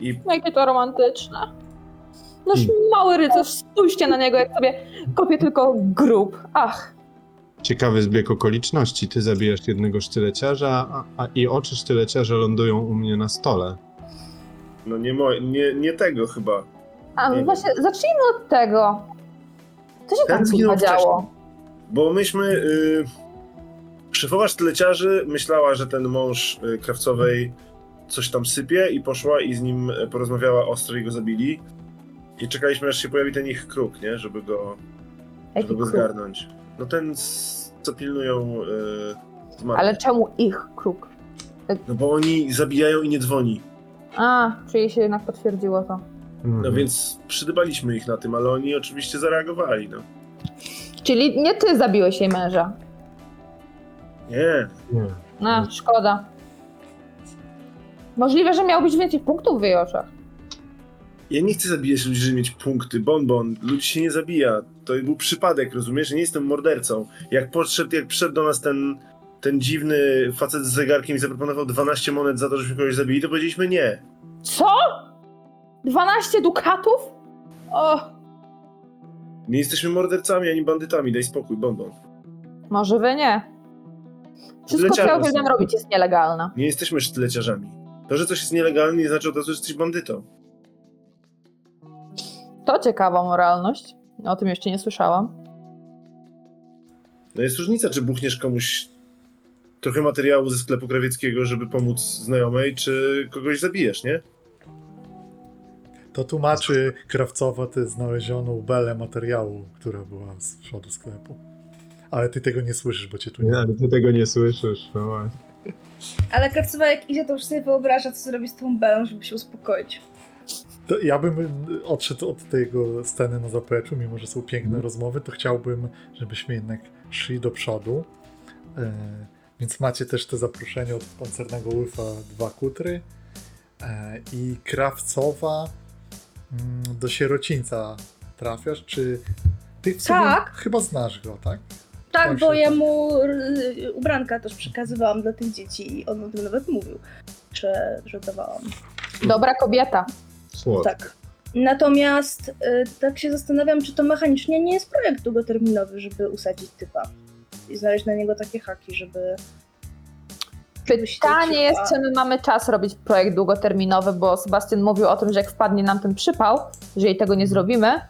i Jakie to romantyczne. Nasz Hmm. mały rycerz, spójrzcie na niego, jak sobie kopie tylko grób. Ach, Ciekawy zbieg okoliczności. Ty zabijasz jednego sztyleciarza, a, a i oczy sztyleciarza lądują u mnie na stole. no nie, mo- nie, nie tego chyba. a Nie wiem. właśnie, zacznijmy od tego. Co się Ten tam zginął działo? Bo myśmy. Y, szefowa sztyleciarzy myślała, że ten mąż y, krawcowej coś tam sypie i poszła i z nim porozmawiała ostro i go zabili. I czekaliśmy aż się pojawi ten ich kruk, nie? Żeby go, Jaki żeby go kruk? zgarnąć. No ten, z- co pilnują y, zmarłych. Ale czemu ich kruk? No bo oni zabijają i nie dzwoni. A, czyli się jednak potwierdziło to. No Mhm. więc przydybaliśmy ich na tym, ale oni oczywiście zareagowali, no. Czyli nie ty zabiłeś jej męża. Nie. Nie. No, szkoda. Możliwe, że miał być więcej punktów w jej oczach. Ja nie chcę zabijać ludzi, żeby mieć punkty. Bonbon, ludzi się nie zabija. To był przypadek, rozumiesz? Nie jestem mordercą. Jak podszedł, jak przyszedł do nas ten, ten dziwny facet z zegarkiem i zaproponował 12 monet za to, żeśmy kogoś zabili, to powiedzieliśmy nie. Co? 12 dukatów? O, Nie jesteśmy mordercami ani bandytami, daj spokój, bonbon. może wy nie. Wszystko, co ja uwielbiam robić, jest nielegalne. Nie jesteśmy sztyleciarzami. To, że coś jest nielegalne, nie znaczy od razu, że jesteś bandytą. To ciekawa moralność. O tym jeszcze nie słyszałam. No jest różnica, czy buchniesz komuś trochę materiału ze sklepu krawieckiego, żeby pomóc znajomej, czy kogoś zabijesz, nie? To tłumaczy krawcowa tę znalezioną belę materiału, która była z przodu sklepu. Ale ty tego nie słyszysz, bo cię tu nie Nie, ale ty tego nie słyszysz. No właśnie. Ale krawcowa jak idzie, to już sobie wyobraża, co zrobi z tą belą, żeby się uspokoić. To ja bym odszedł od tego sceny na zapleczu, mimo że są piękne Mhm. rozmowy, to chciałbym, żebyśmy jednak szli do przodu. E, więc macie też te zaproszenie od pancernego łyfa dwa kutry e, i krawcowa mm, do sierocińca trafiasz, czy ty w sumie Tak. chyba znasz go, tak? Tak, Tam bo ja tak. mu ubranka też przekazywałam dla tych dzieci i on o tym nawet mówił, że, że dawałam. Dobra kobieta. Słodko. Tak. Natomiast y, tak się zastanawiam, czy to mechanicznie nie jest projekt długoterminowy, żeby usadzić typa i znaleźć na niego takie haki, żeby... Pytanie jest, czy my mamy czas robić projekt długoterminowy, bo Sebastian mówił o tym, że jak wpadnie nam ten przypał, jeżeli tego nie zrobimy,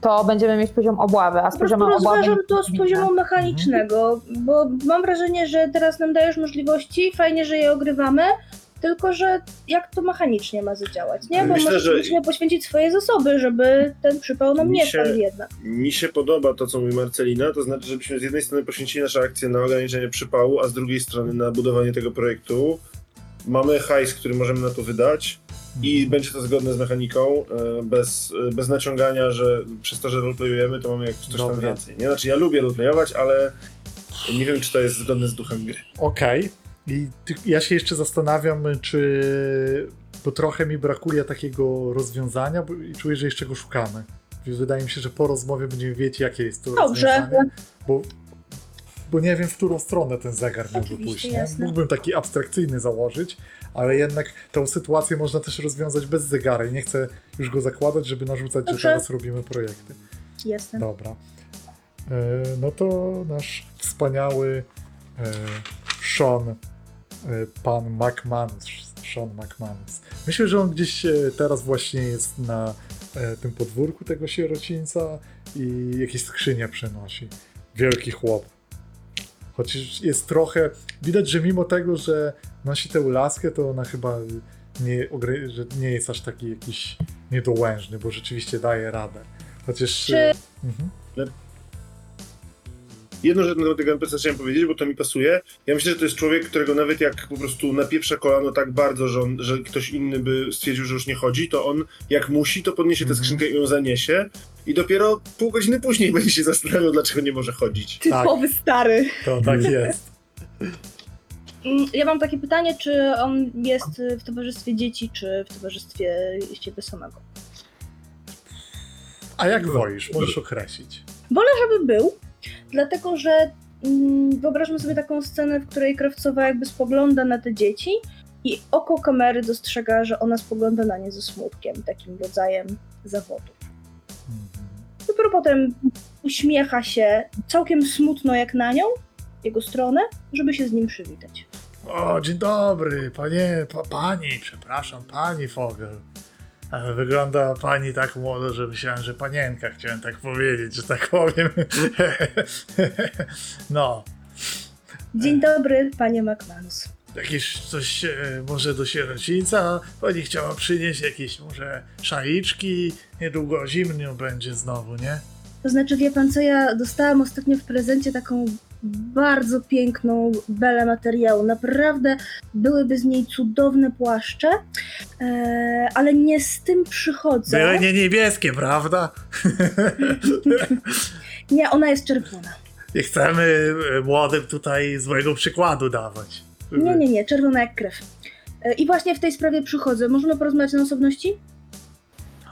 to będziemy mieć poziom obławy, a z prostu poziomem obławy... rozważam to z poziomu mechanicznego, bo mam wrażenie, że teraz nam dajesz możliwości, fajnie, że je ogrywamy, tylko że jak to mechanicznie ma zadziałać, nie? Bo Myślę, może że- musimy poświęcić swoje zasoby, żeby ten przypał nam Mi nie się- wpadł jednak. Mi się podoba to, co mówi Marcelina, to znaczy, żebyśmy z jednej strony poświęcili nasze akcje na ograniczenie przypału, a z drugiej strony na budowanie tego projektu. Mamy hajs, który możemy na to wydać i będzie to zgodne z mechaniką, e, bez, e, bez naciągania, że przez to, że roleplayujemy, to mamy jak coś tam Dobra. więcej. Nie? Znaczy, ja lubię roleplayować, ale nie wiem, czy to jest zgodne z duchem gry. Okej. I ja się jeszcze zastanawiam, czy. Bo trochę mi brakuje takiego rozwiązania, bo i czuję, że jeszcze go szukamy Więc wydaje mi się, że po rozmowie będziemy wiedzieć, jakie jest to Dobrze. rozwiązanie. Bo, bo nie wiem, w którą stronę ten zegar Oczywiście, pójść. Mógłbym taki abstrakcyjny założyć, ale jednak tą sytuację można też rozwiązać bez zegara i nie chcę już go zakładać, żeby narzucać, Dobrze. że teraz robimy projekty. Jestem. Dobra. E, no to nasz wspaniały e, Sean, pan McManus, Sean McManus. Myślę, że on gdzieś e, teraz właśnie jest na e, tym podwórku tego sierocińca i jakieś skrzynie przenosi. Wielki chłop. Chociaż jest trochę... Widać, że mimo tego, że nosi tę laskę, to ona chyba nie, że nie jest aż taki jakiś niedołężny, bo rzeczywiście daje radę. Chociaż... Czy- e, Mhm. Jedną rzecz na temat tego NPC chciałem powiedzieć, bo to mi pasuje. Ja myślę, że to jest człowiek, którego nawet jak po prostu napieprza kolano tak bardzo, że, on, że ktoś inny by stwierdził, że już nie chodzi, to on jak musi, to podniesie tę Mhm. skrzynkę i ją zaniesie. I dopiero pół godziny później będzie się zastanawiał, dlaczego nie może chodzić. Typowy stary. To tak jest. Mm, Ja mam takie pytanie, czy on jest w towarzystwie dzieci, czy w towarzystwie ciebie samego? A jak wolisz, możesz określić. Wolę, żeby był, dlatego że mm, wyobraźmy sobie taką scenę, w której krawcowa jakby spogląda na te dzieci i oko kamery dostrzega, że ona spogląda na nie ze smutkiem, takim rodzajem zawodu. Mhm. Dopiero potem uśmiecha się całkiem smutno jak na nią, jego stronę, żeby się z nim przywitać. O, dzień dobry, panie, pa, pani, przepraszam, pani Fogel. Ale wygląda pani tak młodo, że myślałem, że panienka, chciałem tak powiedzieć, że tak powiem. No, Dzień dobry, panie McManus. jakieś coś e, może do sierocińca pani chciała przynieść, jakieś może szaliczki, niedługo zimno będzie znowu, nie? To znaczy, wie pan co, ja dostałam ostatnio w prezencie taką bardzo piękną belę materiału. Naprawdę byłyby z niej cudowne płaszcze, e, ale nie z tym przychodzę. Były nie niebieskie, prawda? Nie, ona jest czerwona. Nie chcemy e, młodym tutaj złego przykładu dawać. Nie, nie, nie, czerwona jak krew. E, I właśnie w tej sprawie przychodzę. Możemy porozmawiać na osobności?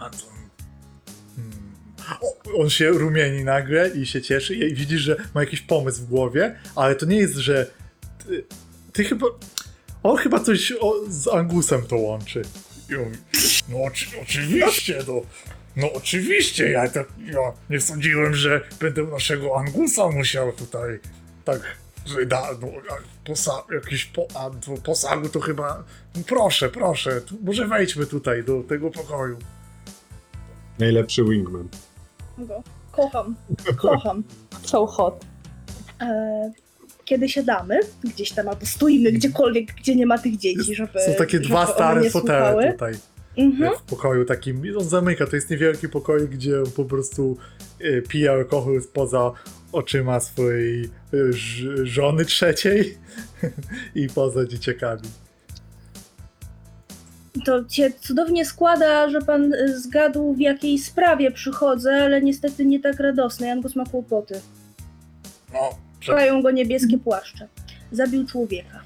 A to... On się rumieni nagle i się cieszy i widzisz, że ma jakiś pomysł w głowie, ale to nie jest, że ty, ty chyba... On chyba coś o, z Angusem to łączy. I on no oczy, oczywiście, no, no oczywiście, ja, tak, ja nie sądziłem, że będę naszego Angusa musiał tutaj tak, że da, no, posa, jakiś po, a, to posagu to chyba, no proszę, proszę, tu, może wejdźmy tutaj do tego pokoju. Najlepszy wingman. Go. Kocham. Kocham. So hot. E, kiedy siadamy, gdzieś tam albo stoimy gdziekolwiek, gdzie nie ma tych dzieci, żeby. Są takie żeby dwa stare fotele słuchały. tutaj Mhm. w pokoju takim. On zamyka, to jest niewielki pokój, gdzie on po prostu e, pije alkohol poza oczyma swojej e, żony trzeciej i poza dzieciakami. To cię cudownie składa, że pan y, zgadł w jakiej sprawie przychodzę, ale niestety nie tak radosnej. Angus ma kłopoty. No, Szukają go niebieskie płaszcze. Zabił człowieka.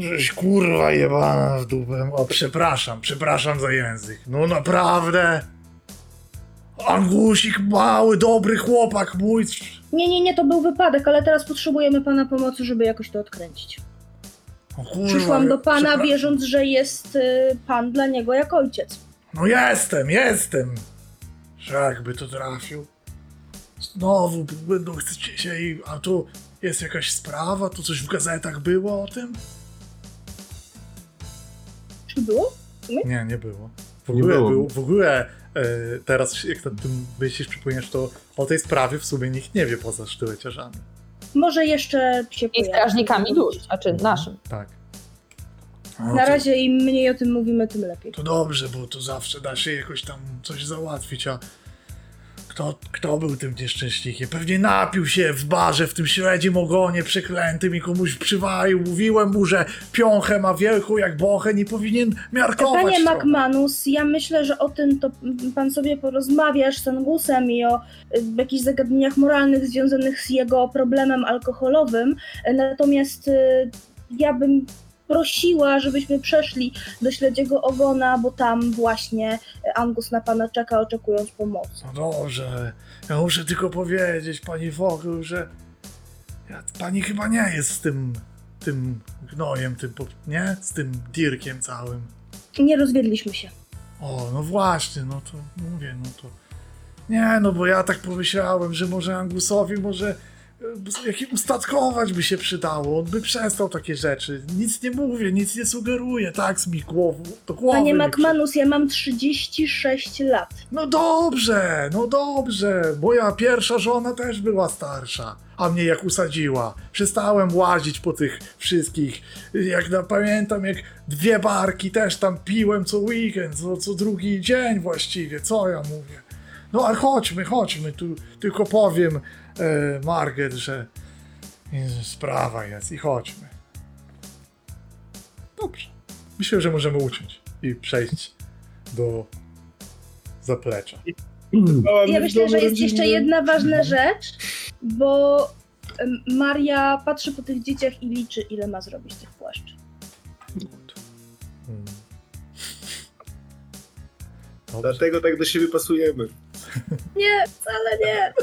żeś kurwa jebana w dupę. O, przepraszam, przepraszam za język. No naprawdę. Angusik mały, dobry chłopak mój. Nie, nie, nie, to był wypadek, ale teraz potrzebujemy pana pomocy, żeby jakoś to odkręcić. Kurwa, Przyszłam do pana, wierząc, że jest y, pan dla niego jak ojciec. No jestem, jestem. Jakby to trafił. Znowu będą chcecie się i... A tu jest jakaś sprawa? Tu coś w gazetach było o tym? Czy było? Nie, nie było. W Nie ogóle, było. był, w ogóle e, teraz jak nad tym myślisz, przypomniesz, to o tej sprawie w sumie nikt nie wie poza sztyłeciarzami. Może jeszcze się I pojawi. strażnikami dusz, znaczy naszym. Tak. No Na to- razie im mniej o tym mówimy, tym lepiej. To dobrze, bo to zawsze da się jakoś tam coś załatwić, a kto, kto był tym nieszczęśnikiem? Pewnie napił się w barze w tym śledzim ogonie przeklętym i komuś przywalił. Mówiłem mu, że piąchę ma wielką jak bochę, nie powinien miarkować Panie trochę. McManus, ja myślę, że o tym to pan sobie porozmawiasz z Angusem i o y, jakichś zagadnieniach moralnych związanych z jego problemem alkoholowym. Natomiast y, ja bym prosiła, żebyśmy przeszli do śledziego ogona, bo tam właśnie Angus na pana czeka, oczekując pomocy. No dobrze, ja muszę tylko powiedzieć pani Vogel, że ja, pani chyba nie jest z tym, tym gnojem, tym, nie? Z tym dirkiem całym. Nie rozwiedliśmy się. O, no właśnie, no to mówię, no to... Nie, no bo ja tak pomyślałem, że może Angusowi może jakim ustatkować by się przydało, on by przestał takie rzeczy. Nic nie mówię, nic nie sugeruję, tak z mi głowu, do głowy Panie McManus, ja mam 36 lat. No dobrze, no dobrze. Moja pierwsza żona też była starsza, a mnie jak usadziła. Przestałem łazić po tych wszystkich. Jak na, pamiętam, jak dwie barki też tam piłem co weekend, co, co drugi dzień właściwie. Co ja mówię? No ale chodźmy, chodźmy. Tu tylko powiem e, Margaret, że sprawa jest i chodźmy. Dobrze. Myślę, że możemy uciąć i przejść do zaplecza. Ja myślę, że jest jeszcze jedna ważna rzecz, bo Maria patrzy po tych dzieciach i liczy, ile ma zrobić tych płaszczy. Hmm. Dlatego tak do siebie pasujemy. Nie, wcale nie.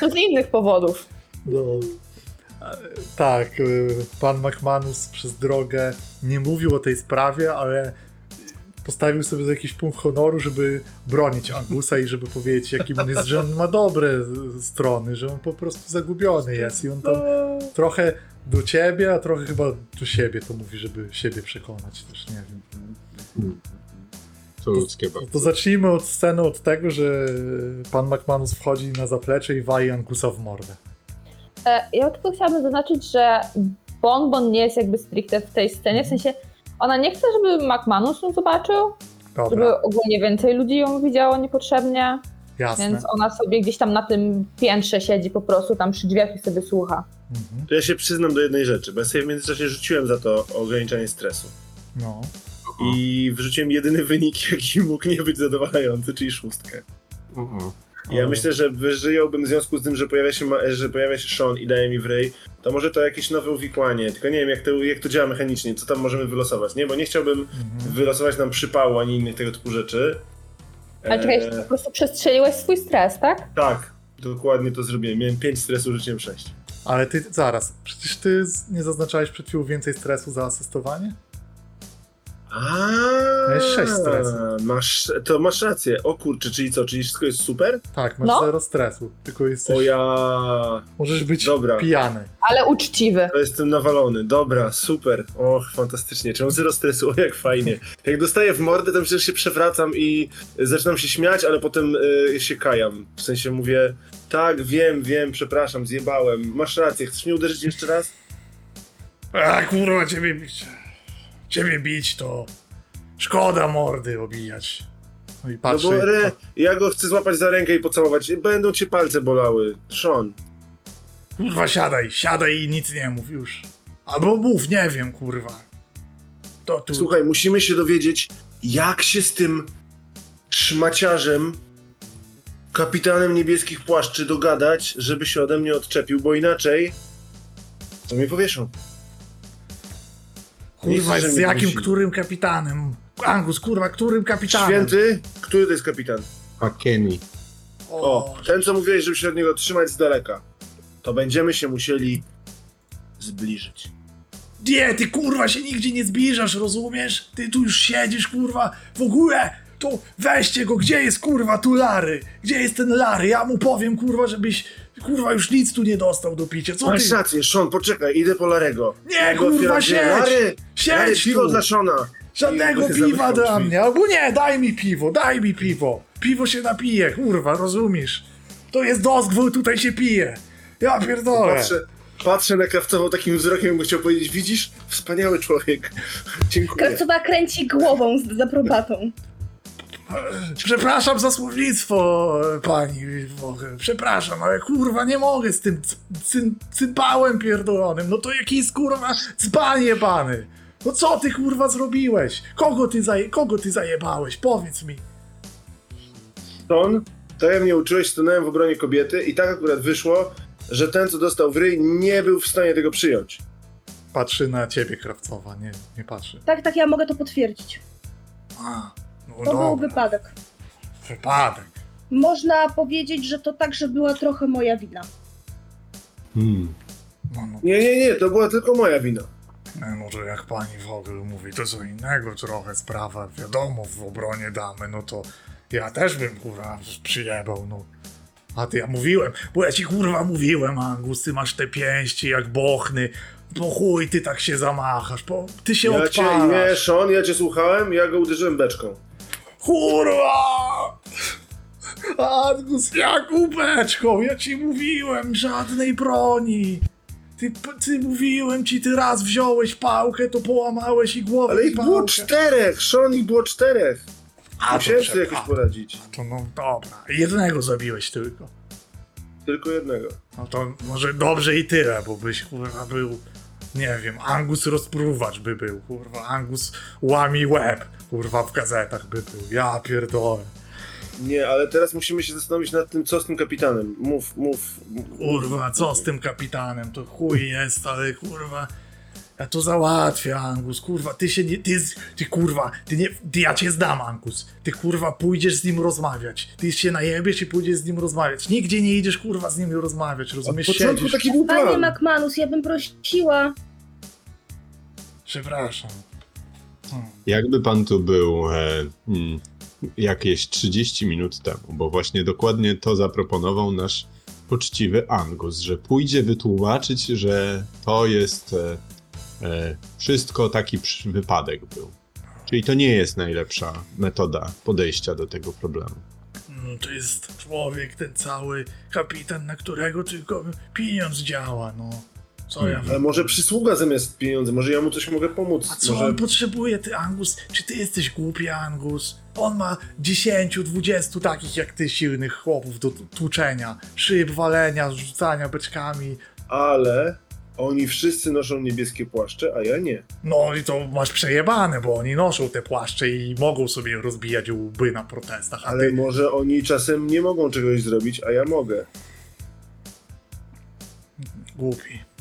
To z innych powodów. No, tak, y, pan McManus przez drogę nie mówił o tej sprawie, ale postawił sobie za jakiś punkt honoru, żeby bronić Angusa i żeby powiedzieć, jakim on jest, że on ma dobre strony, że on po prostu zagubiony jest i on tam trochę do ciebie, a trochę chyba do siebie to mówi, żeby siebie przekonać też, nie wiem. To ludzkie bardzo. to zacznijmy od sceny od tego, że pan McManus wchodzi na zaplecze i waje Angusa w mordę. E, Ja tylko chciałabym zaznaczyć, że Bonbon nie jest jakby stricte w tej scenie, w sensie ona nie chce, żeby McManus ją zobaczył, Dobra, żeby ogólnie więcej ludzi ją widziało niepotrzebnie, jasne. więc ona sobie gdzieś tam na tym piętrze siedzi po prostu tam przy drzwiach i sobie słucha. Mhm. To ja się przyznam do jednej rzeczy, bo ja sobie w międzyczasie rzuciłem za to ograniczanie stresu. No. I wrzuciłem jedyny wynik, jaki mógł nie być zadowalający, czyli szóstkę. O, Ja myślę, że wyżyjąłbym w związku z tym, że pojawia się, ma- że pojawia się Sean i daje mi w rej, to może to jakieś nowe uwikłanie, tylko nie wiem jak to, jak to działa mechanicznie, co tam możemy wylosować, nie? Bo nie chciałbym Mhm. wylosować nam przypału ani innych tego typu rzeczy. Ale czekaj, Eee, po prostu przestrzeliłeś swój stres, tak? tak, dokładnie to zrobiłem. Miałem 5 stresu, rzuciłem 6. Ale ty, zaraz, przecież ty nie zaznaczałeś przed chwilą więcej stresu za asystowanie? Miałeś sześć stresu. Masz, to masz rację. O kurczę, czyli co, czyli wszystko jest super? Tak, masz No. zero stresu, tylko jesteś, O ja... możesz być Dobra. pijany. Ale uczciwy. To jestem nawalony. Dobra, super. Och, fantastycznie. Czemu zero stresu? O, jak fajnie. Jak dostaję w mordę, to przecież się przewracam i zaczynam się śmiać, ale potem y, się kajam. W sensie mówię, tak, wiem, wiem, przepraszam, zjebałem. Masz rację, chcesz mnie uderzyć jeszcze raz? A kurwa, ciebie bić. Ciebie bić to szkoda mordy obijać. No i No patrzy, bo re, ja go chcę złapać za rękę i pocałować. Będą cię palce bolały. Sean. kurwa siadaj, siadaj i nic nie mów już. Albo mów, nie wiem, kurwa. To tu... Słuchaj, musimy się dowiedzieć, jak się z tym szmaciarzem, kapitanem niebieskich płaszczy dogadać, żeby się ode mnie odczepił, bo inaczej to mnie powieszą. Kurwa, z jakim, którym kapitanem? Angus, kurwa, którym kapitanem? Święty, który to jest kapitan? A Kenny. O, ten co mówiłeś, żeby się od niego trzymać z daleka. To będziemy się musieli zbliżyć. Nie, ty kurwa się nigdzie nie zbliżasz, rozumiesz? Ty tu już siedzisz, kurwa, w ogóle, to weźcie go, gdzie jest kurwa tu Lary? Gdzie jest ten Lary? Ja mu powiem, kurwa, żebyś, kurwa, już nic tu nie dostał do picia, co Masz ty? rację, Sean, poczekaj, idę po Larego. Nie, kurwa, otwieram, siedź! Lary, Siedź Lary, piwo tu! dla Shona. Żadnego I piwa zamykam dla drzwi. mnie, albo nie, daj mi piwo, daj mi piwo. Piwo się napije, kurwa, rozumiesz? To jest dozgwół, tutaj się pije. Ja pierdolę. Patrzę, patrzę na krawcową takim wzrokiem, jakbym chciał powiedzieć, widzisz? Wspaniały człowiek. Dziękuję. Krawcowa kręci głową z dezaprobatą. Przepraszam za słownictwo, pani Woche. Przepraszam, ale kurwa nie mogę z tym c- cyn- cymbałem pierdolonym. No to jaki jest kurwa dzban jebany. No co ty kurwa zrobiłeś? Kogo ty, zaje- kogo ty zajebałeś? Powiedz mi. Ton, tak jak mnie uczyłeś, stanąłem w obronie kobiety i tak akurat wyszło, że ten, co dostał w ryj, nie był w stanie tego przyjąć. patrzy na ciebie, krawcowa, nie, nie patrzy. Tak, tak, ja mogę to potwierdzić. A, no To był dobra, wypadek. wypadek. Można powiedzieć, że to także była trochę moja wina. Hmm. No, no, Nie, nie, nie, to była tylko moja wina. nie, no to jak pani w ogóle mówi, to co innego trochę sprawa, wiadomo, w obronie damy, no to ja też bym, kurwa, przyjebał, no. A ty, ja mówiłem, bo ja ci, kurwa, mówiłem, Angus, ty masz te pięści jak bochny, po chuj ty tak się zamachasz, po, ty się Ja cię, nie. Sean, ja cię słuchałem, ja go uderzyłem beczką. Kurwa! Angus, jaką beczką? Ja ci mówiłem, żadnej broni. Ty, ty mówiłem ci, ty raz wziąłeś pałkę, to połamałeś i głowę Ale i ich było pałkę. czterech, Sean, ich było czterech. A, Musiałem sobie jakoś poradzić. To no dobra, jednego zabiłeś tylko. Tylko jednego. No to może dobrze i tyle, bo byś kurwa był, nie wiem, Angus rozpruwacz by był, kurwa, Angus łami łeb, kurwa, w gazetach by był, ja pierdolę. Nie, ale teraz musimy się zastanowić nad tym, co z tym kapitanem. Mów, mów. Kurwa, co z tym kapitanem? To chuj jest, ale kurwa. Ja to załatwię, Angus, kurwa, ty się nie, ty, ty kurwa, ty nie, ty, ja cię znam, Angus, ty kurwa pójdziesz z nim rozmawiać, ty się najebiesz i pójdziesz z nim rozmawiać, nigdzie nie idziesz kurwa z nim rozmawiać, Od rozumiesz, początku siedzisz, taki był Panie plan. McManus, ja bym prosiła. przepraszam. Hmm. Jakby pan tu był e, hmm, jakieś 30 minut temu, bo właśnie dokładnie to zaproponował nasz poczciwy Angus, że pójdzie wytłumaczyć, że to jest e, wszystko taki wypadek był. Czyli to nie jest najlepsza metoda podejścia do tego problemu. Mm, To jest człowiek, ten cały kapitan, na którego tylko pieniądz działa, no. Co ja Hmm. Ale może przysługa zamiast pieniędzy, może ja mu coś mogę pomóc. A co może... on potrzebuje, ty Angus? Czy ty jesteś głupi, Angus? On ma 10, 20 takich jak ty silnych chłopów do tłuczenia, szyb, walenia, rzucania beczkami. Ale oni wszyscy noszą niebieskie płaszcze, a ja nie. No i to masz przejebane, bo oni noszą te płaszcze i mogą sobie rozbijać łby na protestach, Ale ty... może oni czasem nie mogą czegoś zrobić, a ja mogę. Głupi.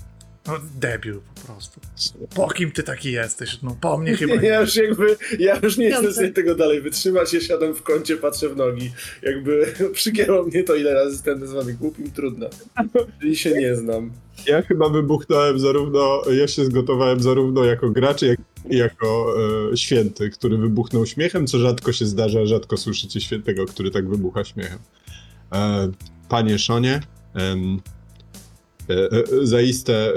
No debil po prostu. Po kim ty taki jesteś? No po mnie chyba... Ja już jakby, ja już nie jestem w stanie tego dalej wytrzymać, ja siadam w kącie, patrzę w nogi. Jakby przygięło mnie to, ile razy jestem nazwany głupim, trudno. Czyli się nie znam. Ja chyba wybuchnąłem zarówno, ja się zgotowałem zarówno jako gracz, jak i jako e, święty, który wybuchnął śmiechem, co rzadko się zdarza, rzadko słyszycie świętego, który tak wybucha śmiechem. E, panie Szonie, em, zaiste e,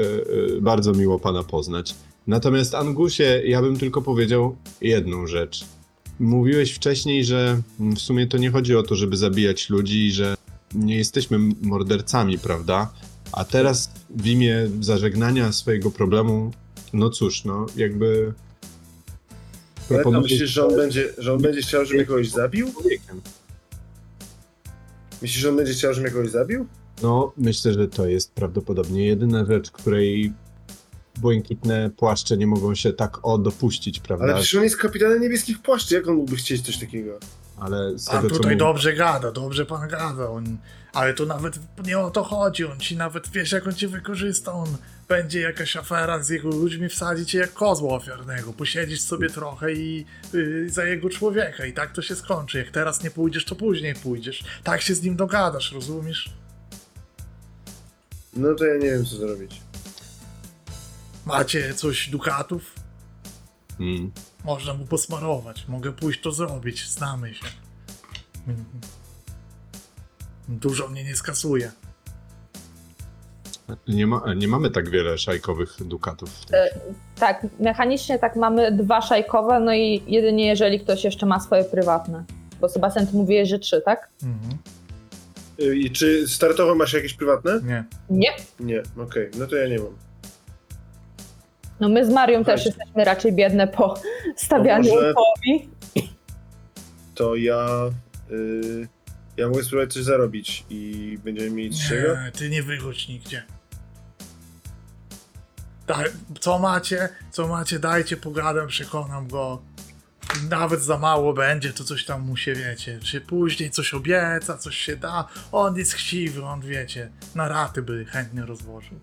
e, bardzo miło pana poznać. Natomiast Angusie, ja bym tylko powiedział jedną rzecz. Mówiłeś wcześniej, że w sumie to nie chodzi o to, żeby zabijać ludzi że nie jesteśmy mordercami, prawda? A teraz w imię zażegnania swojego problemu, no cóż, no jakby. Proponuję- myślisz, że on, będzie, że on będzie chciał, żebym kogoś zabił? Myślisz, że on będzie chciał, żebym kogoś zabił? No, myślę, że to jest prawdopodobnie jedyna rzecz, której błękitne płaszcze nie mogą się tak o dopuścić, prawda? Ale przecież on jest kapitanem niebieskich płaszczy, jak on mógłby chcieć coś takiego? Ale z tego, co tutaj dobrze gada, dobrze pan gada. On, ale to nawet nie o to chodzi. On ci nawet wiesz, jak on cię wykorzysta. On będzie jakaś afera z jego ludźmi, wsadzi cię jak kozła ofiarnego. Posiedzisz sobie trochę i y, za jego człowieka. I tak to się skończy. Jak teraz nie pójdziesz, to później pójdziesz. Tak się z nim dogadasz, rozumiesz? No to ja nie wiem, co zrobić. Macie coś dukatów? Mm. Można mu posmarować. Mogę pójść to zrobić. Znamy się. Mm. Dużo mnie nie skasuje. Nie, ma, nie mamy tak wiele szajkowych dukatów. E. Tak, mechanicznie tak mamy dwa szajkowe, no i jedynie jeżeli ktoś jeszcze ma swoje prywatne. Bo Sebastian, ty mówiłeś, że trzy, tak? Mhm. Y, I czy startowe masz jakieś prywatne? Nie. Nie. Nie, okej, no to ja nie mam. No my z Marią też jesteśmy raczej biedne po stawianiu może- upowi. To ja... Y, ja mogę spróbować coś zarobić i będziemy mieli z czego? Ty nie wychodź nigdzie. Daj, co macie, co macie, dajcie, pogadam, przekonam go. Nawet za mało będzie, to coś tam mu się, wiecie, czy później coś obieca, coś się da. On jest chciwy, on, wiecie, na raty by chętnie rozłożył.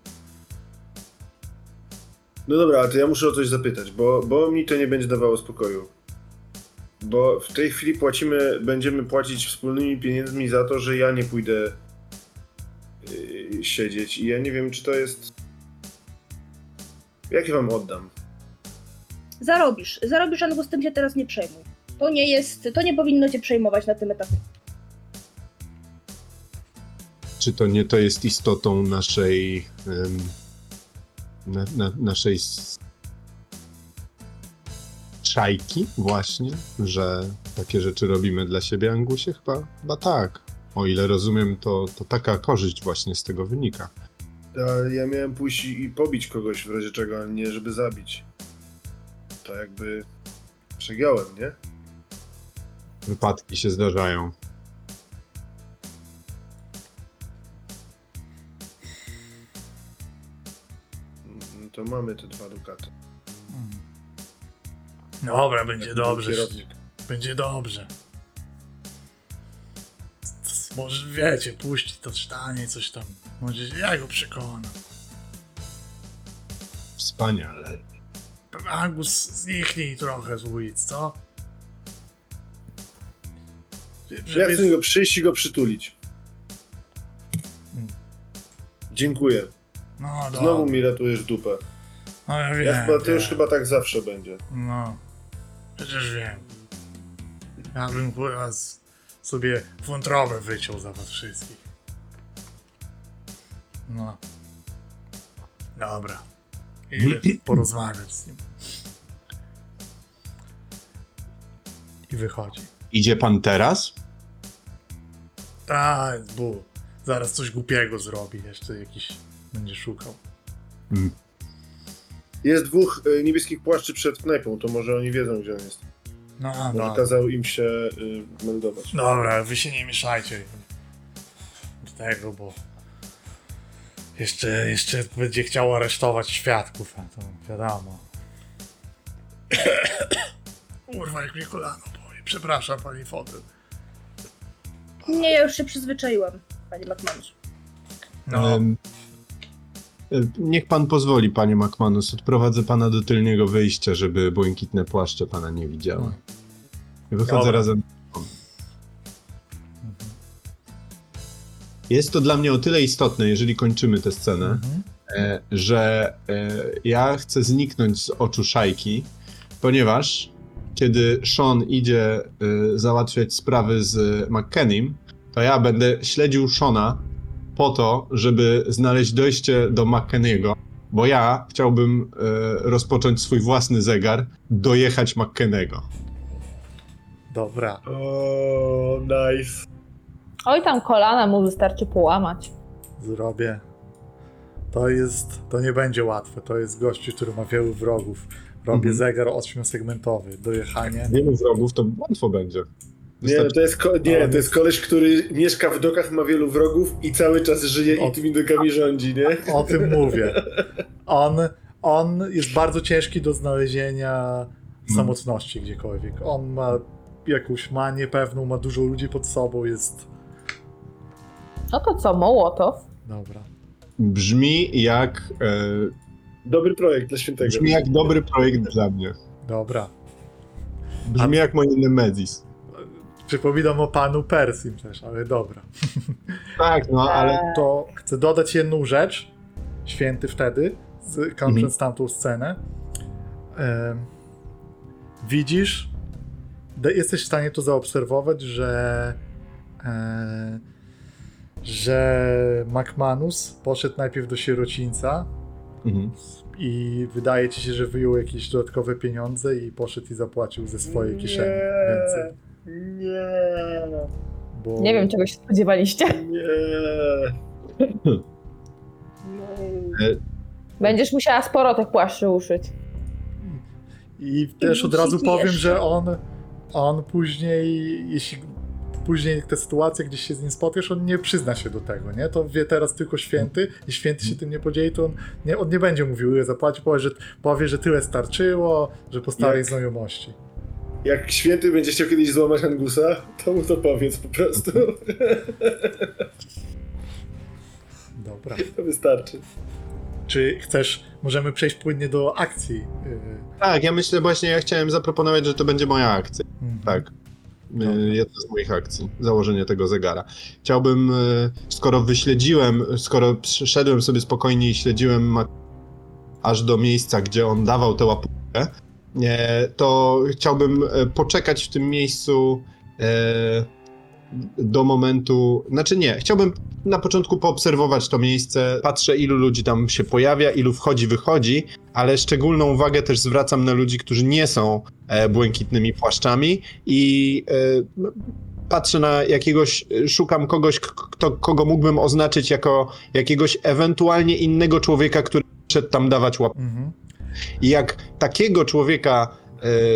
No dobra, ale to ja muszę o coś zapytać, bo, bo mi to nie będzie dawało spokoju. Bo w tej chwili płacimy, będziemy płacić wspólnymi pieniędzmi za to, że ja nie pójdę yy, siedzieć i ja nie wiem, czy to jest... Jak ja wam oddam? Zarobisz, zarobisz, z tym się teraz nie przejmuj. To nie jest, to nie powinno cię przejmować na tym etapie. Czy to nie to jest istotą naszej. em, na, na, naszej. Szajki, właśnie, że takie rzeczy robimy dla siebie, Angusie? Chyba, chyba tak. O ile rozumiem, to, to taka korzyść właśnie z tego wynika. Ja miałem pójść i i pobić kogoś w razie czego, a nie żeby zabić. To jakby przegiąłem, nie? Wypadki się zdarzają. Mm, To mamy te dwa dukaty. Mm. Dobra, będzie dobrze. kierownik. Będzie dobrze. C- Może wiecie, puści to stanie, coś tam. Może ja go przekonam. Wspaniale. Angus, zniknij trochę z ulic, co? Ja chcę go przyjść i go przytulić. Mm. Dziękuję. No dobra. Znowu mi ratujesz dupę. No ja wiem. Ja chyba, to już chyba tak zawsze będzie. No. Przecież wiem. Ja bym kurwa sobie wątrobę wyciął za was wszystkich. No. Dobra. Idę porozmawiać z nim. I wychodzi. Idzie pan teraz? Tak, bu. Zaraz coś głupiego zrobi. Jeszcze jakiś będzie szukał. Mm. Jest dwóch y, niebieskich płaszczy przed knajpą, to może oni wiedzą, gdzie on jest. No, Może dobra. kazał im się y, meldować. Dobra, wy się nie mieszajcie do tego, bo jeszcze, jeszcze będzie chciał aresztować świadków, a to wiadomo. Kurwa, jak mnie kolano boli. Przepraszam, pani Fotel. Nie, ja już się przyzwyczaiłam, panie McManus. No, Em, e, Niech pan pozwoli, panie McManus. Odprowadzę pana do tylnego wyjścia, żeby błękitne płaszcze pana nie widziały. Wychodzę Dobra. razem. Jest to dla mnie o tyle istotne, jeżeli kończymy tę scenę, mhm. e, że e, ja chcę zniknąć z oczu szajki, ponieważ kiedy Sean idzie e, załatwiać sprawy z McKennym, to ja będę śledził Shona po to, żeby znaleźć dojście do McKenniego, bo ja chciałbym rozpocząć swój własny zegar, dojechać McKennego. Dobra. O, nice. Oj, tam kolana mu wystarczy połamać. Zrobię. To jest, to nie będzie łatwe. To jest gościu, który ma wielu wrogów. Robię Mhm. zegar ośmiosegmentowy. Dojechanie. Wielu wrogów to łatwo będzie. Nie, no to jest, ko- nie, to jest koleś, który mieszka w dokach, ma wielu wrogów i cały czas żyje O. i tymi dokami rządzi, nie? O tym mówię. On, on jest bardzo ciężki do znalezienia samotności gdziekolwiek. On ma jakąś manię pewną, ma dużo ludzi pod sobą, jest... No to co, Mołotow? Dobra. Brzmi jak, e, Dobry projekt dla świętego. brzmi jak dobry projekt dla mnie. Dobra. Brzmi jak moje Nemezis. Przypominam o panu Persim też, ale dobra. Tak, no ale To chcę dodać jedną rzecz. Święty wtedy, z, kończąc Mhm. tamtą scenę. Em, widzisz, jesteś w stanie to zaobserwować, że e, że McManus poszedł najpierw do sierocińca mhm. i wydaje ci się, że wyjął jakieś dodatkowe pieniądze i poszedł i zapłacił ze swojej kieszeni Nie. więcej. Nie, Bo... Nie wiem, czego się spodziewaliście. nie. Będziesz musiała sporo tych płaszczy uszyć. I też od razu powiem, że on, on później, jeśli później te sytuacje gdzieś się z nim spotkasz, on nie przyzna się do tego, nie? To wie teraz tylko święty i święty się tym nie podzieli, to on nie, on nie będzie mówił, ile zapłaci, powie że, powie, że tyle starczyło, że po starej Jak? znajomości. Jak święty będzie chciał kiedyś złamać Angusa, to mu to powiedz po prostu. Dobra. To wystarczy. Czy chcesz, możemy przejść płynnie do akcji. yy, Tak, ja myślę właśnie, ja chciałem zaproponować, że to będzie moja akcja. mhm. Tak. Dobra. Y, Jedna z moich akcji, założenie tego zegara. Chciałbym, y, skoro wyśledziłem, skoro szedłem sobie spokojnie i śledziłem aż do miejsca, gdzie on dawał tę łapówkę, e, to chciałbym e, poczekać w tym miejscu e, do momentu, znaczy nie, chciałbym na początku poobserwować to miejsce, patrzę ilu ludzi tam się pojawia, ilu wchodzi, wychodzi, ale szczególną uwagę też zwracam na ludzi, którzy nie są e, błękitnymi płaszczami i e, patrzę na jakiegoś, e, szukam kogoś, kto, kogo mógłbym oznaczyć jako jakiegoś ewentualnie innego człowieka, który przyszedł tam dawać łap. Mhm. I jak takiego człowieka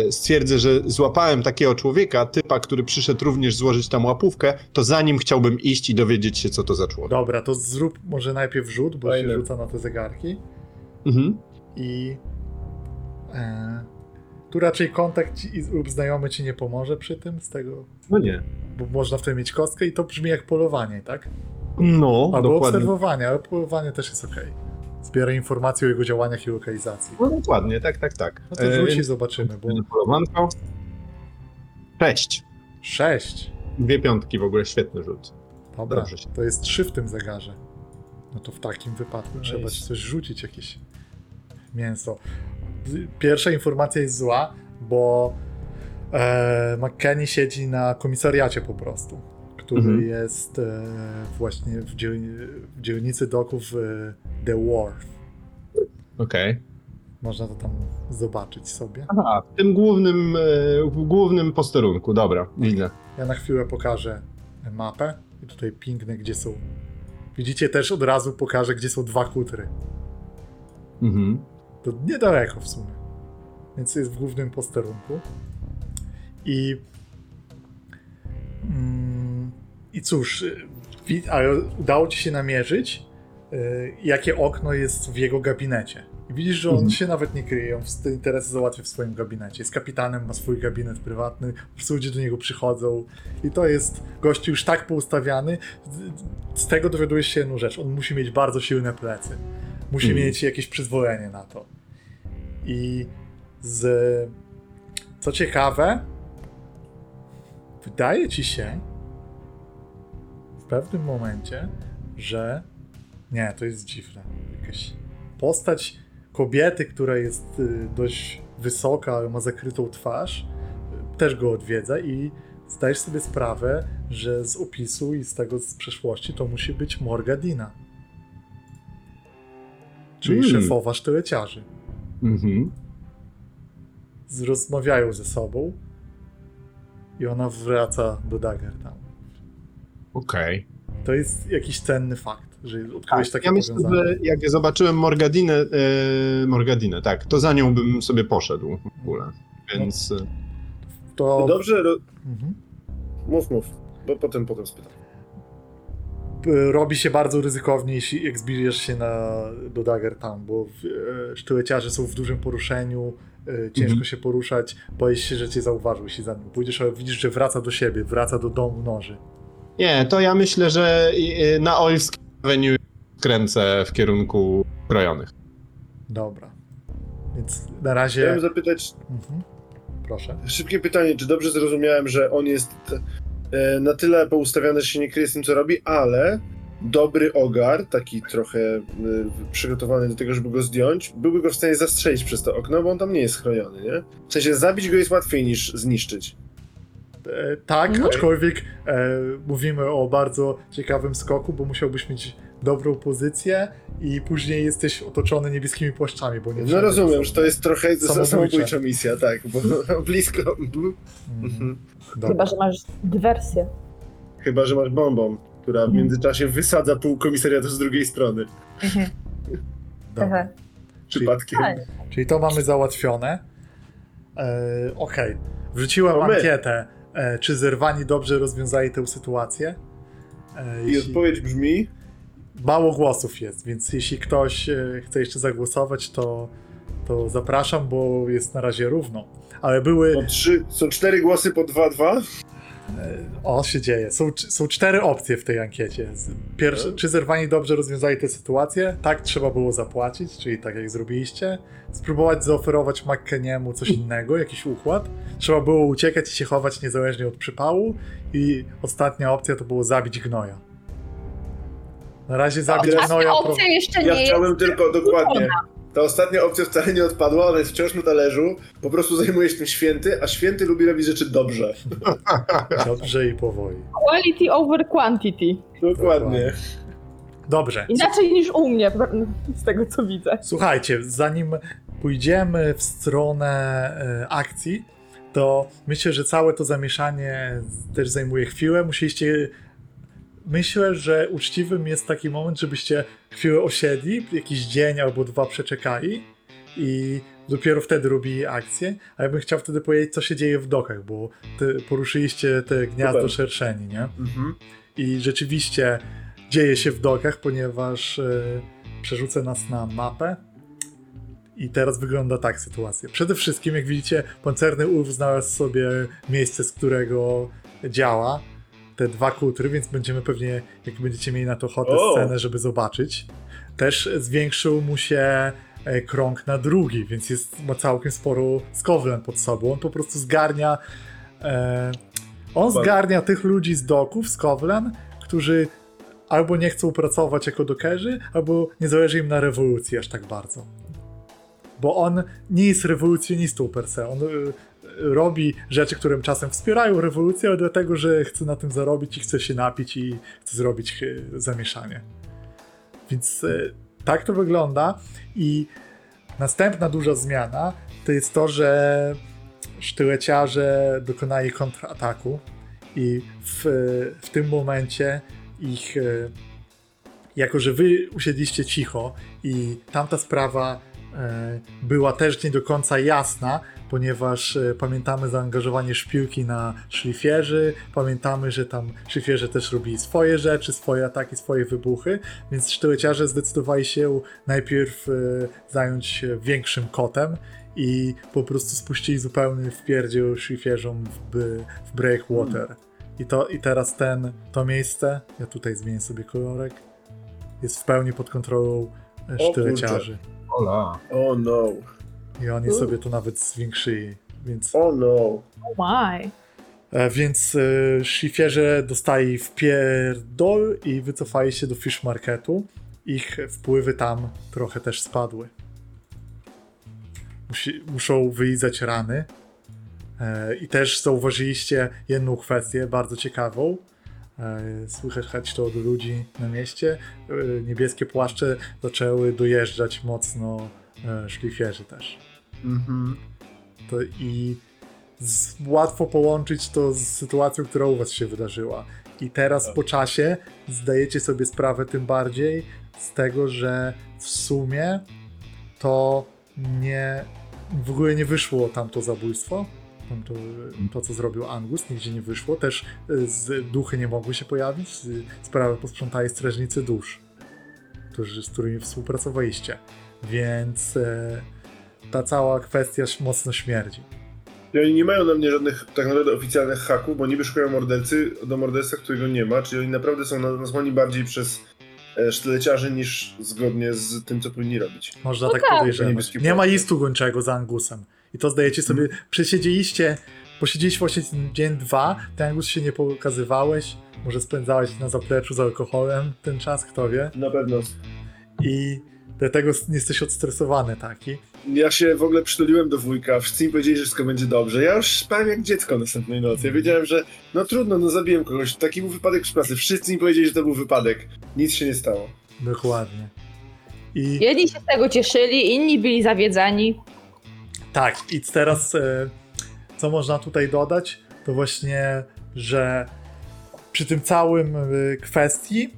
stwierdzę, że złapałem takiego człowieka, typa, który przyszedł również złożyć tam łapówkę, to za nim chciałbym iść i dowiedzieć się, co to za człowiek. Dobra, to zrób może najpierw rzut, bo Fajne. się rzuca na te zegarki. Mhm. I e, tu raczej kontakt ci- lub znajomy ci nie pomoże przy tym, z tego, No nie. bo można wtedy mieć kostkę i to brzmi jak polowanie, tak? No, Albo dokładnie. obserwowanie, ale polowanie też jest ok. Zbieraj informacje o jego działaniach i lokalizacji. No dokładnie, tak, tak, tak. No to E, rzuć i więc- zobaczymy, bo Polowanko. Sześć. sześć. Dwie piątki w ogóle, świetny rzut. Dobra, Dobrze się- to jest trzy w tym zegarze. No to w takim wypadku trzeba Nice. ci coś rzucić, jakieś mięso. Pierwsza informacja jest zła, bo e, McKenny siedzi na komisariacie po prostu, który Mhm. jest e, właśnie w, dziel, w dzielnicy doków e, The Wharf. Okej. Można to tam zobaczyć sobie. A, w tym głównym, e, głównym posterunku, dobra, widzę. Ja na chwilę pokażę mapę i tutaj pingnę, gdzie są. Widzicie też od razu pokażę, gdzie są dwa kutry. Mhm. To niedaleko w sumie. Więc jest w głównym posterunku. I. Mm, I cóż, y, ale udało ci się namierzyć, y, jakie okno jest w jego gabinecie. I widzisz, że on Mhm. się nawet nie kryje, on te interesy załatwia w swoim gabinecie. Jest kapitanem, ma swój gabinet prywatny, ludzie do niego przychodzą. I to jest gościu już tak poustawiany. Z- tego dowiadujesz się jedną rzecz. On musi mieć bardzo silne plecy. Musi Mhm. mieć jakieś przyzwolenie na to. I z. Co ciekawe, wydaje ci się pewnym momencie, że. Nie, to jest dziwne. Jakaś postać kobiety, która jest y, dość wysoka, ale ma zakrytą twarz, y, też go odwiedza i zdajesz sobie sprawę, że z opisu i z tego z przeszłości to musi być Morgadina. Czyli Mm. szefowa sztyleciarzy. Mhm. Rozmawiają ze sobą i ona wraca do Daggertown. Okej. To jest jakiś cenny fakt, że odkryłeś takie Ja myślę, powiązanie. że jak zobaczyłem Morgadinę, e, Morgadinę, tak, to za nią bym sobie poszedł w ogóle. Więc e, To... No dobrze, ro... Mhm. mów, mów, bo potem, potem spytam. Robi się bardzo ryzykownie, jeśli jak zbliżysz się na, do Daggertown, bo w, e, sztyleciarze są w dużym poruszeniu, e, ciężko Mhm. się poruszać, boisz się, że cię zauważył, jeśli za nim pójdziesz, ale widzisz, że wraca do siebie, wraca do domu noży. Nie, to ja myślę, że na Olskie Avenue kręcę w kierunku krojonych. Dobra. Więc na razie... Chciałem zapytać, Mhm. Proszę. szybkie pytanie, czy dobrze zrozumiałem, że on jest e, na tyle poustawiony, że się nie kryje z tym, co robi, ale dobry ogar, taki trochę e, przygotowany do tego, żeby go zdjąć, byłby go w stanie zastrzelić przez to okno, bo on tam nie jest chroniony, nie? W sensie zabić go jest łatwiej niż zniszczyć. E, tak, Mhm. aczkolwiek e, mówimy o bardzo ciekawym skoku, bo musiałbyś mieć dobrą pozycję i później jesteś otoczony niebieskimi płaszczami, bo nie No rozumiem, że to jest trochę samobójcza misja, tak, bo blisko. Mhm. Dobra. Chyba, że masz dywersję. Chyba, że masz bombą, która w międzyczasie wysadza pół komisariatu z drugiej strony. Dobra. Przypadkiem. Tak. Czyli to mamy załatwione. E, Okej. Wrzuciłem To my. ankietę, czy zerwani dobrze rozwiązali tę sytuację. E, I jeśli- odpowiedź brzmi, Mało głosów jest, więc jeśli ktoś e, chce jeszcze zagłosować, to, to zapraszam, bo jest na razie równo. Ale były. są, trzy, są cztery głosy po 2-2. O, się dzieje. Są, są cztery opcje w tej ankiecie. Pierwsze, czy zerwani dobrze rozwiązali tę sytuację? Tak, trzeba było zapłacić, czyli tak jak zrobiliście. Spróbować zaoferować McKeniemu coś innego, jakiś układ. Trzeba było uciekać i się chować niezależnie od przypału. I ostatnia opcja to było zabić gnoja. Na razie zabić A gnoja... pro- opcja jeszcze Ja nie jest. chciałbym tylko dokładnie. Ta ostatnia opcja wcale nie odpadła, ona jest wciąż na talerzu. Po prostu zajmuje się tym święty, a święty lubi robić rzeczy dobrze. Dobrze i powoli. Quality over quantity. Dokładnie. Dobrze. Inaczej niż u mnie, z tego co widzę. Słuchajcie, zanim pójdziemy w stronę e, akcji, to myślę, że całe to zamieszanie też zajmuje chwilę. Musieliście. Myślę, że uczciwym jest taki moment, żebyście chwilę osiedli, jakiś dzień albo dwa przeczekali i dopiero wtedy robili akcję. A ja bym chciał wtedy powiedzieć, co się dzieje w dokach, bo poruszyliście te gniazdo Super. szerszeni, nie? Mhm. I rzeczywiście dzieje się w dokach, ponieważ e, przerzucę nas na mapę. I teraz wygląda tak sytuacja. Przede wszystkim, jak widzicie, pancerny ulf znalazł sobie miejsce, z którego działa. Te dwa kutry, więc będziemy pewnie, jak będziecie mieli na to ochotę, O! scenę, żeby zobaczyć. Też zwiększył mu się e, krąg na drugi, więc jest, ma całkiem sporo skowlen pod sobą. On po prostu zgarnia. E, on zgarnia tych ludzi z doków, z Kowlen, którzy albo nie chcą pracować jako dokerzy, albo nie zależy im na rewolucji aż tak bardzo. Bo on nie jest rewolucjonistą per se. On y, robi rzeczy, które czasem wspierają rewolucję, ale dlatego, że chce na tym zarobić i chce się napić i chce zrobić y, zamieszanie. Więc y, tak to wygląda. I następna duża zmiana to jest to, że sztyleciarze dokonali kontrataku i w, w tym momencie ich, e, jako że wy usiedliście cicho i tamta sprawa e, była też nie do końca jasna, ponieważ e, pamiętamy zaangażowanie szpiłki na szlifierzy, pamiętamy, że tam szlifierze też robili swoje rzeczy, swoje ataki, swoje wybuchy, więc sztyleciarze zdecydowali się najpierw e, zająć się większym kotem i po prostu spuścili zupełny wpierdziel szlifierzom w, w Breakwater. I, to, I teraz ten, to miejsce, ja tutaj zmienię sobie kolorek, jest w pełni pod kontrolą e, O sztyleciarzy. Ola. Oh no. I oni sobie to nawet zwiększyli, więc... Oh no. Oh my. E, więc e, szlifierze dostali w pierdol i wycofali się do fish marketu. Ich wpływy tam trochę też spadły. Musi, muszą wylizać rany. E, I też zauważyliście jedną kwestię bardzo ciekawą. E, Słychać to od ludzi na mieście. E, Niebieskie płaszcze zaczęły dojeżdżać mocno e, szlifierzy też. Mhm. To i z, łatwo połączyć to z sytuacją, która u was się wydarzyła. I teraz po czasie zdajecie sobie sprawę tym bardziej z tego, że w sumie to nie w ogóle nie wyszło tamto zabójstwo. Tamto, to, co zrobił Angus, nigdzie nie wyszło. Też y, z, duchy nie mogły się pojawić. Y, Sprawę posprzątali strażnicy dusz, którzy, z którymi współpracowaliście. Więc e, ta cała kwestia mocno śmierdzi. I oni nie mają na mnie żadnych tak naprawdę oficjalnych haków, bo niby szukają mordercy do morderstwa, którego nie ma, czyli oni naprawdę są na- nazwani bardziej przez e, sztyleciarzy niż zgodnie z tym, co powinni robić. Można No tak, tak. podejrzewać. Nie ma listu gończego za Angusem. I to zdajecie sobie, Mhm. przesiedzieliście, posiedzieliście właśnie dzień, dwa, ty Angus się nie pokazywałeś, może spędzałeś na zapleczu z alkoholem ten czas, kto wie. Na pewno. I dlatego jesteś odstresowany taki. Ja się w ogóle przytuliłem do wujka, wszyscy mi powiedzieli, że wszystko będzie dobrze. Ja już spałem jak dziecko następnej nocy. Ja wiedziałem, że no trudno, no zabiłem kogoś. Taki był wypadek w pracy. Wszyscy mi powiedzieli, że to był wypadek. Nic się nie stało. Dokładnie. I Jedni się z tego cieszyli, inni byli zawiedzeni. Tak, i teraz e, co można tutaj dodać, to właśnie, że przy tym całym e, kwestii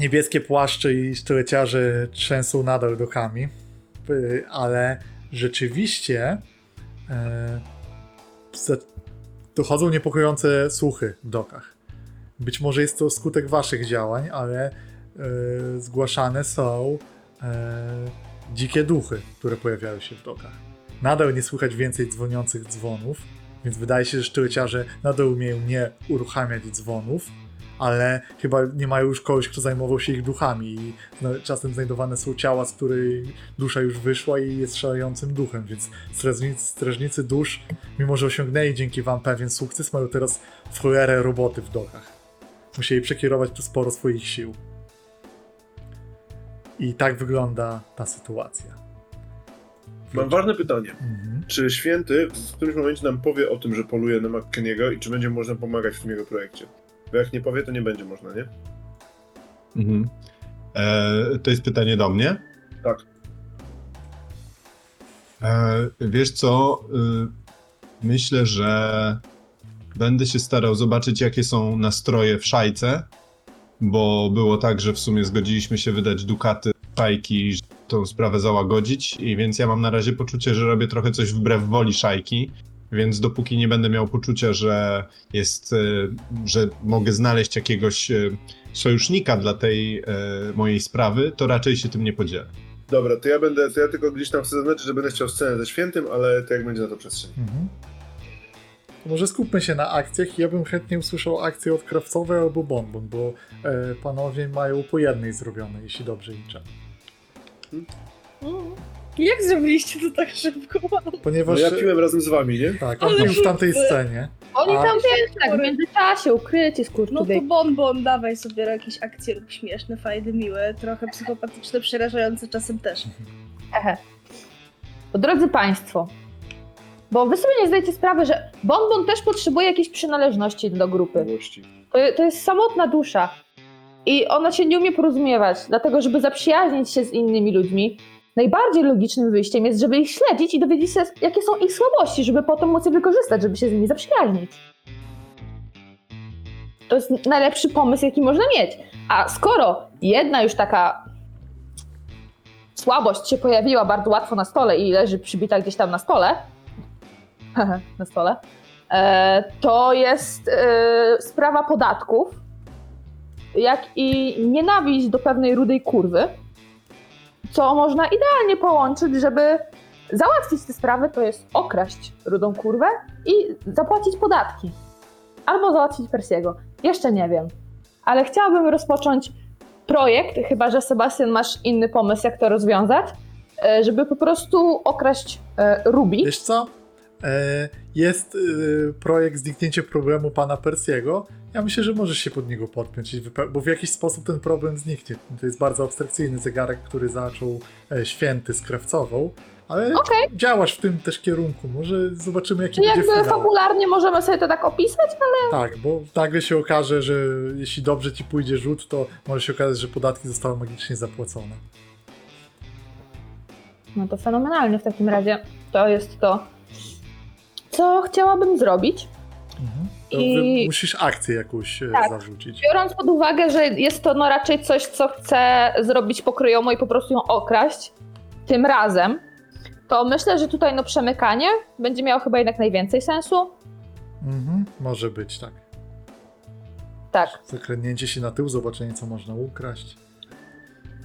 niebieskie płaszcze i sztyleciarze trzęsą nadal dokami, e, ale rzeczywiście e, dochodzą niepokojące słuchy w dokach. Być może jest to skutek waszych działań, ale e, zgłaszane są e, dzikie duchy, które pojawiają się w dokach. Nadal nie słychać więcej dzwoniących dzwonów, Więc wydaje się, że sztyłeciarze nadal umieją nie uruchamiać dzwonów, ale chyba nie mają już kogoś, kto zajmował się ich duchami i czasem znajdowane są ciała, z której dusza już wyszła i jest szalejącym duchem, więc strażnicy, strażnicy dusz, mimo że osiągnęli dzięki wam pewien sukces, mają teraz cholerę roboty w dokach. Musieli przekierować tu sporo swoich sił. I tak wygląda ta sytuacja. Mam ważne pytanie. Mhm. Czy święty w którymś momencie nam powie o tym, że poluje na McKenniego i czy będzie można pomagać w tym jego projekcie? Bo jak nie powie, to nie będzie można, nie? Mhm. E, to jest pytanie do mnie? Tak. E, wiesz co? Y, myślę, że będę się starał zobaczyć, jakie są nastroje w szajce, bo było tak, że w sumie zgodziliśmy się wydać dukaty szajki, żeby tą sprawę załagodzić, i więc ja mam na razie poczucie, że robię trochę coś wbrew woli szajki. Więc dopóki nie będę miał poczucia, że jest, y, że mogę znaleźć jakiegoś y, sojusznika dla tej e, mojej sprawy, to raczej się tym nie podzielę. Dobra, to ja będę, to ja tylko gdzieś tam chcę zaznaczyć, że będę chciał scenę ze świętym, ale to jak będzie na to przestrzeń. Mhm. To może skupmy się na akcjach. Ja bym chętnie usłyszał akcję od Krawcowej albo Bonbon, bo e, panowie mają po jednej zrobione, jeśli dobrze liczę. Jak zrobiliście to tak szybko? No Ponieważ... ja piłem razem z wami, nie? Tak, on Ale pił w tamtej scenie. Oni A- tam wiesz, tak, w międzyczasie ukryci, No to skurczybyk. bon, bon, dawaj sobie jakieś akcje lub śmieszne, fajne, miłe, trochę psychopatyczne, przerażające czasem też. Ehe. To drodzy Państwo, bo Wy sobie nie zdajecie sprawy, że Bonbon też potrzebuje jakiejś przynależności do grupy. To, to jest samotna dusza i ona się nie umie porozumiewać, dlatego żeby zaprzyjaźnić się z innymi ludźmi, najbardziej logicznym wyjściem jest, żeby ich śledzić i dowiedzieć się, jakie są ich słabości, żeby potem móc je wykorzystać, żeby się z nimi zaprzyjaźnić. To jest najlepszy pomysł, jaki można mieć. A skoro jedna już taka słabość się pojawiła bardzo łatwo na stole i leży przybita gdzieś tam na stole, na stole, e, to jest e, sprawa podatków, jak i nienawiść do pewnej rudej kurwy, co można idealnie połączyć, żeby załatwić te sprawy, to jest okraść rudą kurwę i zapłacić podatki. Albo załatwić Persiego. Jeszcze nie wiem. Ale chciałabym rozpocząć projekt, chyba że Sebastian masz inny pomysł, jak to rozwiązać, e, żeby po prostu okraść e, Ruby. Wiesz co? E, jest projekt zniknięcie problemu pana Persiego. Ja myślę, że możesz się pod niego podpiąć, bo w jakiś sposób ten problem zniknie. To jest bardzo abstrakcyjny zegarek, który zaczął e, święty z Krawcową, ale Okej. działasz w tym też kierunku. Może zobaczymy, jaki Czyli będzie jakby finał. fabularnie możemy sobie to tak opisać, Tak, bo nagle się okaże, że jeśli dobrze ci pójdzie rzut, to może się okazać, że podatki zostały magicznie zapłacone. No to fenomenalnie w takim razie. To jest to, co chciałabym zrobić. To I- wy musisz akcję jakąś e, Tak. zarzucić. Biorąc pod uwagę, że jest to no raczej coś, co chcę zrobić pokryjomo i po prostu ją okraść tym razem, to myślę, że tutaj no przemykanie będzie miało chyba jednak najwięcej sensu. Mhm, może być, tak. Tak. Zakrętnięcie się na tył, zobaczenie, co można ukraść.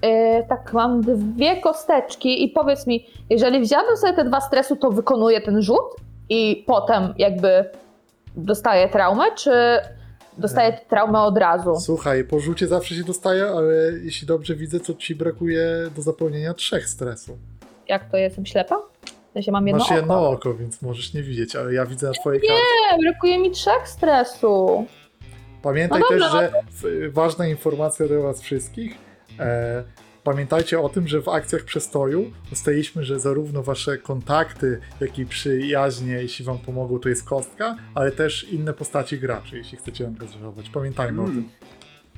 Yy, tak, mam dwie kosteczki i powiedz mi, jeżeli wziąłbym sobie te dwa stresu, to wykonuję ten rzut i potem jakby dostaję traumę, czy dostaję traumę od razu? Słuchaj, po rzucie zawsze się dostaje, ale jeśli dobrze widzę, to ci brakuje do zapełnienia trzech stresu. Jak to jestem ślepa? W sensie mam jedno Masz oko. jedno oko, więc możesz nie widzieć, ale ja widzę na twojej karcie. Nie, brakuje mi trzech stresu. Pamiętaj No też, dobra, że w, ważna informacja dla was wszystkich. E, pamiętajcie o tym, że w akcjach przestoju ustaliliśmy, że zarówno wasze kontakty, jak i przyjaźnie, jeśli wam pomogą, to jest kostka, ale też inne postaci graczy, jeśli chcecie angażować. Pamiętajmy o tym.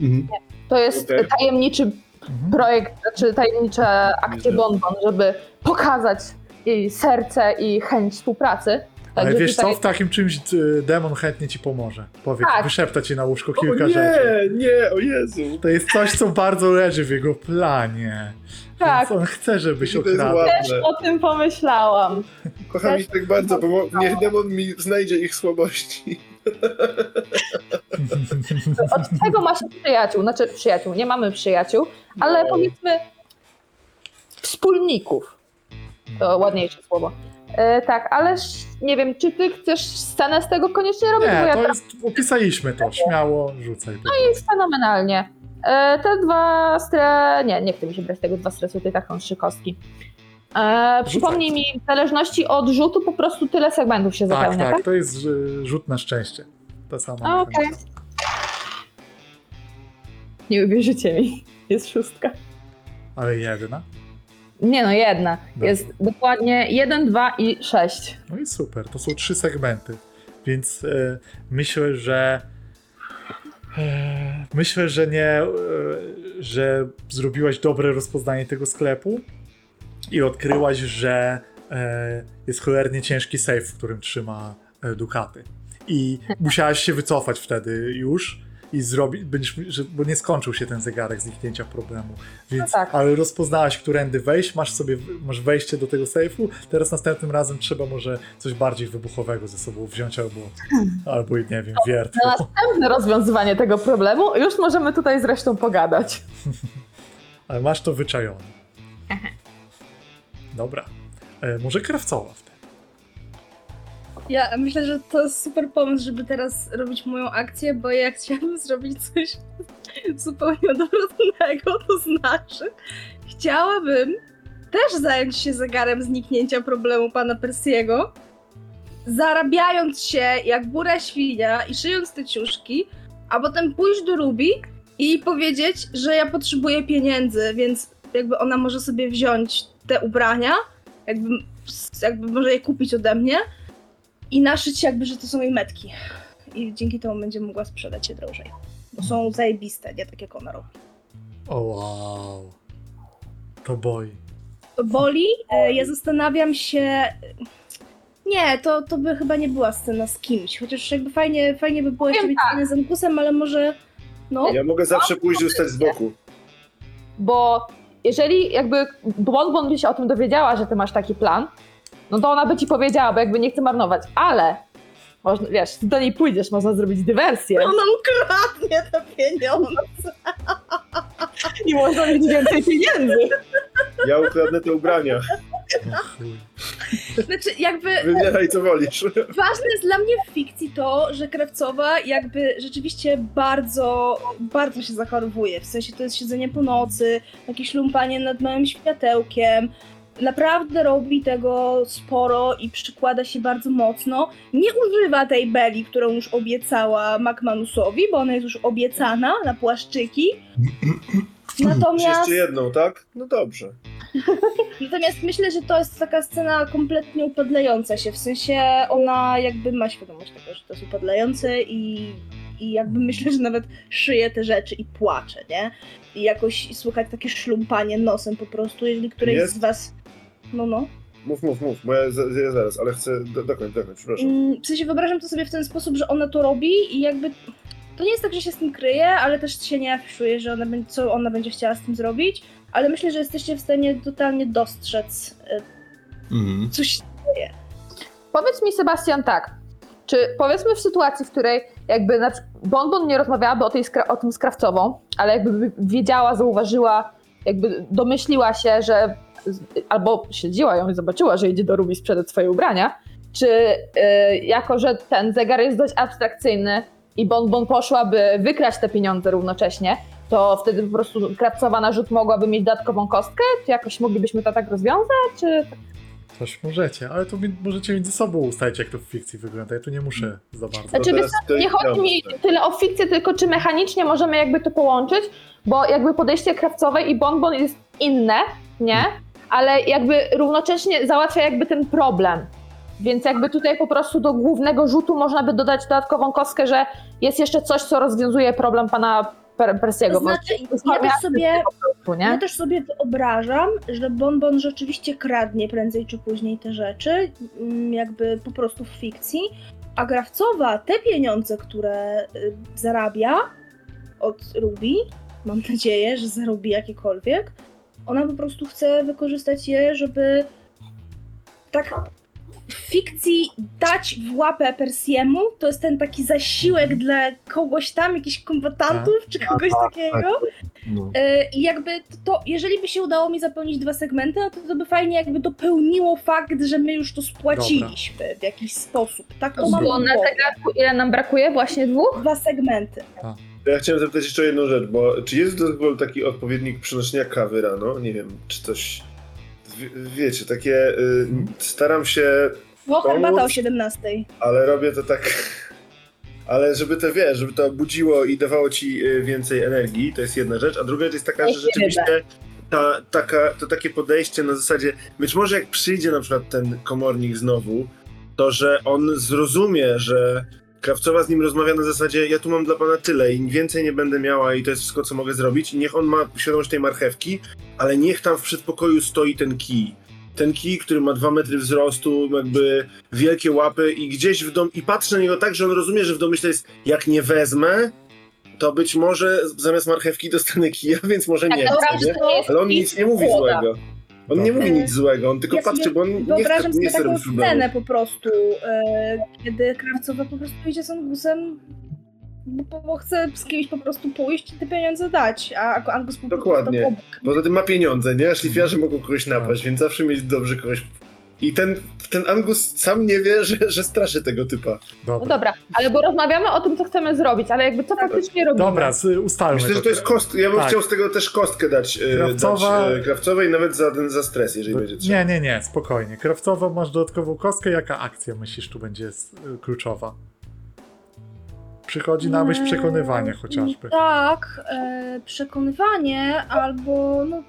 Mm. Mhm. To jest tajemniczy Mhm. projekt, czy tajemnicze akcje. Bonbon, żeby pokazać jej serce i chęć współpracy. Ale Także wiesz tutaj- co, w takim czymś y, demon chętnie ci pomoże. Powiedz, Tak. wyszepta ci na łóżko O kilka rzeczy. nie, nie, o Jezu. To jest coś, co bardzo leży w jego planie. Tak. Więc on chce, żebyś To jest okradł. Też o tym pomyślałam. Kocham ich tak bardzo, bo niech demon mi znajdzie ich słabości. Od tego ma się przyjaciół, znaczy przyjaciół, nie mamy przyjaciół, ale No. powiedzmy wspólników. To ładniejsze słowo. E, tak, ależ nie wiem, czy ty chcesz scenę z tego koniecznie robić, bo Nie, ja to teraz jest, opisaliśmy to, śmiało rzucaj. No jest fenomenalnie. E, te dwa stre... Nie, nie chcę mi się brać tego dwa stresu, taką trzy kostki. E, przypomnij mi, w zależności od rzutu po prostu tyle segmentów się tak, zapełnia, tak? tak, to jest rzut na szczęście. To samo. Okej. Nie uwierzycie mi. Jest szóstka. Ale jedna. Nie no, jedna. Jest dokładnie jeden, dwa i sześć. No i super, to są trzy segmenty. Więc e, myślę, że e, myślę, że nie, e, że zrobiłaś dobre rozpoznanie tego sklepu i odkryłaś, że jest cholernie ciężki safe, w którym trzyma dukaty. I musiałaś się wycofać wtedy już i zrobić, będziesz, że, bo nie skończył się ten zegarek zniknięcia problemu. Więc, No tak. ale rozpoznałaś, którędy wejść, masz sobie, masz wejście do tego sejfu, teraz następnym razem trzeba może coś bardziej wybuchowego ze sobą wziąć albo, albo nie wiem, wiertło. Na następne rozwiązywanie tego problemu już możemy tutaj zresztą pogadać. Ale masz to wyczajone. Dobra. E, może krawcowa wtedy. Ja myślę, że to jest super pomysł, żeby teraz robić moją akcję, bo ja chciałabym zrobić coś zupełnie odwrotnego, to znaczy chciałabym też zająć się zegarem zniknięcia problemu pana Persiego, zarabiając się jak góra świnia i szyjąc te ciuszki, a potem pójść do Ruby i powiedzieć, że ja potrzebuję pieniędzy, więc jakby ona może sobie wziąć te ubrania, jakby, jakby może je kupić ode mnie, i naszyć jakby, że to są jej metki. I dzięki temu będzie mogła sprzedać je drożej. Bo są zajebiste, nie tak jak ona robi. O wow. To boi. To boli. E, Ja zastanawiam się. Nie, to, to by chyba nie była scena z kimś. Chociaż jakby fajnie, fajnie by było jeszcze mieć scenę z Ankusem, ale może. No. Ja mogę zawsze pójść i stać z boku. Bo jeżeli jakby Bonbon by się o tym dowiedziała, że ty masz taki plan, no to ona by ci powiedziała, bo jakby nie chce marnować, ale można, wiesz, ty do niej pójdziesz, można zrobić dywersję Ona ukradnie te pieniądze. i można mieć więcej pieniędzy. Ja ukradnę te ubrania. No. Znaczy, jakby. Wybieraj co wolisz. Ważne jest dla mnie w fikcji to, że Krawcowa jakby rzeczywiście bardzo, bardzo się zachorowuje. W sensie to jest siedzenie po nocy, jakieś lumpanie nad małym światełkiem. Naprawdę robi tego sporo i przykłada się bardzo mocno. Nie używa tej beli, którą już obiecała McManusowi, bo ona jest już obiecana na płaszczyki. Natomiast jeszcze jedną, tak? No dobrze. Natomiast myślę, że to jest taka scena kompletnie upadlająca się. W sensie ona jakby ma świadomość tego, że to jest upadlające i, i jakby myślę, że nawet szyje te rzeczy i płacze, nie? I jakoś słychać takie szlumpanie nosem po prostu, jeżeli któreś Jest? z was... No, no. Mów, mów, mów, bo ja, z- ja zaraz, ale chcę do, dokończ, dokończ, przepraszam. Mm, W sensie wyobrażam to sobie w ten sposób, że ona to robi i jakby... To nie jest tak, że się z tym kryje, ale też się nie afiszuje, że ona będzie, co ona będzie chciała z tym zrobić, ale myślę, że jesteście w stanie totalnie dostrzec e, Mhm. coś Powiedz mi, Sebastian, tak. Czy powiedzmy w sytuacji, w której jakby na Bonbon nie rozmawiałaby o, tej o tym z krawcową, ale jakby wiedziała, zauważyła, jakby domyśliła się, że albo śledziła ją i zobaczyła, że idzie do Ruby sprzedać swoje ubrania, czy y, jako, że ten zegar jest dość abstrakcyjny i Bonbon poszłaby wykraść te pieniądze równocześnie, to wtedy po prostu krawcowa na rzut mogłaby mieć dodatkową kostkę? Czy jakoś moglibyśmy to tak rozwiązać? Czy Coś możecie, ale to mi, możecie między sobą ustalić, jak to w fikcji wygląda. Ja tu nie muszę za bardzo. Znaczy, ty- nie chodzi mi tyle o fikcję, tylko czy mechanicznie możemy jakby to połączyć, bo jakby podejście krawcowe i bonbon jest inne, nie? Ale jakby równocześnie załatwia jakby ten problem. Więc jakby tutaj po prostu do głównego rzutu można by dodać dodatkową kostkę, że jest jeszcze coś, co rozwiązuje problem pana per Persiego. To znaczy, ja też sobie, prostu, ja nie? też sobie wyobrażam, że Bonbon rzeczywiście kradnie prędzej czy później te rzeczy, mm, jakby po prostu w fikcji, a Grawcowa te pieniądze, które y, zarabia od Ruby, mam nadzieję, że zarobi jakiekolwiek, ona po prostu chce wykorzystać je, żeby tak w fikcji dać w łapę Persiemu, to jest ten taki zasiłek dla kogoś tam, jakichś kombatantów, czy kogoś takiego. No. E, I jakby to, jeżeli by się udało mi zapełnić dwa segmenty, no to to by fajnie jakby dopełniło fakt, że my już to spłaciliśmy w jakiś sposób. Tak to mam Bo na ile nam brakuje? Właśnie dwóch? Dwa segmenty. Ja chciałem zapytać jeszcze o jedną rzecz, bo czy jest w taki odpowiednik przynoszenia kawy rano? Nie wiem, czy coś... Wie, wiecie, takie... Y, staram się, No, herbata o 17. ale robię to tak... Ale żeby to, wiesz, żeby to budziło i dawało ci y, więcej energii, to jest jedna rzecz, a druga rzecz jest taka, że rzeczywiście ta, taka, to takie podejście na zasadzie, być może jak przyjdzie na przykład ten komornik znowu, to że on zrozumie, że Krawcowa z nim rozmawia na zasadzie, ja tu mam dla pana tyle i więcej nie będę miała i to jest wszystko, co mogę zrobić i niech on ma świadomość tej marchewki, ale niech tam w przedpokoju stoi ten kij. Ten kij, który ma dwa metry wzrostu, jakby wielkie łapy i gdzieś w dom... I patrzę na niego tak, że on rozumie, że w domyśle jest, jak nie wezmę, to być może zamiast marchewki dostanę kija, więc może nie chcę, nie? Ale on nic nie mówi złego. On nie mówi nic złego, on tylko Ja patrzy, bo on nie Wyobrażam nie sobie taką scenę po prostu, e, kiedy Krawcowa po prostu idzie z Angusem, bo, bo chce z kimś po prostu pójść i te pieniądze dać, a Angus po prostu Dokładnie. Poza tym ma pieniądze, nie? A szlifiarze mogą kogoś napaść, więc zawsze mieć dobrze kogoś. I ten, ten Angus sam nie wie, że, że straszy tego typa. No Dobra, dobra, ale bo rozmawiamy o tym, co chcemy zrobić, ale jakby co faktycznie robimy? Dobra ustalmy Myślę, że to jest kost. Ja bym Tak. chciał z tego też kostkę dać, e, Krawcowa- dać e, krawcowej, nawet za, ten- za stres, jeżeli będzie trzeba. Nie, nie, nie, spokojnie. Krawcowo masz dodatkową kostkę. Jaka akcja myślisz tu będzie y, kluczowa? Przychodzi na myśl przekonywanie chociażby. Tak, e, przekonywanie albo no...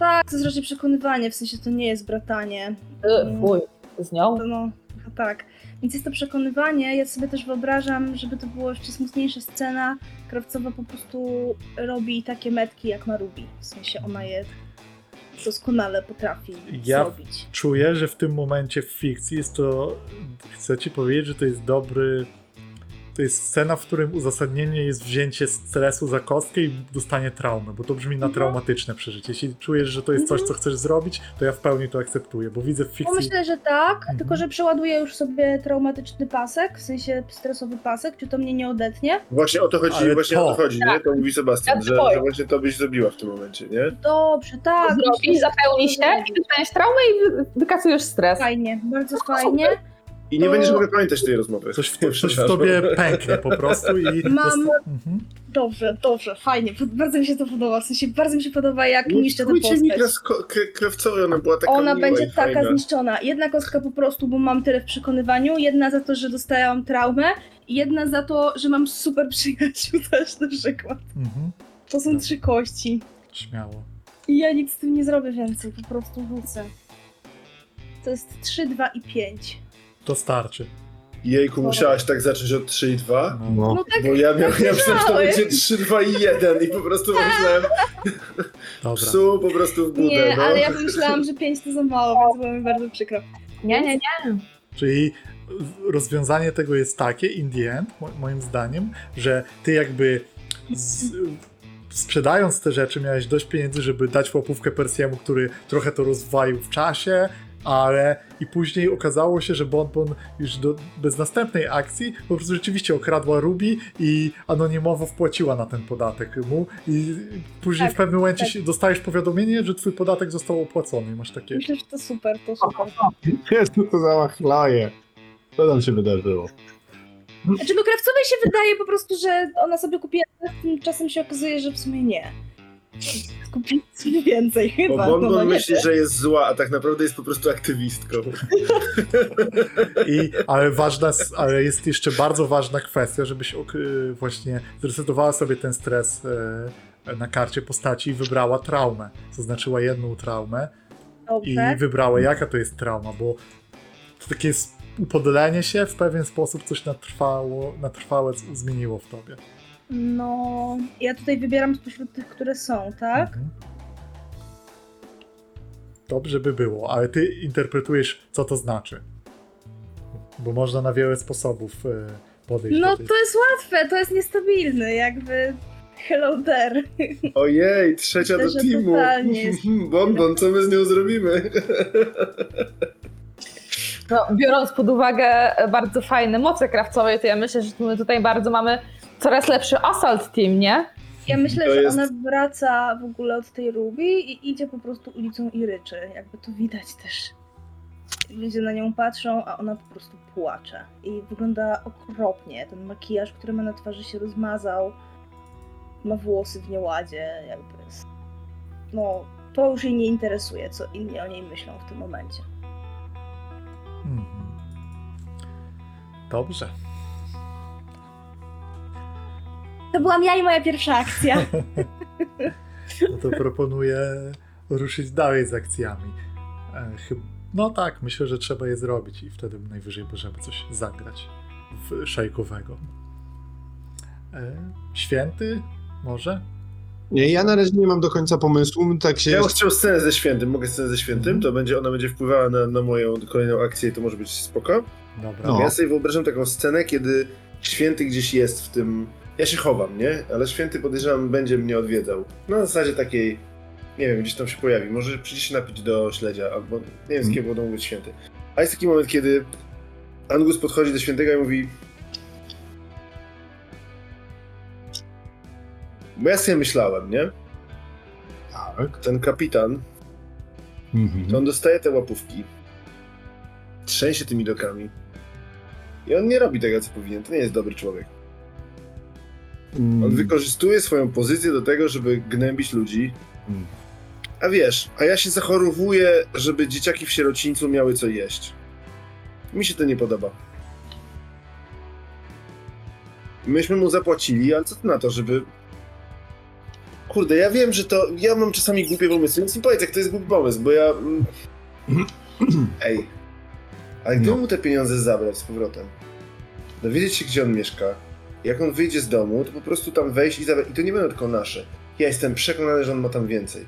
Tak, to jest raczej przekonywanie, w sensie to nie jest bratanie. Y, Fuj, z nią? To no, tak. Więc jest to przekonywanie. Ja sobie też wyobrażam, żeby to była jeszcze smutniejsza scena. Krawcowa po prostu robi takie metki, jak ma Ruby. W sensie ona je doskonale potrafi Ja- zrobić. Czuję, że w tym momencie w fikcji jest to. Chcę ci powiedzieć, że to jest dobry. To jest scena, w którym uzasadnienie jest wzięcie stresu za kostkę i dostanie traumy, bo to brzmi na Mhm. traumatyczne przeżycie. Jeśli czujesz, że to jest coś, co chcesz zrobić, to ja w pełni to akceptuję, bo widzę w No fikcji. myślę, że tak, Mhm. tylko że przeładuję już sobie traumatyczny pasek, w sensie stresowy pasek, czy to mnie nie odetnie. Właśnie o to chodzi, Ale właśnie to- o to chodzi, nie? To mówi Sebastian, Tak, że, twoje. że właśnie to byś zrobiła w tym momencie, nie? Dobrze, tak. Zrobisz, zapełni się i dostaniesz traumę i wy- wykasujesz stres. Fajnie, bardzo No, fajnie. I nie To- będziesz mogła pamiętać tej rozmowy. Coś w, to, coś w tobie pęknie po prostu i. Mam- Mhm. Dobrze, dobrze, fajnie. Bardzo mi się to podoba. W sensie bardzo mi się podoba, jak niszczę tę mi postać. kresko- kre- Krawcowej, ona była taka Ona miła będzie i taka fajna. zniszczona. Jedna kostka po prostu, bo mam tyle w przekonywaniu, jedna za to, że dostałam traumę i jedna za to, że mam super przyjaciół też na przykład. Mhm. To są trzy kości. Śmiało. I ja nic z tym nie zrobię więcej, po prostu rzucę. To jest 3, 2 i 5. To starczy. Jejku, musiałaś tak zacząć od 3 i 2? No. No. No tak, Bo ja miałem, ja myślałem, że to będzie 3, 2 i 1 i po prostu myślałem Dobra. psu po prostu w budę, nie, no. ale ja pomyślałam, że 5 to za mało, więc było mi bardzo przykro. Nie, nie, nie. Czyli rozwiązanie tego jest takie, in the end, mo- moim zdaniem, że ty jakby z, sprzedając te rzeczy miałeś dość pieniędzy, żeby dać łapówkę Persiemu, który trochę to rozwalił w czasie, ale i później okazało się, że Bonbon już do, bez następnej akcji po prostu rzeczywiście okradła Ruby i anonimowo wpłaciła na ten podatek mu i później Tak, w pewnym momencie tak. dostajesz powiadomienie, że twój podatek został opłacony i masz takie... Myślę, że to super, to super. Jest to za machlaje. Co tam się wydarzyło? Znaczy, no Krawcowej się wydaje po prostu, że ona sobie kupiła, tymczasem się okazuje, że w sumie nie. Sobie więcej Bo chyba. Bon no, Bon nie myśli, że jest zła, a tak naprawdę jest po prostu aktywistką. I, ale, ważna, ale jest jeszcze bardzo ważna kwestia, żebyś właśnie zresetowała sobie ten stres e, na karcie postaci i wybrała traumę. Zaznaczyła jedną traumę i wybrała jaka to jest trauma, bo to takie jest upodlenie się w pewien sposób coś na, trwało, na trwałe zmieniło w tobie. No, ja tutaj wybieram spośród tych, które są, tak? Mhm. Dobrze by było, ale ty interpretujesz, co to znaczy. Bo można na wiele sposobów e, podejść No do tej to jest łatwe, to jest niestabilny, jakby hello there. Ojej, trzecia Myślę, do teamu. totalnie jest- Bon Bon, co my z nią zrobimy? No, biorąc pod uwagę bardzo fajne moce krawcowe, to ja myślę, że my tutaj bardzo mamy coraz lepszy assault team, nie? Ja myślę, To że jest- ona wraca w ogóle od tej Ruby i idzie po prostu ulicą i ryczy. Jakby to widać też. Ludzie na nią patrzą, a ona po prostu płacze. I wygląda okropnie. Ten makijaż, który ma na twarzy się rozmazał. Ma włosy w nieładzie, jakby. jest- No, to już jej nie interesuje, co inni o niej myślą w tym momencie. Mhm. Dobrze. To byłam ja i moja pierwsza akcja. No to proponuję ruszyć dalej z akcjami. E, No tak, myślę, że trzeba je zrobić i wtedy najwyżej możemy coś zagrać w szajkowego. E, Święty? Może? Nie, ja na razie nie mam do końca pomysłu, tak się... Ja bym chciał scenę ze świętym, mogę scenę ze świętym, Mhm. to będzie, ona będzie wpływała na, na moją kolejną akcję i to może być spoko. Dobra. No. Ja sobie wyobrażam taką scenę, kiedy święty gdzieś jest w tym... Ja się chowam, nie? Ale święty podejrzewam będzie mnie odwiedzał. Na zasadzie takiej, nie wiem, gdzieś tam się pojawi. Może przyjdzie się napić do śledzia, albo nie wiem z kim będą mówić święty. A jest taki moment, kiedy Angus podchodzi do świętego i mówi Bo ja sobie myślałem, nie? Tak. Ten kapitan, Mhm. to on dostaje te łapówki, trzęsie tymi dokami i on nie robi tego, co powinien. To nie jest dobry człowiek. Mm, On wykorzystuje swoją pozycję do tego, żeby gnębić ludzi. Mm. A wiesz, a ja się zachorowuję, żeby dzieciaki w sierocińcu miały co jeść. Mi się to nie podoba. Myśmy mu zapłacili, ale co ty na to, żeby... Kurde, ja wiem, że to... Ja mam czasami głupie pomysły, więc mi powiedz, jak to jest głupi pomysł, bo ja... Ej. Ale gdybym No. mu te pieniądze zabrać z powrotem, dowiedzieć się, gdzie on mieszka, jak on wyjdzie z domu, to po prostu tam wejść i zabrać. I to nie będą tylko nasze. Ja jestem przekonany, że on ma tam więcej.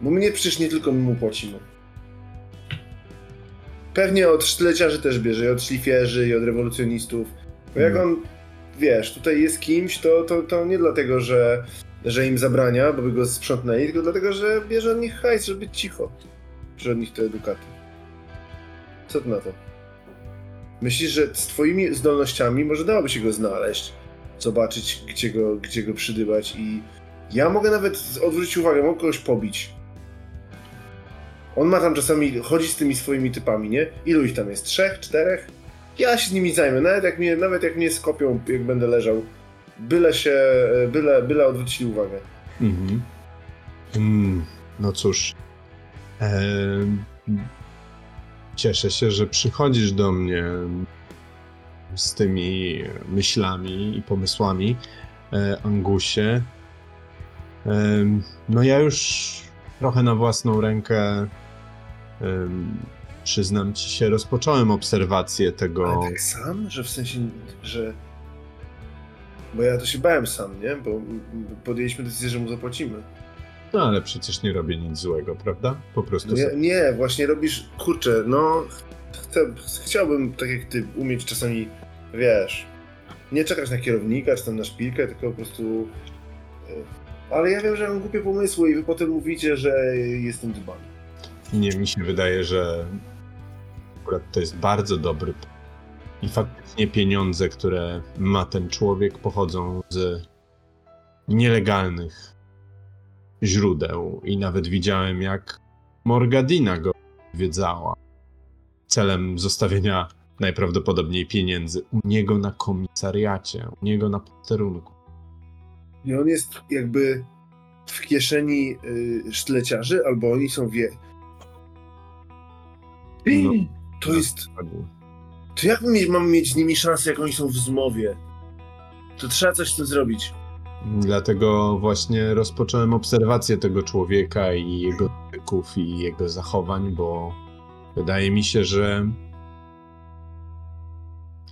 Bo mnie przecież nie tylko mu płacimy. Pewnie od sztyleciarzy też bierze, i od szlifierzy, i od rewolucjonistów. Bo jak Mm. on, wiesz, tutaj jest kimś, to, to, to nie dlatego, że, że im zabrania, bo by go sprzątnęli, tylko dlatego, że bierze od nich hajs, żeby cicho. Bierze od nich te edukaty. Co ty na to? Myślisz, że z twoimi zdolnościami może dałoby się go znaleźć, zobaczyć, gdzie go, gdzie go przydybać i ja mogę nawet odwrócić uwagę, mogę kogoś pobić. On ma tam czasami, chodzi z tymi swoimi typami, nie? Ilu ich tam jest? Trzech, czterech? Ja się nimi zajmę, nawet jak mnie, nawet jak mnie skopią, jak będę leżał. Byle się, byle, byle odwrócili uwagę. Mhm. Mm, no cóż. Em, cieszę się, że przychodzisz do mnie z tymi myślami i pomysłami, e, Angusie. Em, no ja już trochę na własną rękę em, przyznam ci się, rozpocząłem obserwację tego. Ale tak sam? Że w sensie, że... Bo ja to się bałem sam, nie? Bo podjęliśmy decyzję, że mu zapłacimy. No ale przecież nie robię nic złego, prawda? Po prostu nie, sobie- nie, właśnie robisz, kurczę, no chcę, chciałbym, tak jak ty, umieć czasami, wiesz, nie czekać na kierownika czy tam na szpilkę, tylko po prostu... e, Ale ja wiem, że mam głupie pomysły i wy potem mówicie, że jestem dbany. Nie, mi się wydaje, że akurat to jest bardzo dobry. I faktycznie pieniądze, które ma ten człowiek, pochodzą z nielegalnych źródeł. I nawet widziałem, jak Morgadina go odwiedzała celem zostawienia najprawdopodobniej pieniędzy u niego na komisariacie, u niego na posterunku. I on jest jakby w kieszeni y, sztyleciarzy, albo oni są wie... No. To jest... To jak my mamy mieć z nimi szansę, jak oni są w zmowie? To trzeba coś z tym zrobić. Dlatego właśnie rozpocząłem obserwację tego człowieka i jego nawyków i jego zachowań, bo wydaje mi się, że.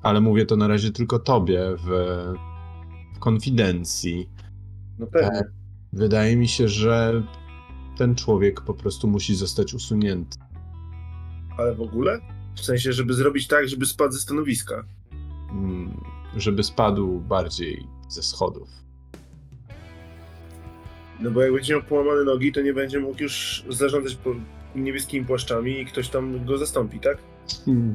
Ale mówię to na razie tylko tobie w, w konfidencji. No pewnie. Wydaje mi się, że ten człowiek po prostu musi zostać usunięty. Ale w ogóle? W sensie, żeby zrobić tak, żeby spadł ze stanowiska. Mm, Żeby spadł bardziej ze schodów. No bo jak będzie miał połamane nogi, to nie będzie mógł już zarządzać niebieskimi płaszczami i ktoś tam go zastąpi, tak? Hmm.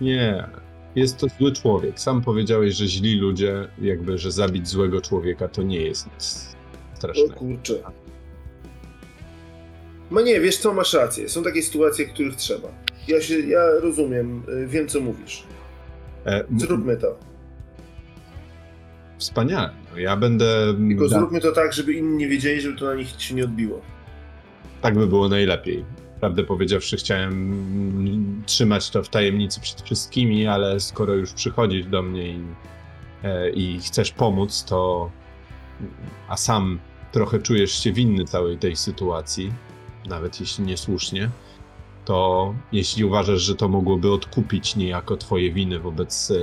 Nie. Jest to zły człowiek. Sam powiedziałeś, że źli ludzie, jakby, że zabić złego człowieka to nie jest nic O strasznego. kurczę. No nie, wiesz co, masz rację. Są takie sytuacje, których trzeba. Ja się, ja rozumiem, y, wiem co mówisz. E, Zróbmy to. Wspaniale. No, ja będę. Tylko da- zróbmy to tak, żeby inni nie wiedzieli, żeby to na nich się nie odbiło. Tak by było najlepiej. Prawdę powiedziawszy, chciałem mm, trzymać to w tajemnicy przed wszystkimi, ale skoro już przychodzisz do mnie i, e, i chcesz pomóc, to a sam trochę czujesz się winny całej tej sytuacji, nawet jeśli niesłusznie, to jeśli uważasz, że to mogłoby odkupić niejako twoje winy wobec e,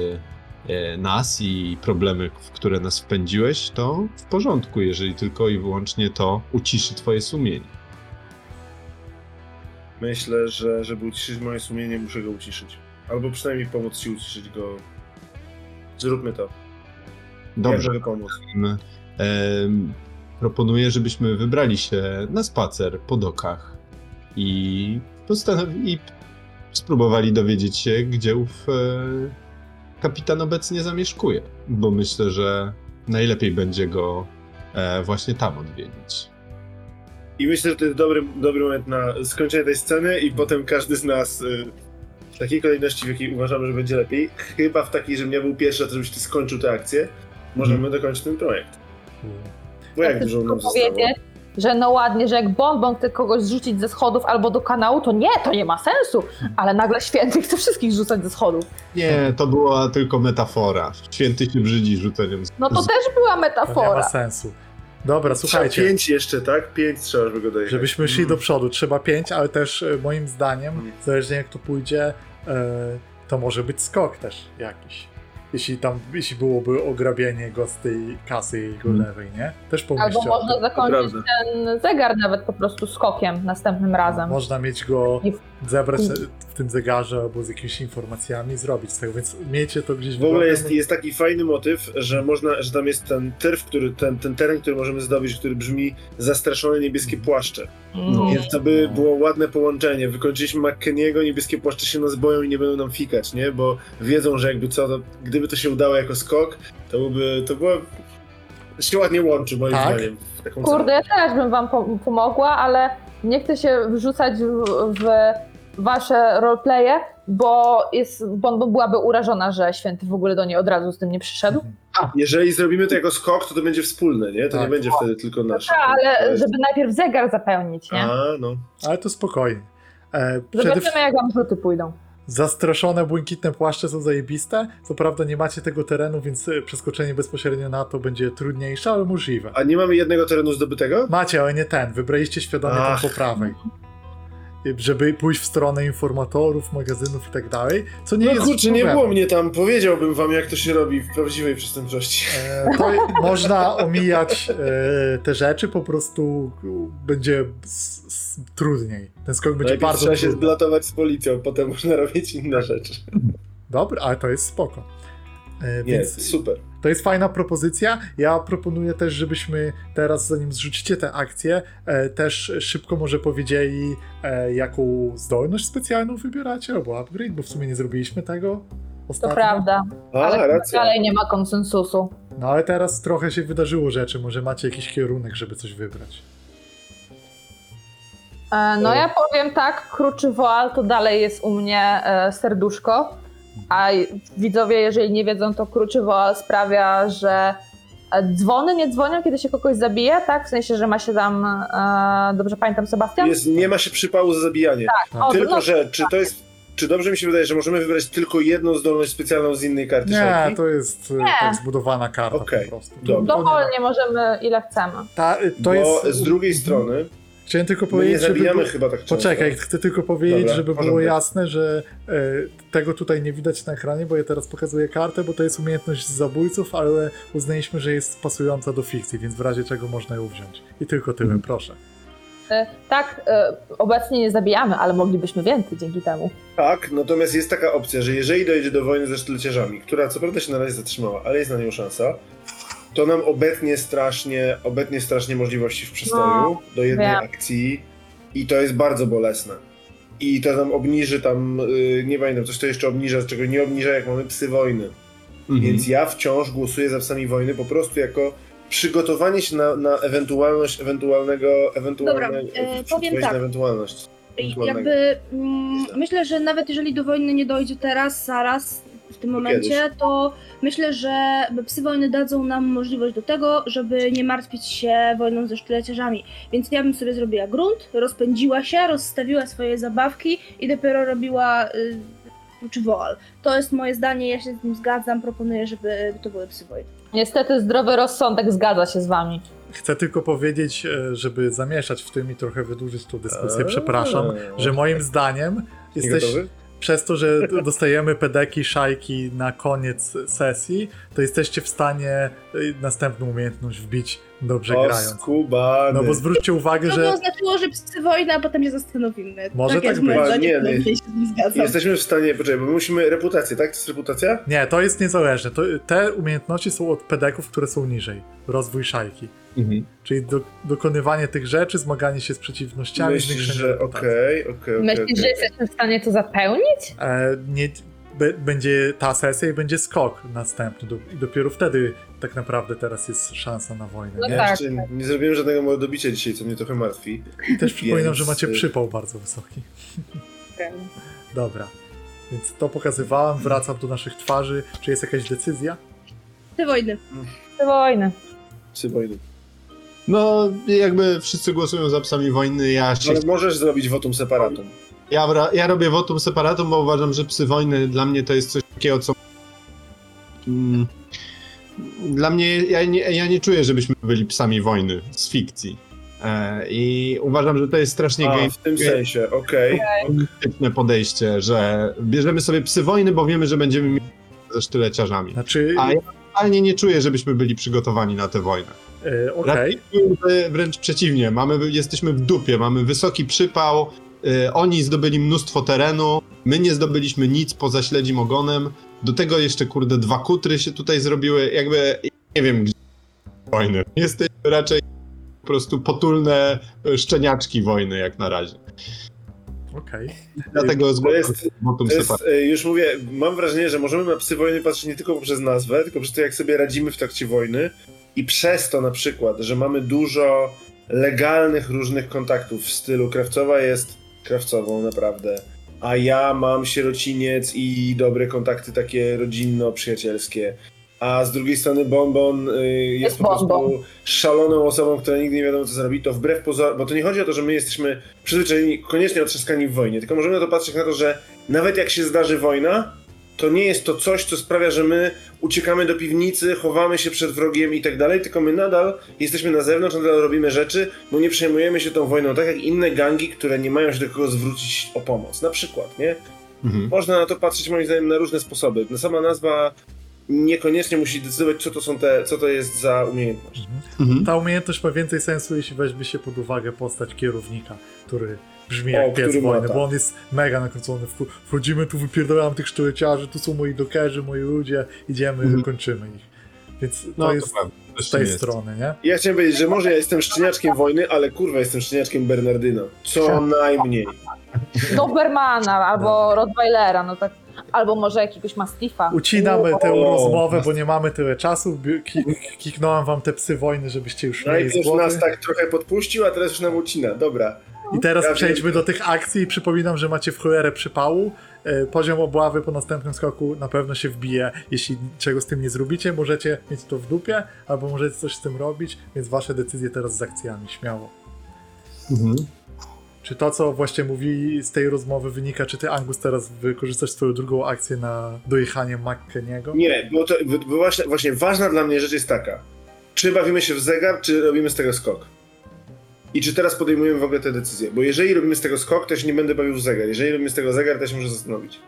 nas i problemy, w które nas wpędziłeś, to w porządku, jeżeli tylko i wyłącznie to uciszy twoje sumienie. Myślę, że żeby uciszyć moje sumienie, muszę go uciszyć. Albo przynajmniej pomóc ci uciszyć go. Zróbmy to. Dobrze. Mogę pomóc? Em, proponuję, żebyśmy wybrali się na spacer po dokach i, postanowi- i spróbowali dowiedzieć się, gdzie ów e, kapitan obecnie zamieszkuje, bo myślę, że najlepiej będzie go e, właśnie tam odwiedzić. I myślę, że to jest dobry, dobry moment na skończenie tej sceny i potem każdy z nas y, w takiej kolejności, w jakiej uważamy, że będzie lepiej, chyba w takiej, żebym ja był pierwszy, żebyś ty skończył tę akcję, możemy dokończyć ten projekt. Bo jak dużo nam zostało? powiedzieć, że no ładnie, że jak Bonbon chce kogoś zrzucić ze schodów albo do kanału, to nie, to nie ma sensu. Ale nagle święty chce wszystkich rzucać ze schodów. Nie, to była tylko metafora. Święty się brzydzi rzuceniem z... No to też była To nie ma metafora. sensu. Dobra, Trzeba słuchajcie. pięć jeszcze, tak? Pięć trzeba, żeby go dojechać. Żebyśmy szli do przodu, trzeba pięć, ale też e, moim zdaniem, Mm. zależnie jak to pójdzie, e, to może być skok też jakiś. Jeśli tam, jeśli byłoby ograbienie go z tej kasy jego Mm. lewej, nie? Też Albo pomyślcie o można zakończyć ten zegar nawet po prostu skokiem następnym razem. Można mieć go, zebrać w tym zegarze albo z jakimiś informacjami, zrobić z tego, więc miejcie to gdzieś W ogóle głowie, jest, taki fajny motyw, że można, że tam jest ten terf, który, ten, ten teren, który możemy zdobyć, który brzmi zastraszone niebieskie płaszcze. Mm. Więc to by było ładne połączenie. Wykończyliśmy McKenniego, niebieskie płaszcze się nas boją i nie będą nam fikać, nie? Bo wiedzą, że jakby co, to, gdyby to się udało jako skok, to byłby, to było... To się ładnie łączy moim Tak. zdaniem. Kurde, ja też bym wam pom- pomogła, ale nie chcę się wrzucać w, w wasze roleplaye, bo jest, Bonbon byłaby urażona, że święty w ogóle do niej od razu z tym nie przyszedł. Jeżeli zrobimy to jako skok, to to będzie wspólne, nie? To Tak. nie będzie wtedy tylko nasze. Tak, To ale żeby najpierw zegar zapełnić, nie? A, no. Ale to spokojnie. E, przede Zobaczymy, jak wam rzuty pójdą. Zastraszone błękitne płaszcze są zajebiste. Co prawda nie macie tego terenu, więc e, przeskoczenie bezpośrednio na to będzie trudniejsze, ale możliwe. A nie mamy jednego terenu zdobytego? Macie, ale nie ten. Wybraliście świadomie Ach. ten po prawej. I Żeby pójść w stronę informatorów, magazynów i tak dalej, co nie No jest kurczę, nie było mnie tam. Powiedziałbym wam, jak to się robi w prawdziwej przestępczości. E, To można omijać e, te rzeczy, po prostu będzie s, trudniej. Ten skok będzie Najpierw bardzo trzeba się zblatować z policją, potem można robić inne rzeczy. Dobry, ale to jest spoko. E, Nie, Więc super. To jest fajna propozycja. Ja proponuję też, żebyśmy teraz, zanim zrzucicie tę akcję, e, też szybko może powiedzieli, e, jaką zdolność specjalną wybieracie, albo upgrade, bo w sumie nie zrobiliśmy tego To ostatnio. prawda, A, ale racja. dalej nie ma konsensusu. No ale teraz trochę się wydarzyło rzeczy, może macie jakiś kierunek, żeby coś wybrać. E, No ja powiem tak, kruczy woal to dalej jest u mnie e, serduszko, a widzowie, jeżeli nie wiedzą, to kruczy woal sprawia, że e, dzwony nie dzwonią, kiedy się kogoś zabije, tak? W sensie, że ma się tam, dobrze pamiętam, Sebastian? Jest, nie ma się przypału za zabijanie. Tak. O, Tylko, no, że czy to jest. Czy dobrze mi się wydaje, że możemy wybrać tylko jedną zdolność specjalną z innej karty Nie, szalki? to jest tak zbudowana karta Okej, po prostu. Dowolnie możemy ile chcemy. Ta, to Bo jest... z drugiej strony, Chciałem tylko my nie powiedzieć, żeby... chyba tak często. Poczekaj, chcę tylko powiedzieć, Dobra, żeby było porządek. jasne, że e, tego tutaj nie widać na ekranie, bo ja teraz pokazuję kartę, bo to jest umiejętność zabójców, ale uznaliśmy, że jest pasująca do fikcji, więc w razie czego można ją wziąć. I tylko tyle, Mhm. proszę. E, Tak, e, obecnie nie zabijamy, ale moglibyśmy więcej dzięki temu. Tak, natomiast jest taka opcja, że jeżeli dojdzie do wojny ze sztyleciarzami, która co prawda się na razie zatrzymała, ale jest na nią szansa, to nam obetnie strasznie, obetnie strasznie możliwości w przystoju No, do jednej wiem. akcji I to jest bardzo bolesne. I to nam obniży tam, y, nie pamiętam, coś to jeszcze obniża, czego nie obniża, jak mamy psy wojny. Mhm. Więc ja wciąż głosuję za psami wojny po prostu jako przygotowanie się na, na ewentualność ewentualnego, ewentualnej, Dobra, e, powiem na tak. ewentualność. ewentualnego. Jakby mm, myślę, że nawet jeżeli do wojny nie dojdzie teraz, zaraz, w tym momencie, to myślę, że psy wojny dadzą nam możliwość do tego, żeby nie martwić się wojną ze sztyleciarzami. Więc ja bym sobie zrobiła grunt, rozpędziła się, rozstawiła swoje zabawki i dopiero robiła y, czy woal. To jest moje zdanie, ja się z nim zgadzam, proponuję, żeby to były psy wojny. Niestety zdrowy rozsądek zgadza się z wami. Chcę tylko powiedzieć, e, żeby zamieszać w tym i trochę wydłużyć tą dyskusję, Eee. przepraszam, że moim zdaniem Nie jesteś, gotowy? Przez to, że dostajemy pedeki, szajki na koniec sesji, to jesteście w stanie y, następną umiejętność wbić dobrze O, grając. skubany. No bo zwróćcie uwagę, To by że oznaczyło, że psy wojny, a potem się zastanowimy. Może tak tak być. Nie, nie. zgadzam. Jesteśmy w stanie, poczekaj, bo my musimy reputację, tak? To jest reputacja? nie, to jest niezależne. To, te umiejętności są od pedeków, które są niżej. Rozwój szajki. Mhm. Czyli do, dokonywanie tych rzeczy, zmaganie się z przeciwnościami, Myślisz, zwiększenie okej, okej, okej. Myślisz, że jesteśmy w stanie to zapełnić? E, nie, be, będzie ta sesja i będzie skok następny. Do, I dopiero wtedy tak naprawdę teraz jest szansa na wojnę. No nie? Tak, jeszcze nie zrobiłem żadnego mojego dobicia dzisiaj, co mnie trochę martwi. I też przypominam, Więc, że macie y- przypał bardzo wysoki. Dobra. Więc to pokazywałem, wracam do naszych twarzy. Czy jest jakaś decyzja? Psy wojny. To wojny. Psy wojny. No, jakby wszyscy głosują za psami wojny, ja się Ale możesz zrobić votum separatum. Ja, ja robię votum separatum, bo uważam, że psy wojny dla mnie to jest coś takiego, co. Mm, dla mnie, ja nie, ja nie czuję, żebyśmy byli psami wojny z fikcji. E, I uważam, że to jest strasznie A, game w tym sensie, okej. polityczne podejście, że bierzemy sobie psy wojny, bo wiemy, że będziemy mieli ze sztyleciarzami. Znaczy, A ja totalnie nie czuję, żebyśmy byli przygotowani na tę wojnę. E, okej. Raczej wręcz przeciwnie, mamy, jesteśmy w dupie, mamy wysoki przypał, y, oni zdobyli mnóstwo terenu, my nie zdobyliśmy nic poza śledzim ogonem, do tego jeszcze kurde dwa kutry się tutaj zrobiły, jakby nie wiem gdzie wojny. Jesteśmy raczej po prostu potulne y, szczeniaczki wojny jak na razie. Okej. Dlatego To zgłaszam jest, to jest, e, już mówię, mam wrażenie, że możemy na psy wojny patrzeć nie tylko poprzez nazwę, tylko przez to, jak sobie radzimy w trakcie wojny i przez to na przykład, że mamy dużo legalnych różnych kontaktów w stylu krawcowa jest krawcową naprawdę, a ja mam sierociniec i dobre kontakty takie rodzinno-przyjacielskie. A z drugiej strony Bonbon y, jest, Jest po prostu Bonbon. szaloną osobą, która nigdy nie wiadomo co zrobi, to wbrew pozorom, bo to nie chodzi o to, że my jesteśmy przyzwyczajeni, koniecznie otrzaskani w wojnie, tylko możemy na to patrzeć na to, że nawet jak się zdarzy wojna, to nie jest to coś, co sprawia, że my uciekamy do piwnicy, chowamy się przed wrogiem i tak dalej, tylko my nadal jesteśmy na zewnątrz, nadal robimy rzeczy, bo nie przejmujemy się tą wojną, tak jak inne gangi, które nie mają się do kogo zwrócić o pomoc. Na przykład, nie? Mhm. Można na to patrzeć moim zdaniem na różne sposoby. Sama nazwa niekoniecznie musi decydować, co to są te, co to jest za umiejętność. Mhm. Ta umiejętność ma więcej sensu, jeśli weźmie się pod uwagę postać kierownika, który brzmi O, jak pies który ma wojny, tak. bo on jest mega nakręcony. Wch- Wchodzimy tu, wypierdolamy tych sztyleciarzy, tu są moi dokerzy, moi ludzie, idziemy, Mhm. kończymy ich. Więc to No, jest prawda, z tej jest. strony, nie? Ja chciałem powiedzieć, że może ja jestem szczeniaczkiem wojny, ale kurwa jestem szczeniaczkiem Bernardyna. Co najmniej. Dobermana albo Rottweilera, no tak. Albo może jakiegoś Mastifa. Ucinamy tę O. rozmowę, bo nie mamy tyle czasu. Kiknąłem wam te psy wojny, żebyście już mieli z Najpierw głowy. nas tak trochę podpuścił, a teraz już nam ucina. Dobra. I teraz Ja przejdźmy wiem. do tych akcji. Przypominam, że macie w cholerę przypału. E, Poziom obławy po następnym skoku na pewno się wbije. Jeśli czego z tym nie zrobicie, możecie mieć to w dupie, albo możecie coś z tym robić, więc wasze decyzje teraz z akcjami, śmiało. Mhm. Czy to, co właśnie mówili z tej rozmowy wynika, czy ty, Angus, teraz wykorzystasz swoją drugą akcję na dojechanie McKeniego? Nie, bo to bo właśnie, właśnie ważna dla mnie rzecz jest taka. Czy bawimy się w zegar, czy robimy z tego skok? I czy teraz podejmujemy w ogóle te decyzje? Bo jeżeli robimy z tego skok, to ja się nie będę bawił w zegar. Jeżeli robimy z tego zegar, to ja się muszę zastanowić.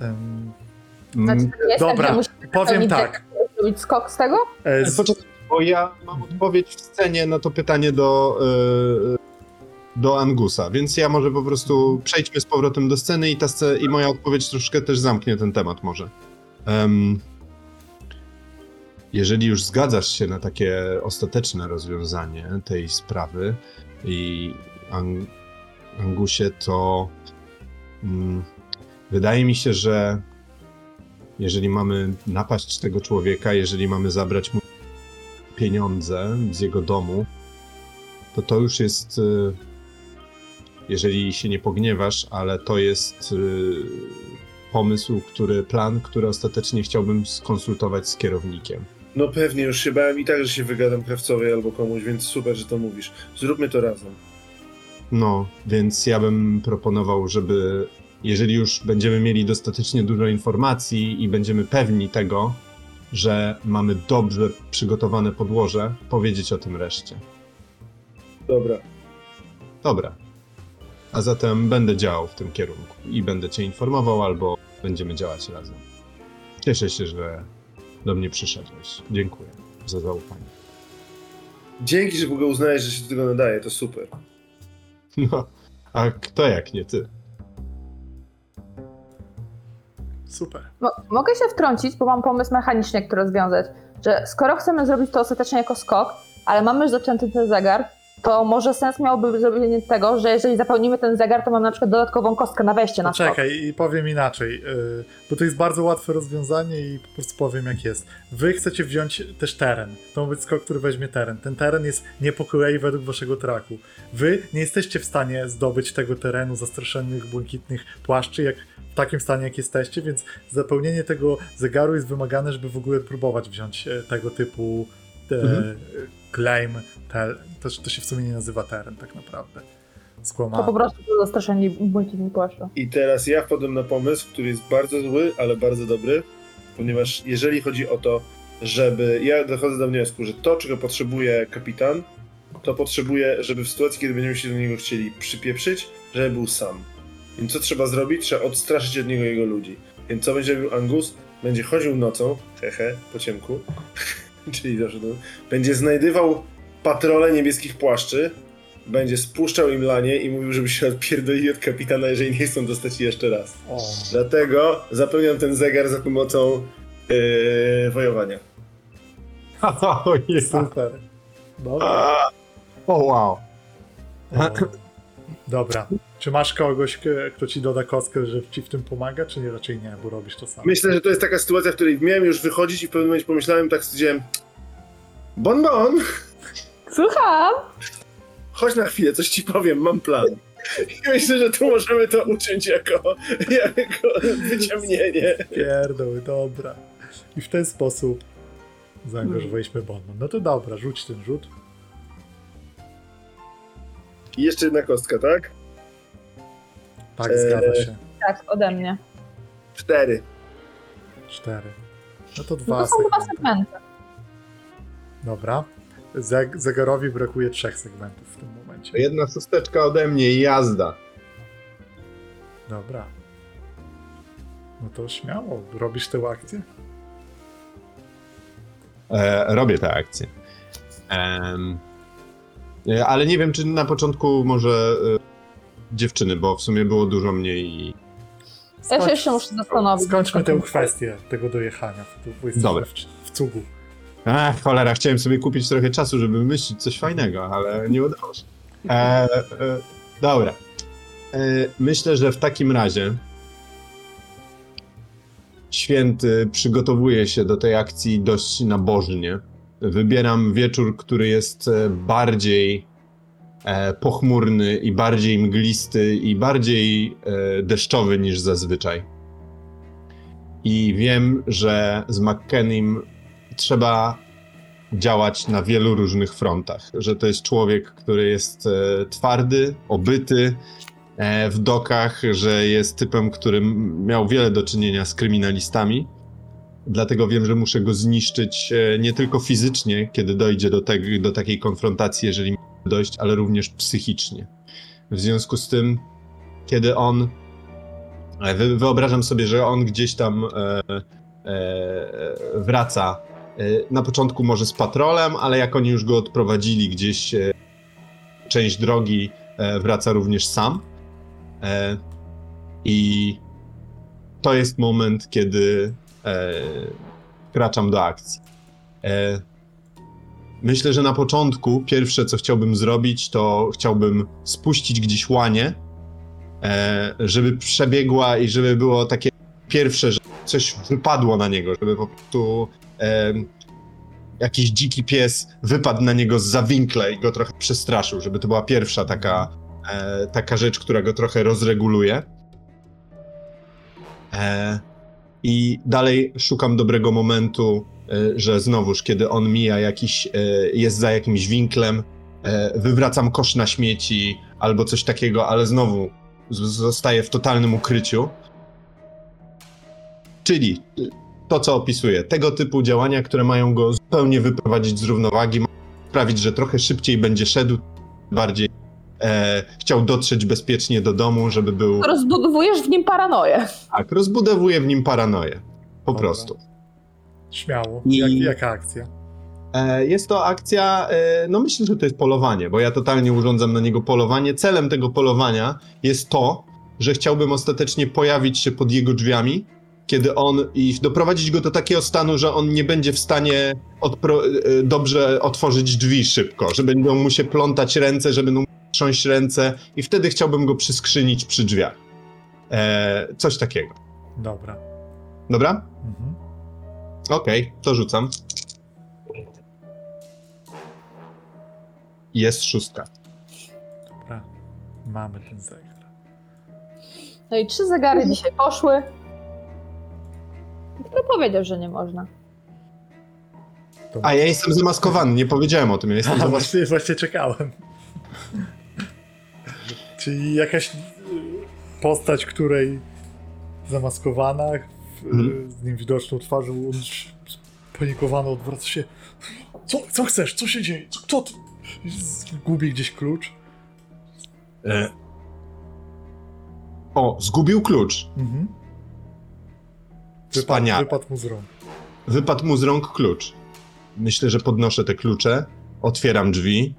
Em, Znaczy, Mm. Dobra, tak, że musimy powiem tak. zrobić skok z tego? e, z- Poczekaj, bo ja mam odpowiedź w scenie na to pytanie do, e, do Angusa, więc ja może po prostu przejdźmy z powrotem do sceny i, ta i moja odpowiedź troszkę też zamknie ten temat może. Em, jeżeli już zgadzasz się na takie ostateczne rozwiązanie tej sprawy, i Ang- Angusie, to mm, wydaje mi się, że jeżeli mamy napaść tego człowieka, jeżeli mamy zabrać mu pieniądze z jego domu, to to już jest, y, jeżeli się nie pogniewasz, ale to jest y, pomysł, który, plan, który ostatecznie chciałbym skonsultować z kierownikiem. No pewnie, już się bałem i tak, że się wygadam krawcowej albo komuś, więc super, że to mówisz. Zróbmy to razem. No, więc ja bym proponował, żeby jeżeli już będziemy mieli dostatecznie dużo informacji i będziemy pewni tego, że mamy dobrze przygotowane podłoże, powiedzieć o tym reszcie. Dobra. Dobra. A zatem będę działał w tym kierunku i będę cię informował, albo będziemy działać razem. Cieszę się, że do mnie przyszedłeś. Dziękuję za zaufanie. Dzięki, że w ogóle uznajesz, że się do tego nadaje, to super. No, a kto jak nie ty? Super. Mo- mogę się wtrącić, bo mam pomysł mechaniczny, jak to rozwiązać. Że skoro chcemy zrobić to ostatecznie jako skok, ale mamy już zaczęty ten zegar, to może sens miałoby zrobienie tego, że jeżeli zapełnimy ten zegar, to mamy na przykład dodatkową kostkę na wejście na skok. Poczekaj i powiem inaczej, yy, bo to jest bardzo łatwe rozwiązanie i po prostu powiem jak jest. Wy chcecie wziąć też teren. To ma być skok, który weźmie teren. Ten teren jest nie po kolei według waszego traku. Wy nie jesteście w stanie zdobyć tego terenu zastraszonych błękitnych płaszczy, jak w takim stanie, jak jesteście, więc zapełnienie tego zegaru jest wymagane, żeby w ogóle próbować wziąć e, tego typu e, Mhm. Claim. Te, to, to się w sumie nie nazywa teren tak naprawdę. To Skłamałem. po prostu to zastraszeni błękitni płaszczu. I teraz ja wpadłem na pomysł, który jest bardzo zły, ale bardzo dobry, ponieważ jeżeli chodzi o to, żeby. Ja dochodzę do wniosku, że to, czego potrzebuje kapitan, to potrzebuje, żeby w sytuacji, kiedy będziemy się do niego chcieli przypieprzyć, żeby był sam. Więc co trzeba zrobić? Trzeba odstraszyć od niego jego ludzi. Więc co będzie robił Angus? Będzie chodził nocą, hehe, po ciemku, czyli zawsze to, będzie znajdywał patrole niebieskich płaszczy, będzie spuszczał im lanie i mówił, żeby się odpierdolili od kapitana, jeżeli nie chcą dostać jeszcze raz. O, Dlatego zapełniam ten zegar za pomocą yy, wojowania. O, jest. super. Dobra. o wow. O, Dobra. Czy masz kogoś, kto ci doda kostkę, że ci w tym pomaga, czy nie? Raczej nie, bo robisz to sam. Myślę, że to jest taka sytuacja, w której miałem już wychodzić i w pewnym momencie pomyślałem, tak stwierdziłem Bon Bon, Słucham! chodź na chwilę, coś ci powiem, mam plan. I myślę, że tu możemy to uczyć jako, jako wyciągnięcie. Pierdoły, dobra. I w ten sposób zaangażowaliśmy Bonbon. No to dobra, rzuć ten rzut. I jeszcze jedna kostka, tak? Tak, Eee. zgadza się. Tak, ode mnie. Cztery. Cztery. No to No dwa to są dwa segmenty. segmenty. Dobra. Zeg- zegarowi brakuje trzech segmentów w tym momencie. Jedna szósteczka ode mnie i jazda. Dobra. No to śmiało, robisz tę akcję? E, robię tę akcję. E, ale nie wiem, czy na początku może e, dziewczyny, bo w sumie było dużo mniej. i- Ja się jeszcze muszę zastanowić. Skończmy tę kwestię tego dojechania. bo jesteśmy Dobra. W, w cugu. Ach, cholera, chciałem sobie kupić trochę czasu, żeby wymyślić coś fajnego, ale nie udało się. E, e, dobra. E, myślę, że w takim razie święty przygotowuje się do tej akcji dość nabożnie. Wybieram wieczór, który jest e, bardziej pochmurny i bardziej mglisty i bardziej e, deszczowy niż zazwyczaj. I wiem, że z McKennym trzeba działać na wielu różnych frontach. Że to jest człowiek, który jest e, twardy, obyty e, w dokach, że jest typem, który miał wiele do czynienia z kryminalistami. Dlatego wiem, że muszę go zniszczyć e, nie tylko fizycznie, kiedy dojdzie do, te, do takiej konfrontacji, jeżeli dojść, ale również psychicznie. W związku z tym, kiedy on. e, Wy, wyobrażam sobie, że on gdzieś tam e, e, wraca na początku może z patrolem, ale jak oni już go odprowadzili gdzieś część drogi, wraca również sam. I to jest moment, kiedy wkraczam do akcji. Myślę, że na początku pierwsze, co chciałbym zrobić, to chciałbym spuścić gdzieś łanie, e, żeby przebiegła i żeby było takie pierwsze, że coś wypadło na niego, żeby po prostu e, jakiś dziki pies wypadł na niego z zawinkla i go trochę przestraszył, żeby to była pierwsza taka, e, taka rzecz, która go trochę rozreguluje. I dalej szukam dobrego momentu, że znowuż, kiedy on mija jakiś, e, jest za jakimś winklem, e, wywracam kosz na śmieci albo coś takiego, ale znowu z- zostaję w totalnym ukryciu. Czyli to, co opisuję, tego typu działania, które mają go zupełnie wyprowadzić z równowagi, sprawić, że trochę szybciej będzie szedł, bardziej e, chciał dotrzeć bezpiecznie do domu, żeby był. Rozbudowujesz w nim paranoję. Tak, rozbudowuje w nim paranoję. Po Dobra. prostu. Śmiało. I- Jak, jaka akcja? E, Jest to akcja, e, no myślę, że to jest polowanie, bo ja totalnie urządzam na niego polowanie. Celem tego polowania jest to, że chciałbym ostatecznie pojawić się pod jego drzwiami, kiedy on i doprowadzić go do takiego stanu, że on nie będzie w stanie odpro- e, dobrze otworzyć drzwi szybko, że będą mu się plątać ręce, że będą mu trząść ręce i wtedy chciałbym go przyskrzynić przy drzwiach. Coś takiego. Dobra. Dobra? Mhm. Okej, to rzucam. Jest szóstka. Dobra. Mamy ten zegar. No i trzy zegary dzisiaj poszły. Kto powiedział, że nie można? To... A ja jestem zamaskowany, nie powiedziałem o tym. Ja jestem A, zamaskowany. właśnie, właśnie czekałem. Czyli jakaś y, postać, której zamaskowana, Mhm. z nim widoczną twarzą, on spanikowany odwraca się. Co, co chcesz? Co się dzieje? Co, kto ty? Gubi gdzieś klucz. E... O, zgubił klucz. Mhm. Wypadł mu z rąk. Wypadł mu z rąk klucz. Myślę, że podnoszę te klucze, otwieram drzwi.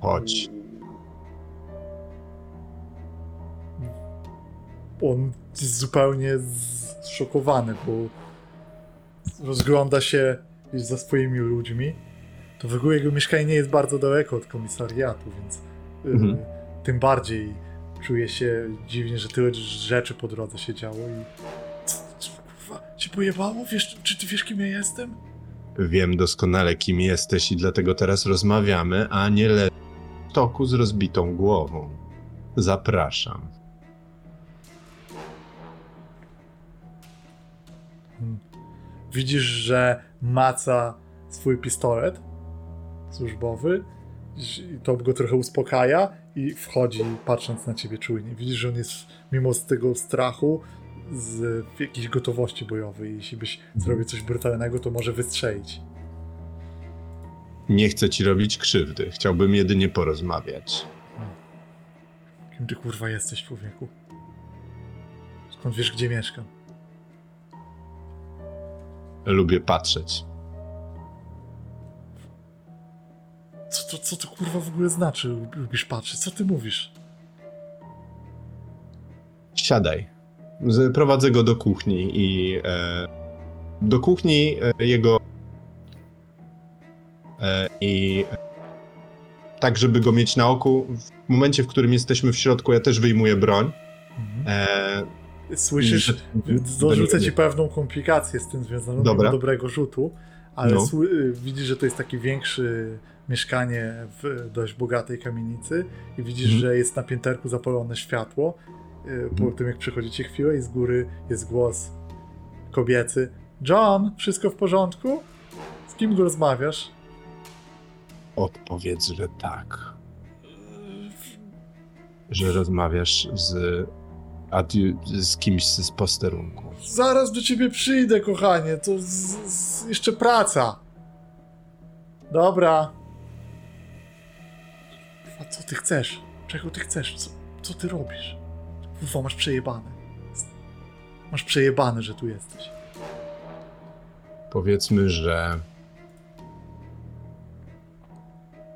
Chodź. On zupełnie zszokowany, bo rozgląda się za swoimi ludźmi. To w ogóle jego mieszkanie nie jest bardzo daleko od komisariatu, więc y, Mhm. tym bardziej czuje się dziwnie, że tyle rzeczy po drodze się działo i kurwa, ci pojebało? Wiesz, czy ty wiesz kim ja jestem? Wiem doskonale, kim jesteś i dlatego teraz rozmawiamy, a nie le... w toku z rozbitą głową. Zapraszam. Widzisz, że maca swój pistolet służbowy i to go trochę uspokaja i wchodzi patrząc na ciebie czujnie. Widzisz, że on jest mimo z tego strachu z jakiejś gotowości bojowej. Jeśli byś zrobił coś brutalnego, to może wystrzelić. Nie chcę ci robić krzywdy. Chciałbym jedynie porozmawiać. Kim ty kurwa jesteś, człowieku? Skąd wiesz, gdzie mieszkam? Lubię patrzeć. Co to, co to kurwa w ogóle znaczy? Lubisz patrzeć? Co ty mówisz? Siadaj. Prowadzę go do kuchni i e, do kuchni e, jego e, i tak, żeby go mieć na oku. W momencie, w którym jesteśmy w środku, ja też wyjmuję broń. Mhm. Słyszysz, dorzucę ci pewną komplikację z tym związaną, Dobra. dobrego rzutu, ale No. y, widzisz, że to jest takie większe mieszkanie w dość bogatej kamienicy i widzisz, Mhm. że jest na pięterku zapalone światło. y, Po Mhm. tym, jak przychodzicie chwilę i z góry jest głos kobiecy. John, wszystko w porządku? Z kim rozmawiasz? Odpowiedz, że tak. Że rozmawiasz z, adiu- z kimś z posterunku. Zaraz do ciebie przyjdę, kochanie. To z, z, jeszcze praca. Dobra. A co ty chcesz? Czego ty chcesz? Co, co ty robisz? Kurwa, masz przejebane. Masz przejebane, że tu jesteś. Powiedzmy, że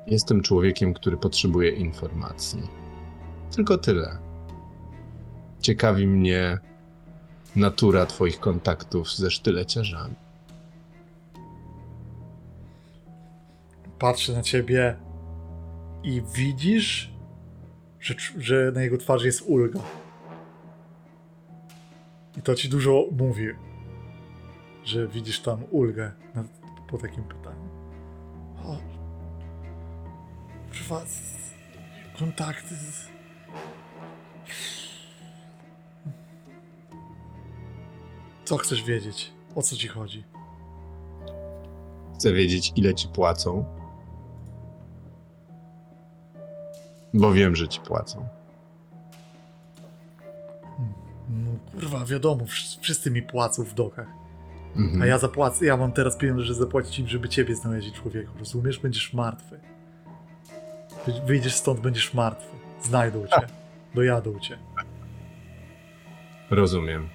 jestem człowiekiem, który potrzebuje informacji. Tylko tyle. Ciekawi mnie natura Twoich kontaktów ze sztyleciarzami. patrzy na ciebie i widzisz, że, że na jego twarzy jest ulga. I to ci dużo mówi, że widzisz tam ulgę na, po takim pytaniu. O, kurwa, z- kontakty z... Co chcesz wiedzieć? O co ci chodzi? Chcę wiedzieć, ile ci płacą. Bo wiem, że ci płacą. No kurwa, wiadomo, wsz- wszyscy mi płacą w dokach. Mhm. A ja zapłacę, ja mam teraz pieniądze, że zapłacić im, żeby ciebie znaleźli człowieku. Rozumiesz? Będziesz martwy. Wy- Wyjdziesz stąd, będziesz martwy. Znajdą cię. Dojadą cię. Rozumiem.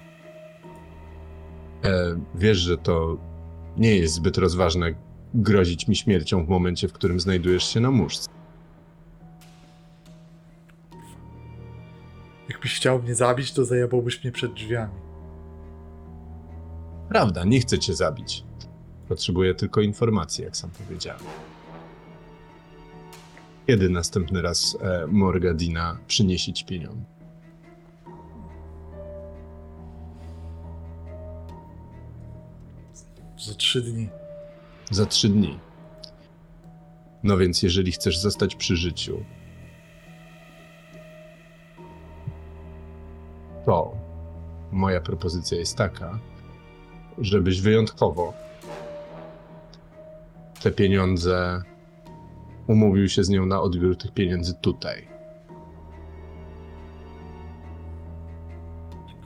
E, wiesz, że to nie jest zbyt rozważne grozić mi śmiercią w momencie, w którym znajdujesz się na muszce. Jakbyś chciał mnie zabić, to zajebałbyś mnie przed drzwiami. Prawda, nie chcę cię zabić. Potrzebuję tylko informacji, jak sam powiedziałem. Kiedy następny raz e, Morgadina przyniesie ci pieniądze? Za trzy dni. Za trzy dni. No więc, jeżeli chcesz zostać przy życiu, to moja propozycja jest taka, żebyś wyjątkowo te pieniądze umówił się z nią na odbiór tych pieniędzy tutaj.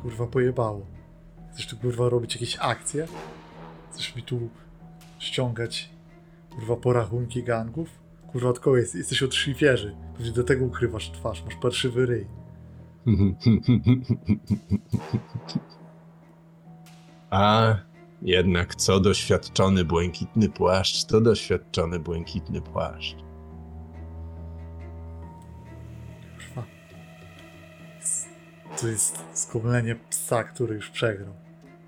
Kurwa, pojebało. Chcesz tu kurwa robić jakieś akcje? Chcesz mi tu ściągać kurwa porachunki gangów? Kurwa, od kogo jest? Jesteś od szlifierzy. Pewnie do tego ukrywasz twarz. Masz parszywy ryj. A jednak co doświadczony błękitny płaszcz, to doświadczony błękitny płaszcz. Kurwa. To jest skomlenie psa, który już przegrał.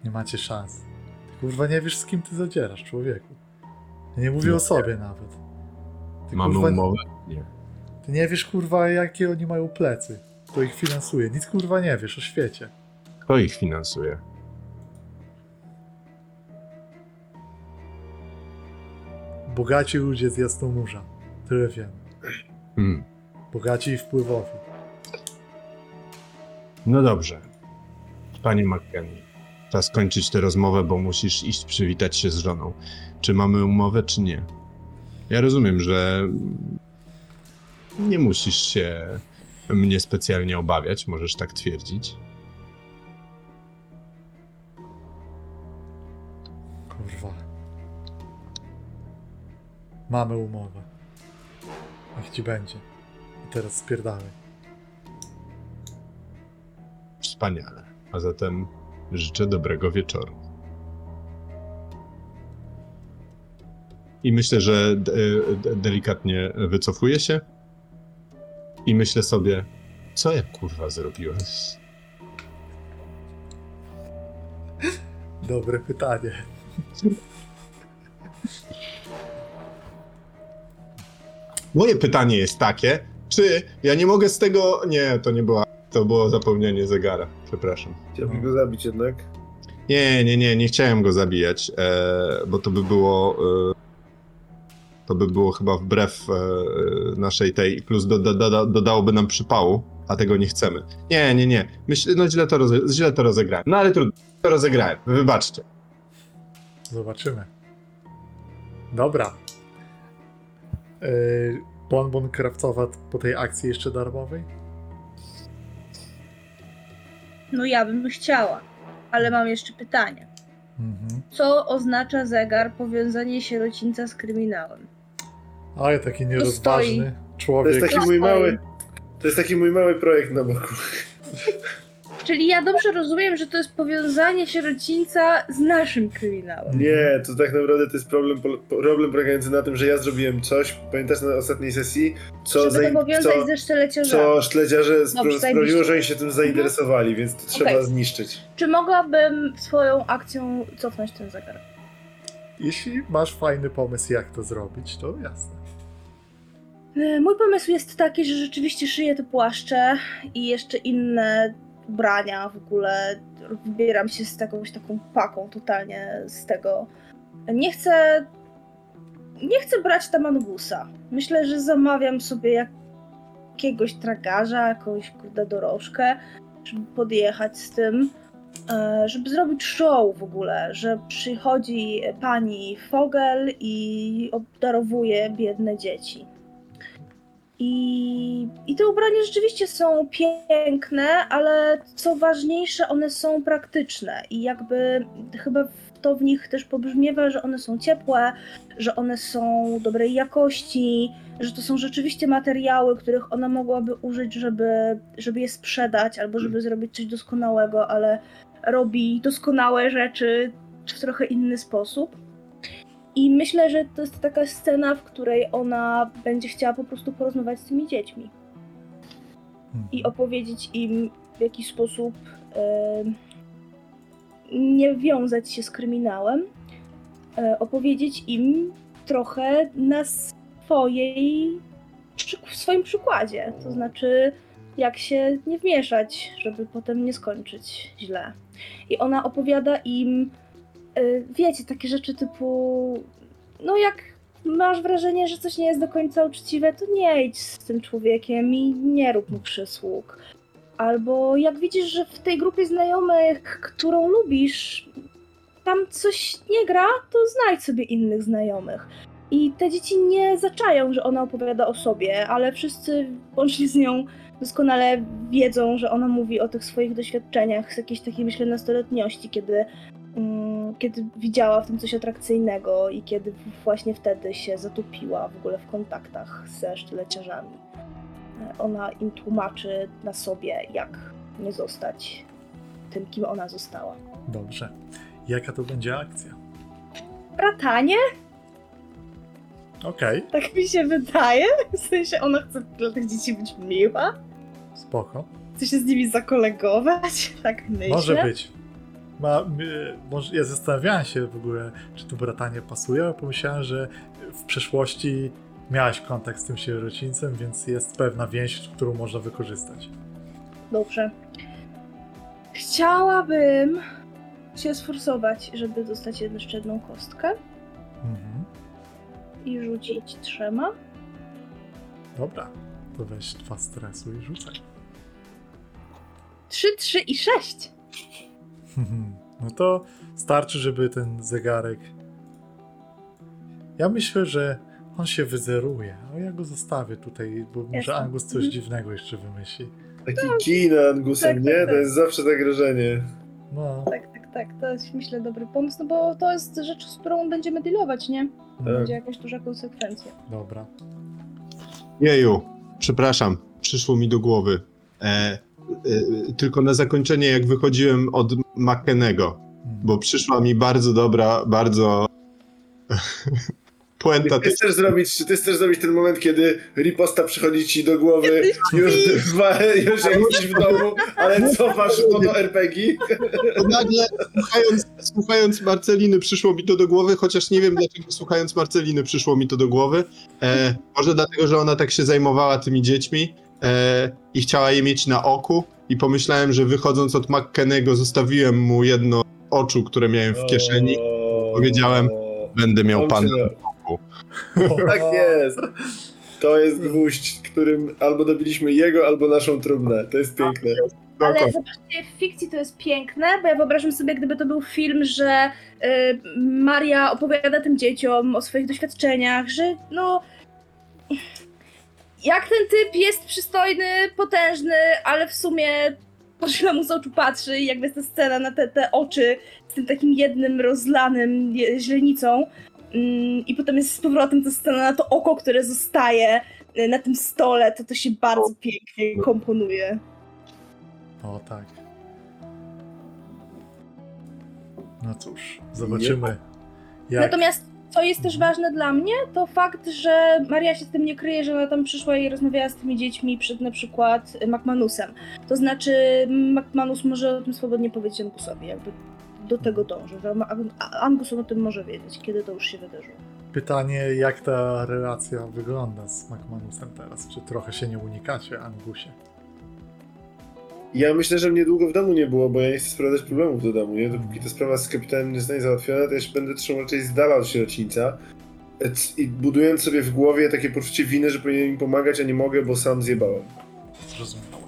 Nie macie szans. Kurwa nie wiesz z kim ty zadzierasz, człowieku. Ja nie mówię Nie. o sobie nawet. Ty, Mamy kurwa, umowę? Nie. Ty nie wiesz kurwa jakie oni mają plecy. Kto ich finansuje. Nic kurwa nie wiesz o świecie. Kto ich finansuje? Bogaci ludzie z Jasnomurza. Tyle wiem. Hmm. Bogaci i wpływowi. No dobrze. Panie McKenny, czas kończyć tę rozmowę, bo musisz iść przywitać się z żoną. Czy mamy umowę, czy nie? Ja rozumiem, że nie musisz się mnie specjalnie obawiać, możesz tak twierdzić. Kurwa. Mamy umowę. Niech ci będzie. I teraz spierdalaj. Wspaniale. A zatem życzę dobrego wieczoru. I myślę, że d- delikatnie wycofuję się. I myślę sobie, co ja kurwa zrobiłeś? Dobre pytanie. Moje pytanie jest takie, czy ja nie mogę z tego. Nie, to nie była. To było zapełnienie zegara. Przepraszam. Chciałbym go zabić jednak. Nie, nie, nie, nie chciałem go zabijać, e, bo to by było. E, to by było chyba wbrew e, naszej tej. Plus do, do, do, dodałoby nam przypału, a tego nie chcemy. Nie, nie, nie. Myślę, no źle to, roze, źle to rozegrałem. No ale trudno, to rozegrałem. Wybaczcie. Zobaczymy. Dobra. Yy, bonbon krawcowa po tej akcji jeszcze darmowej? No ja bym chciała, ale mam jeszcze pytanie. Mhm. Co oznacza zegar powiązanie sierocińca z kryminałem? Ale taki nierozważny To człowiek. jest taki To mój mały. To jest taki mój mały projekt na boku. Czyli ja dobrze rozumiem, że to jest powiązanie sierocińca z naszym kryminałem. Nie, to tak naprawdę to jest problem, problem polegający na tym, że ja zrobiłem coś, pamiętasz na ostatniej sesji, co, Żeby to powiązać co, ze szteleciarzami. co sztleciarze spra- Dobrze, sprawiło, że oni się tym zainteresowali, więc to trzeba Okej. zniszczyć. Czy mogłabym swoją akcją cofnąć ten zegar? Jeśli masz fajny pomysł, jak to zrobić, to jasne. E, Mój pomysł jest taki, że rzeczywiście szyję te płaszcze i jeszcze inne ubrania w ogóle. Wybieram się z jakąś taką paką totalnie z tego. Nie chcę. Nie chcę brać tam Angusa. Myślę, że zamawiam sobie jakiegoś tragarza, jakąś kurde dorożkę, żeby podjechać z tym, e, żeby zrobić show w ogóle, że przychodzi pani Fogel i obdarowuje biedne dzieci. I, I te ubrania rzeczywiście są piękne, ale co ważniejsze, one są praktyczne i jakby chyba to w nich też pobrzmiewa, że one są ciepłe, że one są dobrej jakości, że to są rzeczywiście materiały, których ona mogłaby użyć, żeby, żeby je sprzedać albo żeby zrobić coś doskonałego, ale robi doskonałe rzeczy w trochę inny sposób. I myślę, że to jest taka scena, w której ona będzie chciała po prostu porozmawiać z tymi dziećmi Mhm. i opowiedzieć im w jakiś sposób em, nie wiązać się z kryminałem, e, opowiedzieć im trochę na swojej, w swoim przykładzie, to znaczy jak się nie wmieszać, żeby potem nie skończyć źle. I ona opowiada im, wiecie, takie rzeczy typu, no jak masz wrażenie, że coś nie jest do końca uczciwe, to nie idź z tym człowiekiem i nie rób mu przysług. Albo jak widzisz, że w tej grupie znajomych, którą lubisz, tam coś nie gra, to znajdź sobie innych znajomych. I te dzieci nie zaczają, że ona opowiada o sobie, ale wszyscy, łącznie z nią, doskonale wiedzą, że ona mówi o tych swoich doświadczeniach z jakiejś takiej, myślę, nastoletniości, kiedy, kiedy widziała w tym coś atrakcyjnego i kiedy właśnie wtedy się zatopiła w ogóle w kontaktach ze sztyleciarzami. E, Ona im tłumaczy na sobie, jak nie zostać tym, kim ona została. Dobrze. Jaka to będzie akcja? Bratanie? Okej, Tak mi się wydaje. W sensie ona chce dla tych dzieci być miła. spoko. Chce się z nimi zakolegować. Tak myślę. Może być. Ma, może, ja zastanawiałem się w ogóle, czy to bratanie pasuje, ale pomyślałem, że w przeszłości miałaś kontakt z tym sierocińcem, więc jest pewna więź, którą można wykorzystać. Dobrze. Chciałabym się sforsować, żeby dostać jeszcze jedną kostkę Mhm. i rzucić trzema. Dobra, to weź dwa stresu i rzucaj. Trzy, trzy i sześć. No to starczy, żeby ten zegarek. Ja myślę, że on się wyzeruje, a ja go zostawię tutaj, bo może. Angus coś Mhm. dziwnego jeszcze wymyśli. Taki kino Angusem, tak, nie? tak, To tak. jest zawsze zagrożenie. No, Tak, tak, tak. To jest myślę dobry pomysł, no bo to jest rzecz, z którą będziemy dealować, nie? Tak. Będzie jakaś duża konsekwencja. dobra. Jeju, przepraszam, przyszło mi do głowy. E, tylko na zakończenie, jak wychodziłem od Makenego, Mhm. bo przyszła mi bardzo dobra, bardzo puenta. Ty chcesz zrobić, ty chcesz zrobić ten moment, kiedy riposta przychodzi ci do głowy już, dwa, już jak jesteś w domu, ale cofasz po do RPG. To nagle, słuchając, słuchając Marceliny, przyszło mi to do głowy, chociaż nie wiem dlaczego słuchając Marceliny przyszło mi to do głowy. E, może dlatego, że ona tak się zajmowała tymi dziećmi i chciała je mieć na oku i pomyślałem, że wychodząc od McKennego zostawiłem mu jedno oczu, które miałem w kieszeni. Powiedziałem, Będę miał pana. cię da. Tak jest. To jest gwóźdź, którym albo dobiliśmy jego, albo naszą trumnę. To jest piękne. Ale zobaczcie, w fikcji to jest piękne, bo ja wyobrażam sobie, gdyby to był film, że y, Maria opowiada tym dzieciom o swoich doświadczeniach, że no. Jak ten typ jest przystojny, potężny, ale w sumie źle mu z oczu patrzy i jakby jest ta scena na te, te oczy z tym takim jednym rozlanym źrenicą. Mm, I potem jest z powrotem ta scena na to oko, które zostaje y, na tym stole, to to się bardzo pięknie komponuje. O tak. No cóż, zobaczymy. Jak... Natomiast co jest też ważne dla mnie, to fakt, że Maria się z tym nie kryje, że ona tam przyszła i rozmawiała z tymi dziećmi przed na przykład McManusem. To znaczy McManus może o tym swobodnie powiedzieć Angusowi, jakby do tego dąży, że Angus o tym może wiedzieć, kiedy to już się wydarzyło. pytanie, jak ta relacja wygląda z McManusem teraz? Czy trochę się nie unikacie, Angusie? Ja myślę, że mnie długo w domu nie było, bo ja nie chcę sprowadzać problemów do domu, nie? Dopóki ta sprawa z kapitanem nie zostanie załatwiona, to ja się będę trzymał raczej z dala od sierocińca. I budując sobie w głowie takie poczucie winy, że powinienem im pomagać, a nie mogę, bo sam zjebałem. Zrozumiałem.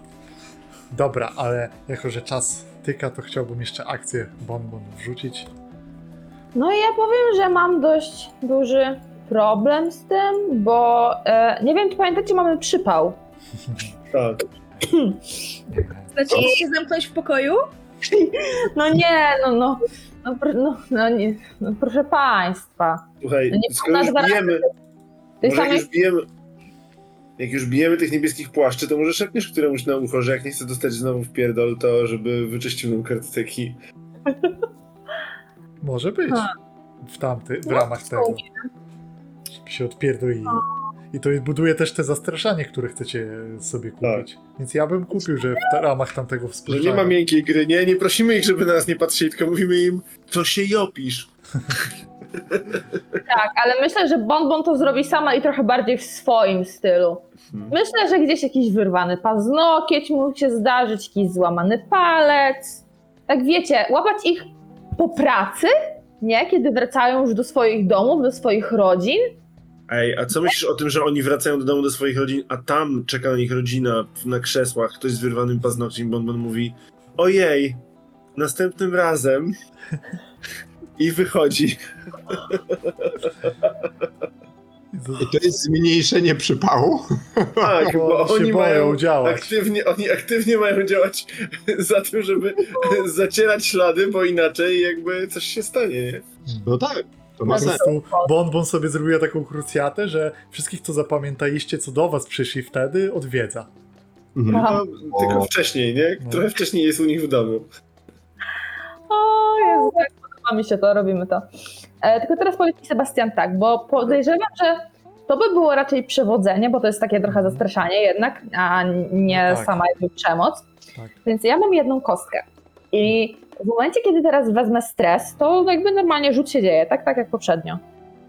Dobra, ale jako, że czas tyka, to chciałbym jeszcze akcję bonbon wrzucić. No i ja powiem, że mam dość duży problem z tym, bo e, nie wiem, czy pamiętacie, mamy przypał. Tak. Znaczy, się zamknąć w pokoju? No nie, no, no, no, no, no, nie, no proszę państwa. Słuchaj, No nie skoro już bijemy, To może jest jak już bijemy, jak już bijemy tych niebieskich płaszczy, to może szepniesz któremuś na ucho, że jak nie chce dostać znowu w pierdol, to żeby wyczyścił nam kartoteki. Może być. Ha. W tamty, w No, ramach tego. Żeby się odpierdolili. I to buduje też te zastraszanie, które chcecie sobie kupić. Więc ja bym kupił, że w ramach tamtego Że współczenia. nie ma miękkiej gry, nie? Nie prosimy ich, żeby na nas nie patrzyli, tylko mówimy im, to się jopisz. Tak, ale myślę, że Bonbon to zrobi sama i trochę bardziej w swoim stylu. Hmm. Myślę, że gdzieś jakiś wyrwany paznokieć mógł się zdarzyć, jakiś złamany palec. Tak wiecie, łapać ich po pracy, nie? Kiedy wracają już do swoich domów, do swoich rodzin. Ej, a co myślisz o tym, że oni wracają do domu do swoich rodzin, a tam czeka na nich rodzina na krzesłach, ktoś z wyrwanym paznokciem, bo on mówi ojej, następnym razem i wychodzi. I to jest zmniejszenie przypału. Tak, Bo bo oni mają działać. aktywnie, oni aktywnie mają działać za tym, żeby zacierać ślady, bo inaczej jakby coś się stanie, nie? No tak, to ma sens. prostu Bonbon sobie zrobiła taką krucjatę, że wszystkich, co zapamiętaliście, co do was przyszli wtedy, odwiedza. Mhm. Aha. No, tylko O. wcześniej, nie? No. Trochę wcześniej jest u nich w domu. O Jezu, tak podoba mi się to, robimy to. E, tylko teraz powiedz mi Sebastian tak, bo podejrzewam, że to by było raczej przewodzenie, bo to jest takie trochę zastraszanie jednak, a nie No tak. sama jakby przemoc. Tak. Więc ja mam jedną kostkę. I w momencie, kiedy teraz wezmę stres, to jakby normalnie rzut się dzieje, tak, tak jak poprzednio.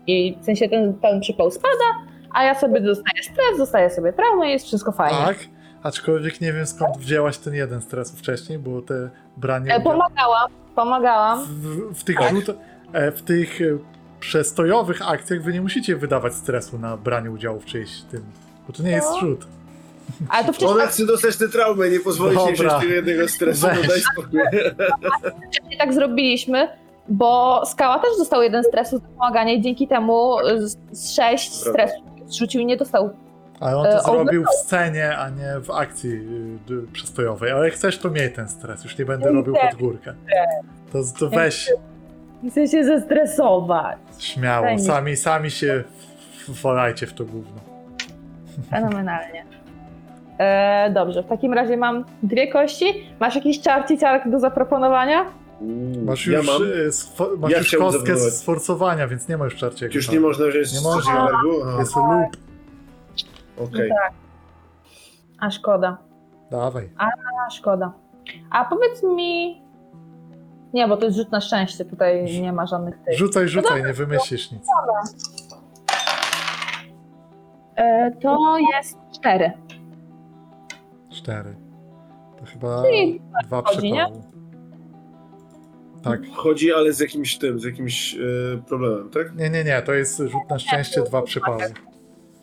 I w sensie ten, ten przypał spada, a ja sobie dostaję stres, dostaję sobie traumę i jest wszystko fajnie. Tak, aczkolwiek nie wiem skąd wzięłaś ten jeden stresu wcześniej, bo te branie E, pomagałam, pomagałam. w, w tych Tak. rzut, e, w tych e, przestojowych akcjach wy nie musicie wydawać stresu na branie udziału w czyjś tym, bo to nie jest No. rzut. Ale to wcześniej Ona chce dostać tę traumę, nie jej Dobra. wziąć tego jednego stresu, no daj spokój. wcześniej tak zrobiliśmy, bo Skała też dostał jeden stresu za pomaganie i dzięki temu z, sześć stresu zrzucił i nie dostał. Ale on to E, zrobił w scenie, a nie w akcji y, przestojowej. Ale jak chcesz, to miej ten stres. Już nie będę robił pod górkę. To, to weź Chcę się zestresować. śmiało. Sami, sami się wolajcie w to gówno. Fenomenalnie. E, dobrze, w takim razie mam dwie kości. Masz jakiś czarci ciarek do zaproponowania? Masz ja już, mam. y, sfo- masz Ja już chciałbym kostkę z sforcowania, więc nie ma już czarciego. Już tak. nie można wziąć Nie z można. targu? Aha, Jest lub. Okej. Tak. A szkoda. Dawaj. A szkoda. A powiedz mi. Nie, bo to jest rzut na szczęście, tutaj nie ma żadnych tych. Rzucaj, rzucaj, nie wymyślisz nic. E, to jest cztery. Cztery. To chyba Czyli dwa chodzi, przypału. Tak. Chodzi, ale z jakimś tym, z jakimś e, problemem, tak? Nie, nie, nie, to jest rzut na szczęście, dwa przypały.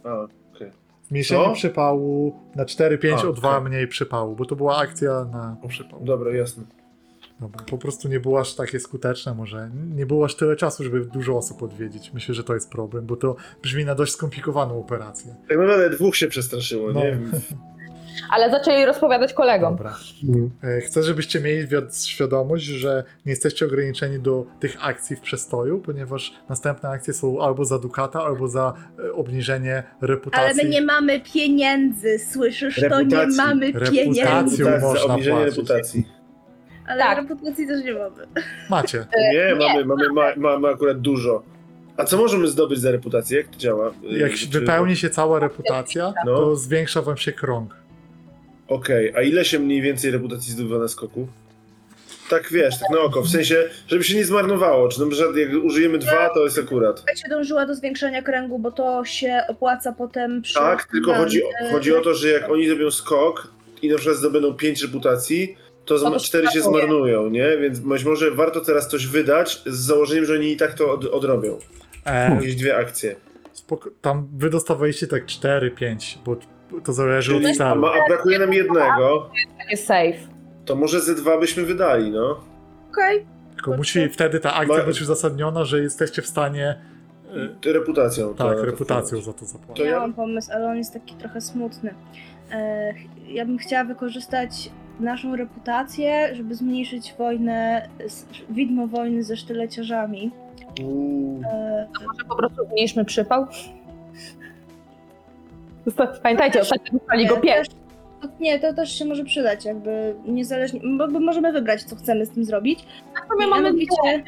A, Zmniejszenie Co? przypału na 4-5 A, o 2 okej. mniej przypału, bo to była akcja na przypał. dobra, jasne. Dobra, po prostu nie było aż takie skuteczne może. Nie było aż tyle czasu, żeby dużo osób odwiedzić. Myślę, że to jest problem, bo to brzmi na dość skomplikowaną operację. Tak naprawdę dwóch się przestraszyło, No. nie? Ale zaczęli rozpowiadać kolegom. Dobra. E, Chcę, żebyście mieli wiad- świadomość, że nie jesteście ograniczeni do tych akcji w przestoju, ponieważ następne akcje są albo za dukata, albo za e, obniżenie reputacji. Ale my nie mamy pieniędzy, słyszysz? To nie Reputacji. mamy Reputacją. pieniędzy. Reputacji, można za obniżenie płacić. reputacji. Ale Tak. reputacji też nie mamy. Macie. Nie, mamy, mamy, ma, mamy akurat dużo. A co możemy zdobyć za reputację? Jak to działa? Jak Czy- wypełni się cała reputacja, No. to zwiększa wam się krąg. Okej, a ile się mniej więcej reputacji zdobywa na skoku? Tak wiesz, tak na oko, w sensie, żeby się nie zmarnowało. Czy dobrze, jak użyjemy dwa, to jest akurat. Ja się dążyła do zwiększenia kręgu, bo to się opłaca potem przy... Tak, tylko chodzi, e, chodzi o to, że jak oni zrobią skok i na przykład zdobędą 5 reputacji, to zma- cztery się zmarnują, nie? Więc być może warto teraz coś wydać z założeniem, że oni i tak to od, odrobią. E, Jakieś dwie akcje. spoko- tam wy dostawaliście tak 4-5, bo to zależy Czyli, od ma, a brakuje nam jednego, Takie safe. to może ze dwa byśmy wydali, no. Okej, Tylko musi wtedy ta akcja Ma- być uzasadniona, że jesteście w stanie e, Reputacją. tak, to- reputacją za to zapłacić. To ja- miałam pomysł, ale on jest taki trochę smutny. E, ja bym chciała wykorzystać naszą reputację, żeby zmniejszyć wojnę, widmo wojny ze sztyleciarzami. Uuu. E, Może po prostu zmniejszmy przypał? Pamiętajcie, ostatnio dostali go to- Nie, to też się może przydać, jakby niezależnie, bo, bo możemy wybrać, co chcemy z tym zrobić. W sumie mamy dwie. Mianowicie,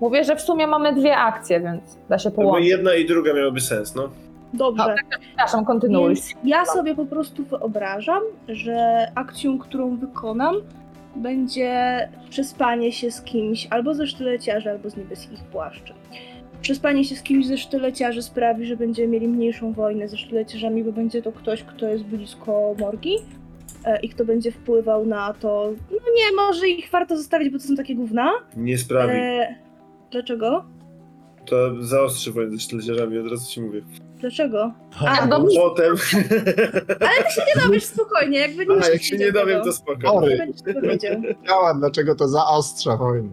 Mówię, że w sumie mamy dwie akcje, więc da się połączyć. jedna i druga miałyby sens, no. dobrze. Przepraszam, kontynuuj. Więc ja sobie po prostu wyobrażam, że akcją, którą wykonam, będzie przespanie się z kimś albo ze sztyleciarzy, albo z niebieskich płaszczy. Przespanie się z kimś ze sztyleciarzy sprawi, że będziemy mieli mniejszą wojnę ze sztyleciarzami, bo będzie to ktoś, kto jest blisko morgi e, i kto będzie wpływał na to. No nie, może ich warto zostawić, bo to są takie gówna. Nie sprawi. E, dlaczego? To zaostrzy wojnę ze sztyleciarzami, od razu ci mówię. Dlaczego? A, bo- dobrze. Potem, Ale ty się nie dowiesz spokojnie, jakby nie a jak się nie dowiem, to spoko. Sorry. Nie będziesz powiedział. Działa, dlaczego to zaostrza wojnę.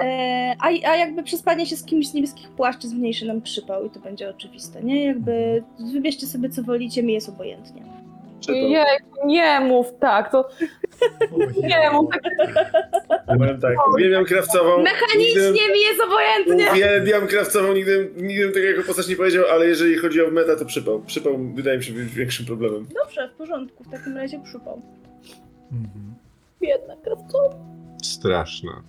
E, a, a jakby przespanie się z kimś z niebieskich płaszczy zmniejszy nam przypał i to będzie oczywiste, nie? Jakby wybierzcie sobie co wolicie, mi jest obojętnie. Czytam. Nie, nie mów tak, to nie mów tak. Powiem tak, uwielbiam krawcową. Mechanicznie mi jest obojętnie. Uwielbiam krawcową, nigdy, nigdy bym tego jako postać nie powiedział, ale jeżeli chodzi o meta, to przypał. Przypał wydaje mi się być większym problemem. Dobrze, w porządku, w takim razie przypał. Mhm. Biedna krawca. Straszna.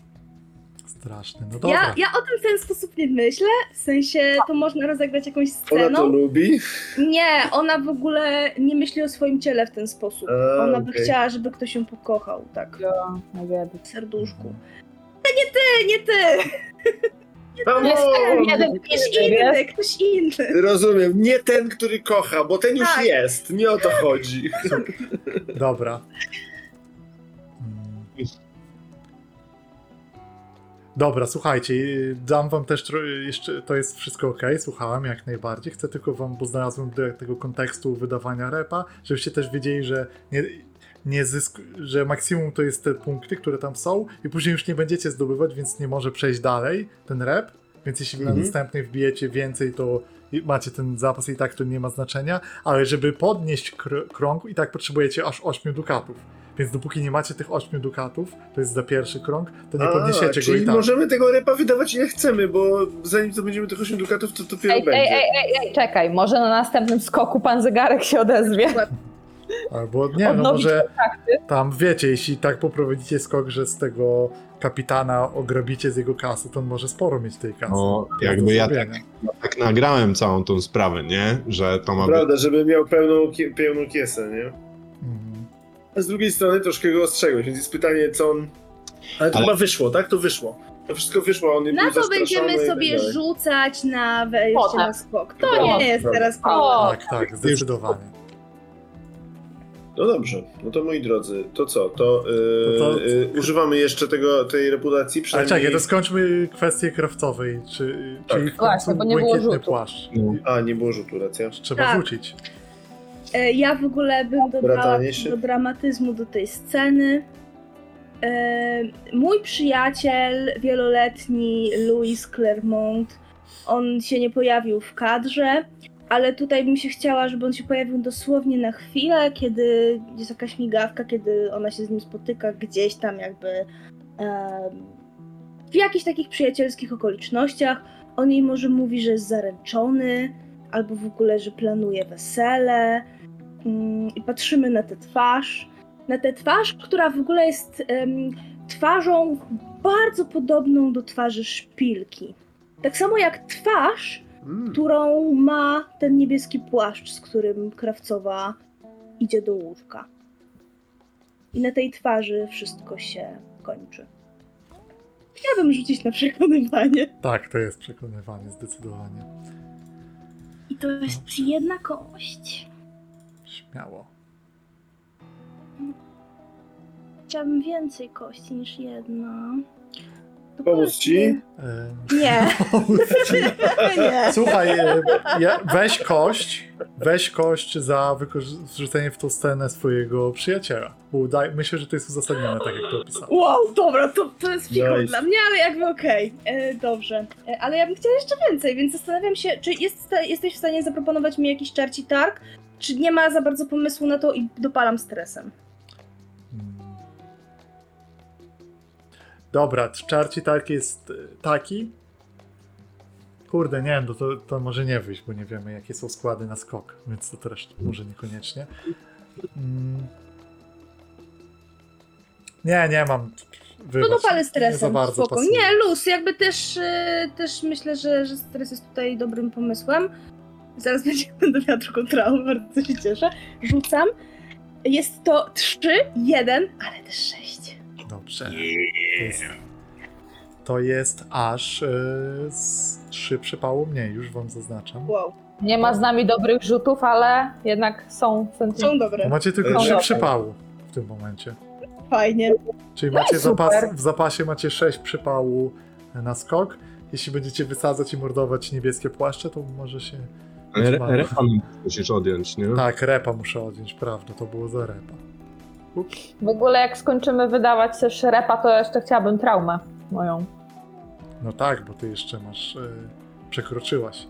Straszny. No dobra. Ja, ja o tym w ten sposób nie myślę, w sensie to można rozegrać jakąś Ona to sceną. lubi. Nie, ona w ogóle nie myśli o swoim ciele w ten sposób. A, Ona by okej. chciała, żeby ktoś ją pokochał, tak, No biedny. w serduszku. Mhm. Ty, nie ty! Mamo! Jest jeden Ktoś inny, ktoś inny. Rozumiem, nie ten, który kocha, bo ten już Tak. jest. Nie o to chodzi. Dobra. Mm. Dobra, słuchajcie, dam wam też jeszcze, to jest wszystko ok, słuchałem jak najbardziej, chcę tylko wam, bo znalazłem do tego kontekstu wydawania repa, żebyście też wiedzieli, że nie, nie zysk, że maksimum to jest te punkty, które tam są i później już nie będziecie zdobywać, więc nie może przejść dalej ten rep, więc jeśli na Mhm. następnej wbijecie więcej, to macie ten zapas i tak to nie ma znaczenia, ale żeby podnieść kr- krąg i tak potrzebujecie aż 8 dukatów. Więc dopóki nie macie tych 8 dukatów, to jest za pierwszy krąg, to nie A, podniesiecie go czyli i tak. możemy tego repa wydawać ile chcemy, bo zanim to będziemy tych 8 dukatów, to dopiero Ej, ej, będzie. ej, ej, ej, czekaj, może na następnym skoku pan zegarek się odezwie. Albo nie, no może kontakty. tam wiecie, jeśli tak poprowadzicie skok, że z tego kapitana ogrobicie z jego kasy, to on może sporo mieć tej kasy. No, jakby ja zrobienia. Tak nagrałem całą tą sprawę, nie? Że to ma być... Prawda, żeby miał pełną, pełną kiesę, nie? A z drugiej strony troszkę go ostrzegłeś, więc jest pytanie, co on... Ale to Ale- chyba wyszło, tak? To wyszło. To wszystko wyszło, on nie Na był to będziemy tak sobie dalej. rzucać na wejście O, tak. na skok. To Dobra, nie jest teraz problem. O, Tak, tak, zdecydowanie. No dobrze, no to moi drodzy, to co? To, yy, To co? yy, używamy jeszcze tego, tej reputacji, A przynajmniej... czekaj, to skończmy kwestię krawcowej, czy, Tak. czyli w Właśnie, końcu bo nie było błękitny rzutu. płaszcz. No. A, nie było rzutu, racja. Trzeba Tak. rzucić. E, Ja w ogóle bym dodała do dramatyzmu do tej sceny. E, Mój przyjaciel wieloletni Louis Clermont, on się nie pojawił w kadrze, ale tutaj bym się chciała, żeby on się pojawił dosłownie na chwilę, kiedy jest jakaś migawka, kiedy ona się z nim spotyka gdzieś tam jakby w jakichś takich przyjacielskich okolicznościach. On jej może mówi, że jest zaręczony, albo w ogóle, że planuje wesele. Mm, I patrzymy na tę twarz. Na tę twarz, która w ogóle jest twarzą bardzo podobną do twarzy szpilki. Tak samo jak twarz, Mm. którą ma ten niebieski płaszcz, z którym krawcowa idzie do łóżka. i na tej twarzy wszystko się kończy. Chciałabym rzucić na przekonywanie. Tak, to jest przekonywanie, zdecydowanie. I to jest jedna kość. Śmiało. Chciałabym więcej kości niż jedna. To Pomóc ci? Em, Nie. nie. Słuchaj, e, ja, weź kość, weź kość za wykorzystanie w tą scenę swojego przyjaciela. Udaj, myślę, że to jest uzasadnione, tak jak to opisałem. Wow, dobra, to, to jest figur Nice. dla mnie, ale jakby okej. E, Dobrze. E, Ale ja bym chciała jeszcze więcej, więc zastanawiam się, czy jest, sta- jesteś w stanie zaproponować mi jakiś czarci targ, czy nie ma za bardzo pomysłu na to i dopalam stresem. Dobra, czarci targ jest e, taki. Kurde, nie wiem, to, to, może nie wyjść, bo nie wiemy, jakie są składy na skok, więc to też może niekoniecznie. Mm. Nie, nie mam. No Wybacz, dopalę nie za stresem, bardzo spoko. pasuje. Nie, luz, jakby też, e, też myślę, że, że stres jest tutaj dobrym pomysłem. Zaraz będzie, będę miała drugą traumę, bardzo się cieszę. Rzucam. Jest to 3, 1, ale też 6. Dobrze. To jest, to jest aż e, z trzy przypału mniej, już wam zaznaczam. Wow, Nie ma z nami dobrych rzutów, ale jednak są sentymenty. są dobre. macie tylko No trzy przypału w tym momencie. Fajnie. Czyli macie super. zapas, w zapasie macie 6 przypału na skok. Jeśli będziecie wysadzać i mordować niebieskie płaszcze, to może się. Ale re- repa musisz odjąć, nie? Tak, repa muszę odjąć, prawda, to było za repa. Ups. W ogóle jak skończymy wydawać też repa, to jeszcze chciałabym traumę moją. No tak, bo ty jeszcze masz. E, przekroczyłaś.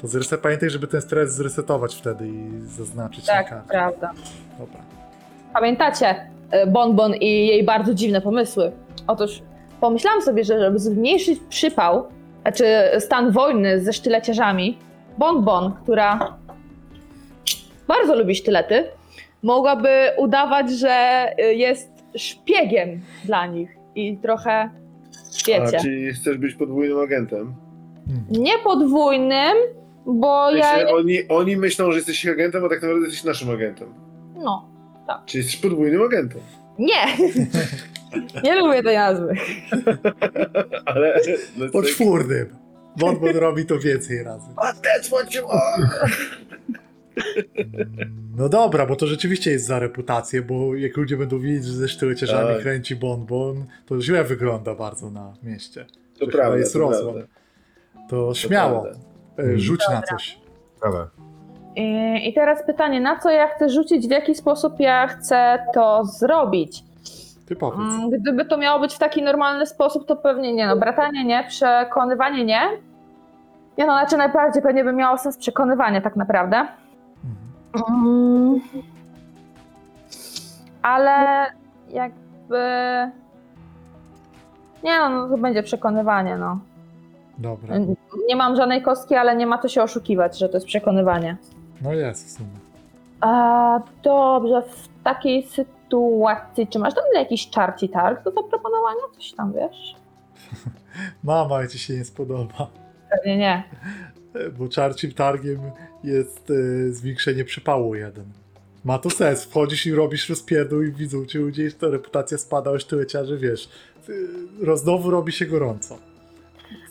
To zreset, pamiętaj, żeby ten stres zresetować wtedy i zaznaczyć na Tak, karcie. prawda. Dobra. Pamiętacie e, Bonbon i jej bardzo dziwne pomysły? Otóż pomyślałam sobie, że żeby zmniejszyć przypał, znaczy stan wojny ze sztyleciarzami, Bonbon, która bardzo lubi sztylety, mogłaby udawać, że e, jest szpiegiem dla nich i trochę, wiecie, A, czyli chcesz być podwójnym agentem? Nie podwójnym, bo ja... oni, oni myślą, że jesteś ich agentem, a tak naprawdę jesteś naszym agentem. No, Czyli jesteś podwójnym agentem. nie! nie lubię tej nazwy. Ale... no, Poczwórnym. Bonbon robi to więcej razy. A that's what you are! No dobra, bo to rzeczywiście jest za reputację, bo jak ludzie będą widzieć, że ze sztylecierzami Tak. kręci bonbon, to źle wygląda bardzo na mieście. To Że prawda, jest to rozłam. prawda. To To śmiało, prawda. e, rzuć na coś. I, I teraz pytanie, na co ja chcę rzucić, w jaki sposób ja chcę to zrobić? Ty powiedz. Mm, Gdyby to miało być w taki normalny sposób, to pewnie nie. No, bratanie nie, przekonywanie nie. Nie no, znaczy najbardziej pewnie by miało sens przekonywanie tak naprawdę. Mm. Ale jakby... Nie no, no to będzie przekonywanie, no. Dobra, Nie mam żadnej kostki, ale nie ma co się oszukiwać, że to jest przekonywanie. no jest w sumie. A, dobrze, w takiej sytuacji, czy masz tam jakiś czarci targ do zaproponowania? Coś tam wiesz? Mama ci się nie spodoba, Pewnie nie. e, bo czarcim targiem jest e, zwiększenie przypału jeden. Ma to sens, wchodzisz i robisz rozpierdół i widzą cię ludzie, to reputacja spada, o sztyleciarzy, wiesz. e, Roz, znowu robi się gorąco.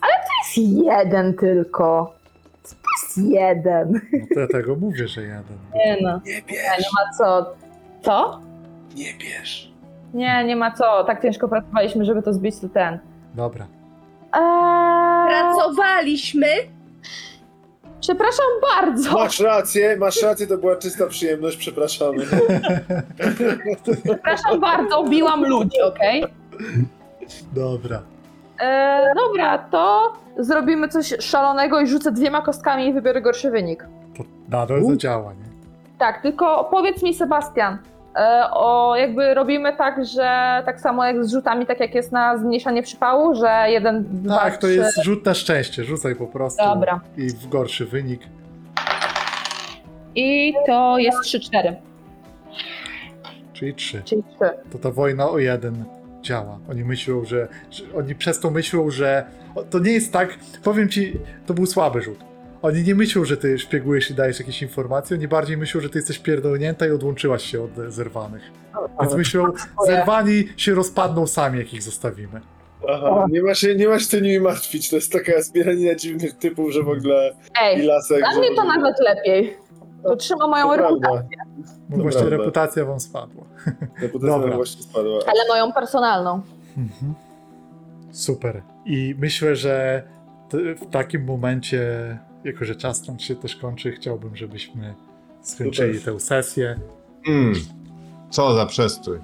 To jest jeden tylko. To jest jeden. No to ja tego mówię, że jeden. Nie no, Nie nie, bierz, nie ma co. Co? Nie bierz. Nie, nie ma co. Tak ciężko pracowaliśmy, żeby to zbić, to ten. Dobra. Eee, Pracowaliśmy. przepraszam bardzo. Masz rację, masz rację, to była czysta przyjemność, przepraszamy. Przepraszam bardzo, biłam ludzi, okej? Dobra. Eee, dobra, to zrobimy coś szalonego i rzucę dwiema kostkami i wybiorę gorszy wynik. To nadal U. zadziała, nie? Tak, tylko powiedz mi, Sebastian, e, o jakby robimy tak, że tak samo jak z rzutami, tak jak jest na zmniejszanie przypału, że jeden, dwa, Tak, to trzy. jest rzut na szczęście. Rzucaj po prostu. Dobra. I w gorszy wynik. I to jest 3-4, Czyli 3. czyli 3. To ta wojna o jeden działa. Oni myślą, że, że. Oni przez to myślą, że. o, To nie jest tak. Powiem ci, to był słaby rzut. Oni nie myślą, że ty szpiegujesz i dajesz jakieś informacje, oni bardziej myślą, że ty jesteś pierdolnięta i odłączyłaś się od e, zerwanych. Więc myślą, zerwani się rozpadną sami, jak ich zostawimy. Aha, nie ma się, nie ma się co nimi martwić, to jest taka zbieranina dziwnych typów, że w ogóle Ej, lasek... dla mnie to nawet lepiej. To trzyma moją To reputację. No To właśnie prawda. reputacja wam spadła. reputacja Dobra. właśnie spadła. Ale moją personalną. Mhm. Super. I myślę, że w takim momencie, jako że czas nam się też kończy, chciałbym, żebyśmy skończyli tę sesję, Hmm. Co za przestój.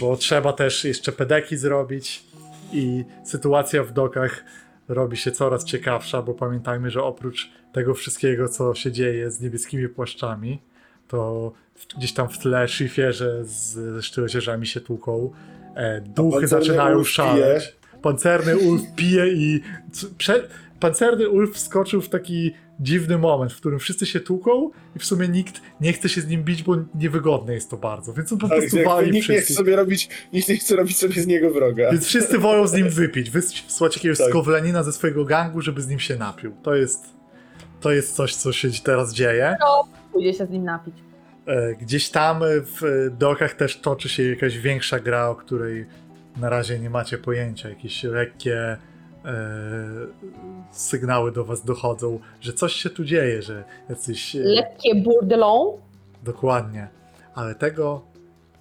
bo trzeba też jeszcze pedeki zrobić i sytuacja w dokach robi się coraz ciekawsza, bo pamiętajmy, że oprócz tego wszystkiego, co się dzieje z niebieskimi płaszczami, to gdzieś tam w tle szyfierze z, sztylecierzami się tłuką, e, duchy zaczynają szaleć. Pancerny ulf pije i prze, pancerny ulf wskoczył w taki dziwny moment, w którym wszyscy się tłuką i w sumie nikt nie chce się z nim bić, bo niewygodne jest to bardzo, więc on po Tak, prostu wali nikt nie chce wszystkich. sobie robić, nikt nie chce robić sobie z niego wroga. Więc wszyscy wolą z nim wypić, wysłać jakiegoś Tak. skowlenina ze swojego gangu, żeby z nim się napił. To jest, to jest coś, co się teraz dzieje. Pójdzie się z nim napić. E, Gdzieś tam w dokach też toczy się jakaś większa gra, o której na razie nie macie pojęcia. Jakieś lekkie e, sygnały do was dochodzą, że coś się tu dzieje, że jacyś... e, Lekkie burdelą. Dokładnie. Ale tego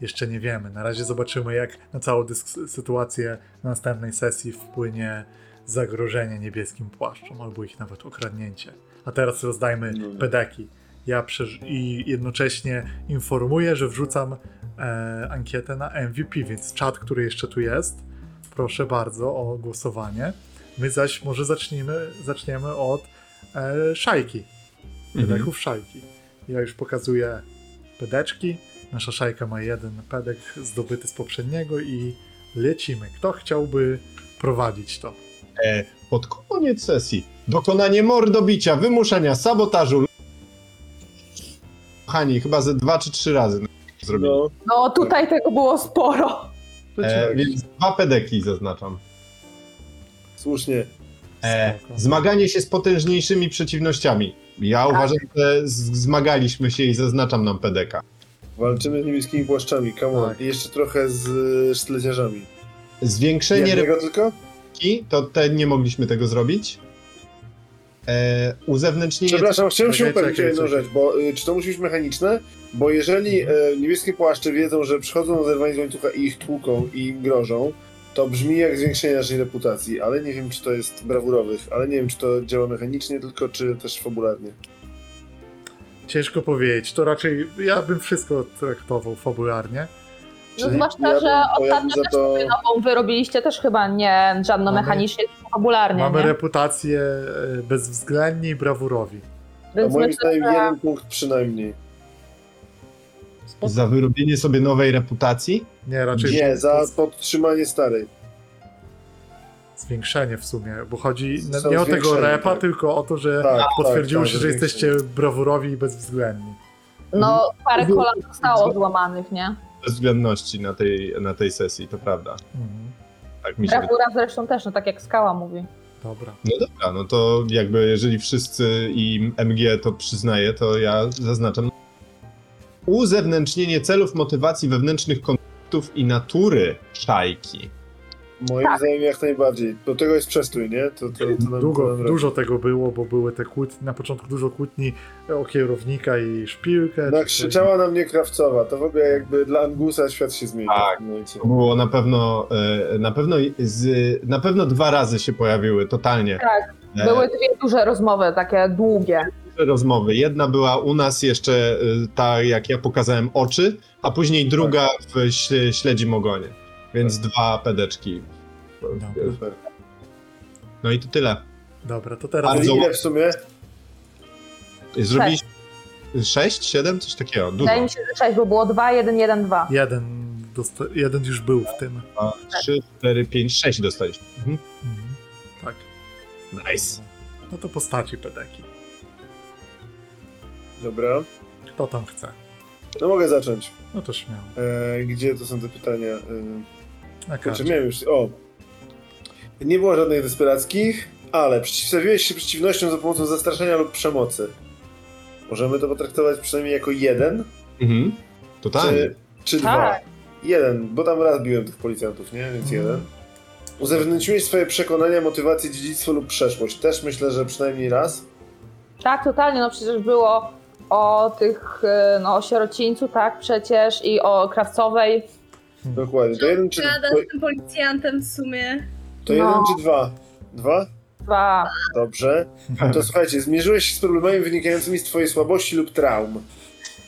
jeszcze nie wiemy. Na razie zobaczymy, jak na całą dysk- sytuację na następnej sesji wpłynie zagrożenie niebieskim płaszczom, albo ich nawet okradnięcie. A teraz rozdajmy No. pedeki. Ja przeż- i jednocześnie informuję, że wrzucam e, ankietę na MVP, więc czat, który jeszcze tu jest, proszę bardzo o głosowanie. My zaś może zacznijmy, zaczniemy od e, szajki. Mhm. Pedeków szajki. Ja już pokazuję pedeczki. Nasza szajka ma jeden pedek zdobyty z poprzedniego i lecimy. Kto chciałby prowadzić to? E, pod koniec sesji dokonanie mordobicia, wymuszenia, sabotażu. Kochani, chyba ze dwa czy trzy razy zrobili. No, No tutaj tego było sporo. E, tak, więc dwa pedeki zaznaczam. Słusznie. E, zmaganie się z potężniejszymi przeciwnościami. Ja uważam, że zmagaliśmy się i zaznaczam nam pedeka. Walczymy z niebieskimi płaszczami, come on. Tak. I jeszcze trochę z y, sztyleciarzami. Zwiększenie Jednego tylko? repki, to te nie mogliśmy tego zrobić. E, uzewnętrznienie Przepraszam, chciałem się upewnić o jedną rzecz, bo y, czy to musi być mechaniczne? Bo jeżeli e, niebieskie płaszcze wiedzą, że przychodzą zerwani z łańcucha i ich tłuką i im grożą, to brzmi jak zwiększenie naszej reputacji, ale nie wiem, czy to jest brawurowych, ale nie wiem, czy to działa mechanicznie tylko, czy też fabularnie. Ciężko powiedzieć. To raczej ja bym wszystko traktował fabularnie. No zwłaszcza, ja że ostatnio też to- sobie nową wy robiliście też chyba nie żadno Mamy- mechanicznie, tylko fabularnie, Mamy nie? reputację e, bezwzględni i brawurowi. A Więc moim zdaniem że jeden punkt przynajmniej. Za wyrobienie sobie nowej reputacji. Nie, raczej Nie, za podtrzymanie starej. zwiększenie w sumie, bo chodzi Są nie o tego repa, tak. tylko o to, że Tak, potwierdziło tak, się, tak, że jesteście brawurowi i bezwzględni. no parę kolan zostało złamanych, nie? Bezwzględności na tej, na tej sesji, to prawda. Mhm. Tak mi się wydaje. Bravura zresztą też, no tak jak Skała mówi. Dobra. No dobra, no to jakby jeżeli wszyscy i MG to przyznaje, to ja zaznaczam. Uzewnętrznienie celów, motywacji wewnętrznych konfliktów i natury szajki. Moim Tak. zdaniem jak najbardziej. Do tego jest przestój, nie? To, to, to Długo, dużo tego było, bo były te kłótnie, na początku dużo kłótni o kierownika i szpilkę. No, coś. krzyczała na mnie Krawcowa, to w ogóle jakby dla Angusa świat się zmienił. Tak. No i co? To było na pewno, e, na pewno, z, na pewno dwa razy się pojawiły, totalnie. Tak, Były dwie duże rozmowy, takie długie. Rozmowy. Jedna była u nas jeszcze y, ta, jak ja pokazałem oczy, a później druga w śle- śledzim ogonie. Więc dwa pedeczki. Dobra. No i to tyle. Dobra, to teraz Ale Bardzo- ile w sumie? Zrobiliśmy sześć, siedem, coś takiego. Dużo. Wydaje mi się, że sześć, bo było dwa, jeden, jeden, dwa. jeden, dosta- jeden już był w tym. Dwa, Trzy, cztery, pięć, sześć dostaliśmy. Mhm. Mhm. Tak. Nice. No to postaci pedeki. Dobra. Kto tam chce? No mogę zacząć. No to śmiało. E, gdzie to są te pytania? E, Na Znaczy miałem już. O! Nie było żadnych desperackich. Ale przeciwstawiłeś się przeciwnościom za pomocą zastraszenia lub przemocy. Możemy to potraktować przynajmniej jako jeden, Mhm. Totalnie. czy, czy dwa? Tak. Jeden, bo tam raz biłem tych policjantów, nie? Więc Mhm. jeden. Uzewnętrzniłeś swoje przekonania, motywacje, dziedzictwo lub przeszłość. Też myślę, że przynajmniej raz. Tak, totalnie, no przecież było o tych, e, no o sierocińcu, tak, przecież i o Krawcowej. Dokładnie. To jeden czy, Gada to, z tym policjantem w sumie. to No. jeden czy dwa? Dwa? Dwa. Dobrze. To słuchajcie, zmierzyłeś się z problemami wynikającymi z twojej słabości lub traum.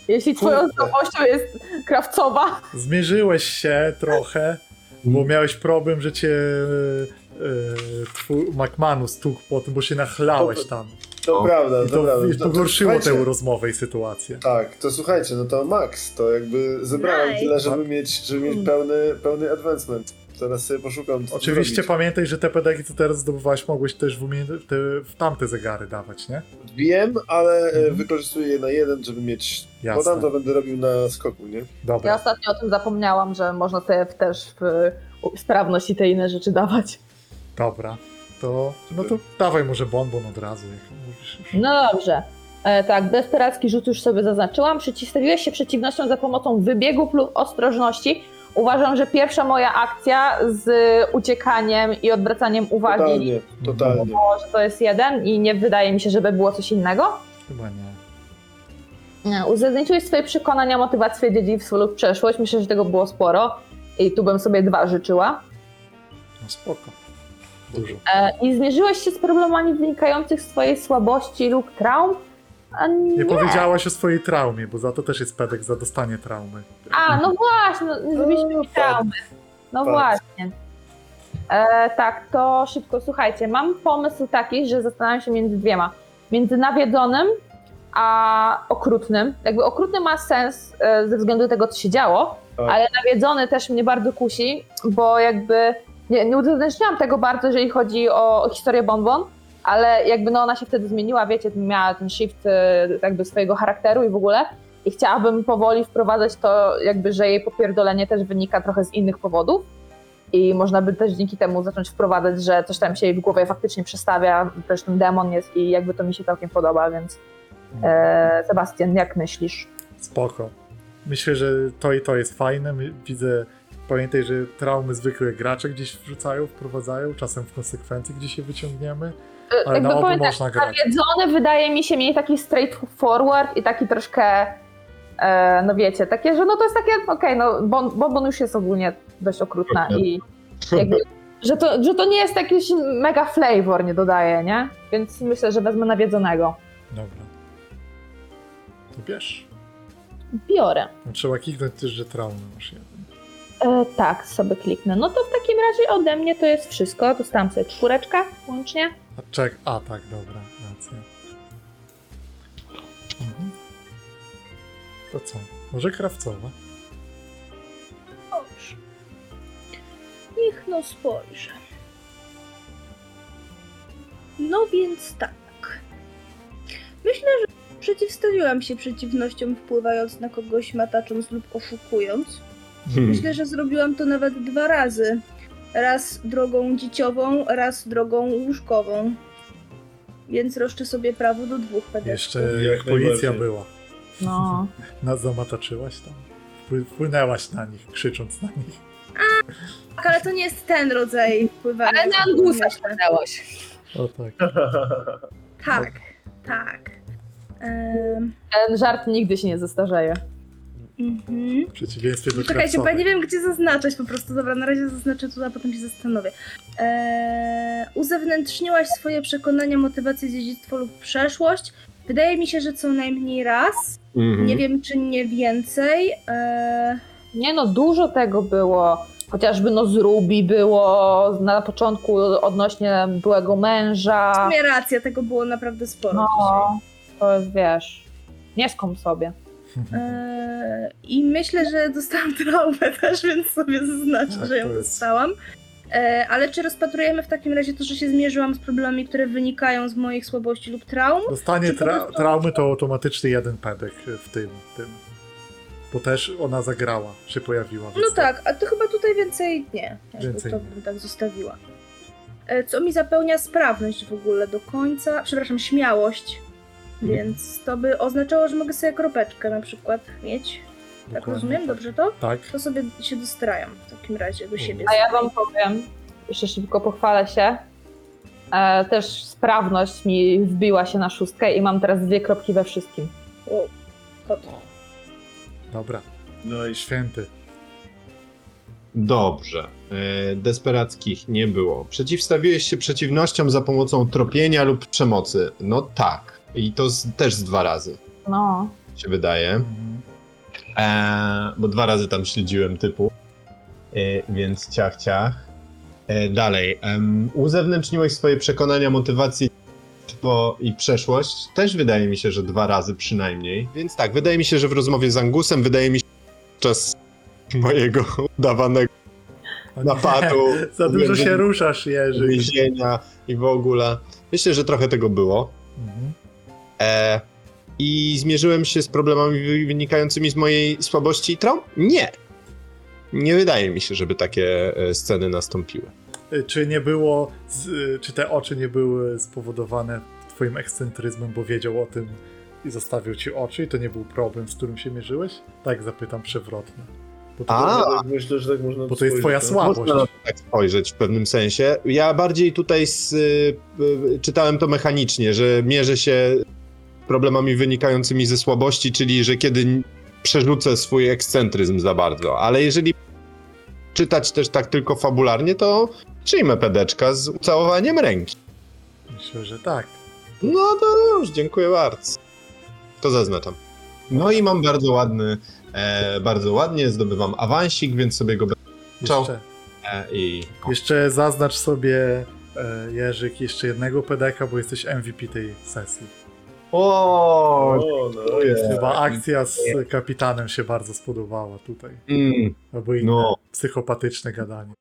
Jeśli twoją Kurde. słabością jest Krawcowa, Zmierzyłeś się trochę, bo miałeś problem, że cię e, e, twój McManus stukł po tym, bo się nachlałeś tam. To O, prawda, I to, to, prawda. i pogorszyło tę rozmowę i sytuację. Tak, to słuchajcie, no to Max, to jakby zebrałem Nice. tyle, żeby mieć, żeby mieć pełny, pełny advancement. Teraz sobie poszukam. Oczywiście zrobić. pamiętaj, że te pedagi, co teraz zdobywałeś, mogłeś też w, umie... te, w tamte zegary dawać, nie? Wiem, ale e, Mhm. wykorzystuję je na jeden, żeby mieć. Jasne. Tam to będę robił na skoku, nie? ja Dobra. ostatnio o tym zapomniałam, że można sobie w- też w sprawność i te inne rzeczy dawać. Dobra. To, no to dawaj może bonbon od razu, jak mówisz. No dobrze. E, tak, desperacki rzut już sobie zaznaczyłam. Przeciwstawiłeś się przeciwnościom za pomocą wybiegów lub ostrożności. Uważam, że pierwsza moja akcja z uciekaniem i odwracaniem uwagi, Totalnie, totalnie. było, że to jest jeden i nie wydaje mi się, żeby było coś innego. Chyba nie. Nie, Uwzględniłeś swoje przekonania, motywację, dziedzictwo lub przeszłość. Myślę, że tego było sporo. I tu bym sobie dwa życzyła. No spoko. Dużo. E, I zmierzyłeś się z problemami wynikających z twojej słabości lub traum? Nie. Nie powiedziałaś o swojej traumie, bo za to też jest pedek, za dostanie traumy. A, no właśnie, no, nie zrobiliśmy No, mi traumy. No właśnie. E, tak, to szybko. Słuchajcie, mam pomysł taki, że zastanawiam się między dwiema. Między nawiedzonym a okrutnym. Jakby okrutny ma sens e, ze względu na tego, co się działo, Tak. ale nawiedzony też mnie bardzo kusi, bo jakby nie, nie uzewnętrzniałam tego bardzo, jeżeli chodzi o, o historię Bonbon, ale jakby no ona się wtedy zmieniła, wiecie, miała ten shift e, jakby swojego charakteru i w ogóle i chciałabym powoli wprowadzać to jakby, że jej popierdolenie też wynika trochę z innych powodów i można by też dzięki temu zacząć wprowadzać, że coś tam się jej w głowie faktycznie przestawia, też ten demon jest i jakby to mi się całkiem podoba, więc e, Sebastian, jak myślisz? Spoko. Myślę, że to i to jest fajne. Widzę, pamiętaj, że traumy zwykłe gracze gdzieś wrzucają, wprowadzają, czasem w konsekwencji gdzieś je wyciągniemy, E, ale jakby na obu powiem tak, można grać. nawiedzony wydaje mi się mniej taki straightforward i taki troszkę, e, no wiecie, takie, że no to jest takie, okej, no bon, Bonbon już jest ogólnie dość okrutna i jakby, że to, że to nie jest jakiś mega flavor, nie dodaje, nie? Więc myślę, że wezmę nawiedzonego. Dobra. To bierz. Biorę. No, trzeba kliknąć też, że traumy masz jeden. E, tak, sobie kliknę. No to w takim razie ode mnie to jest wszystko. Dostałam sobie czwóreczkę łącznie. A czek, a tak, dobra, racja. Mhm. To co? Może krawcowa? Dobrze. Niech no spojrzę. No więc tak. Myślę, że przeciwstawiłam się przeciwnościom wpływając na kogoś matacząc lub oszukując. Hmm. Myślę, że zrobiłam to nawet dwa razy. Raz drogą dzieciową, raz drogą łóżkową. Więc roszczę sobie prawo do dwóch pedagogów. Jeszcze Jak policja była. No. Nas zamataczyłaś tam? Wpły- Wpłynęłaś na nich, krzycząc na nich. Tak, ale to nie jest ten rodzaj wpływania. Ale na Angusa ściągnęłaś. O tak. Tak, tak. Ten żart nigdy się nie zestarzeje. Mhm. W przeciwieństwie do Czekajcie, bo ja nie wiem, gdzie zaznaczać po prostu. Dobra, na razie zaznaczę tu, a potem się zastanowię. Eee, uzewnętrzniłaś swoje przekonania, motywacje, dziedzictwo lub przeszłość. Wydaje mi się, że co najmniej raz. Mhm. Nie wiem, czy nie więcej. Eee, Nie no, dużo tego było. Chociażby no z Ruby było na początku odnośnie byłego w męża. sumie racja, tego było naprawdę sporo. No, to jest, wiesz, nie skom sobie. Eee, I myślę, że dostałam traumę też, więc sobie zaznaczę, Tak, że ją to dostałam. Eee, ale czy rozpatrujemy w takim razie to, że się zmierzyłam z problemami, które wynikają z moich słabości lub traum? Dostanie tra- prostu- traumy to automatycznie jeden pedek w tym, tym. Bo też ona zagrała, się pojawiła. No tak, a to chyba tutaj więcej nie. Więcej to nie. bym tak zostawiła. e, co mi zapełnia sprawność w ogóle do końca, przepraszam, śmiałość. Więc to by oznaczało, że mogę sobie kropeczkę na przykład mieć. Tak Dokładnie rozumiem? Dobrze to? Tak. To sobie się dostrajam w takim razie do siebie. A ja wam powiem, jeszcze szybko pochwalę się. E, też sprawność mi wbiła się na szóstkę i mam teraz dwie kropki we wszystkim. O. Dobra. No i Święty. Dobrze. E, Desperackich nie było. Przeciwstawiłeś się przeciwnościom za pomocą tropienia lub przemocy. No tak. I to z, też z dwa razy, No. się wydaje. Mhm. E, bo dwa razy tam śledziłem typu. E, więc ciach, ciach. E, dalej. Em, uzewnętrzniłeś swoje przekonania, motywacje bo i przeszłość. Też wydaje mi się, że dwa razy przynajmniej. Więc tak, wydaje mi się, że w rozmowie z Angusem wydaje mi się czas mojego udawanego napadu. Za dużo się ruszasz, Jerzy. więzienia i w ogóle. Myślę, że trochę tego było. Mhm. E, I zmierzyłem się z problemami wy- wynikającymi z mojej słabości i traum? Nie. Nie wydaje mi się, żeby takie e, sceny nastąpiły. Y, Czy nie było, z, y, czy te oczy nie były spowodowane twoim ekscentryzmem, bo wiedział o tym i zostawił ci oczy i to nie był problem, z którym się mierzyłeś? Tak zapytam przewrotnie. Bo to, A, myślę, że tak można bo to jest twoja no. słabość. Można tak spojrzeć w pewnym sensie. Ja bardziej tutaj z, y, y, czytałem to mechanicznie, że mierzę się problemami wynikającymi ze słabości, czyli że kiedy przerzucę swój ekscentryzm za bardzo. Ale jeżeli czytać też tak tylko fabularnie, to przyjmę pedeczka z ucałowaniem ręki. Myślę, że tak. No to już, dziękuję bardzo. To zaznaczam. No i mam bardzo ładny, e, bardzo ładnie, zdobywam awansik, więc sobie go Ciao. Jeszcze, e, i jeszcze zaznacz sobie, e, Jerzyk, jeszcze jednego pedeka, bo jesteś MVP tej sesji. O, O, no jest. Chyba akcja z kapitanem się bardzo spodobała tutaj. mm, Albo inne no, psychopatyczne gadanie.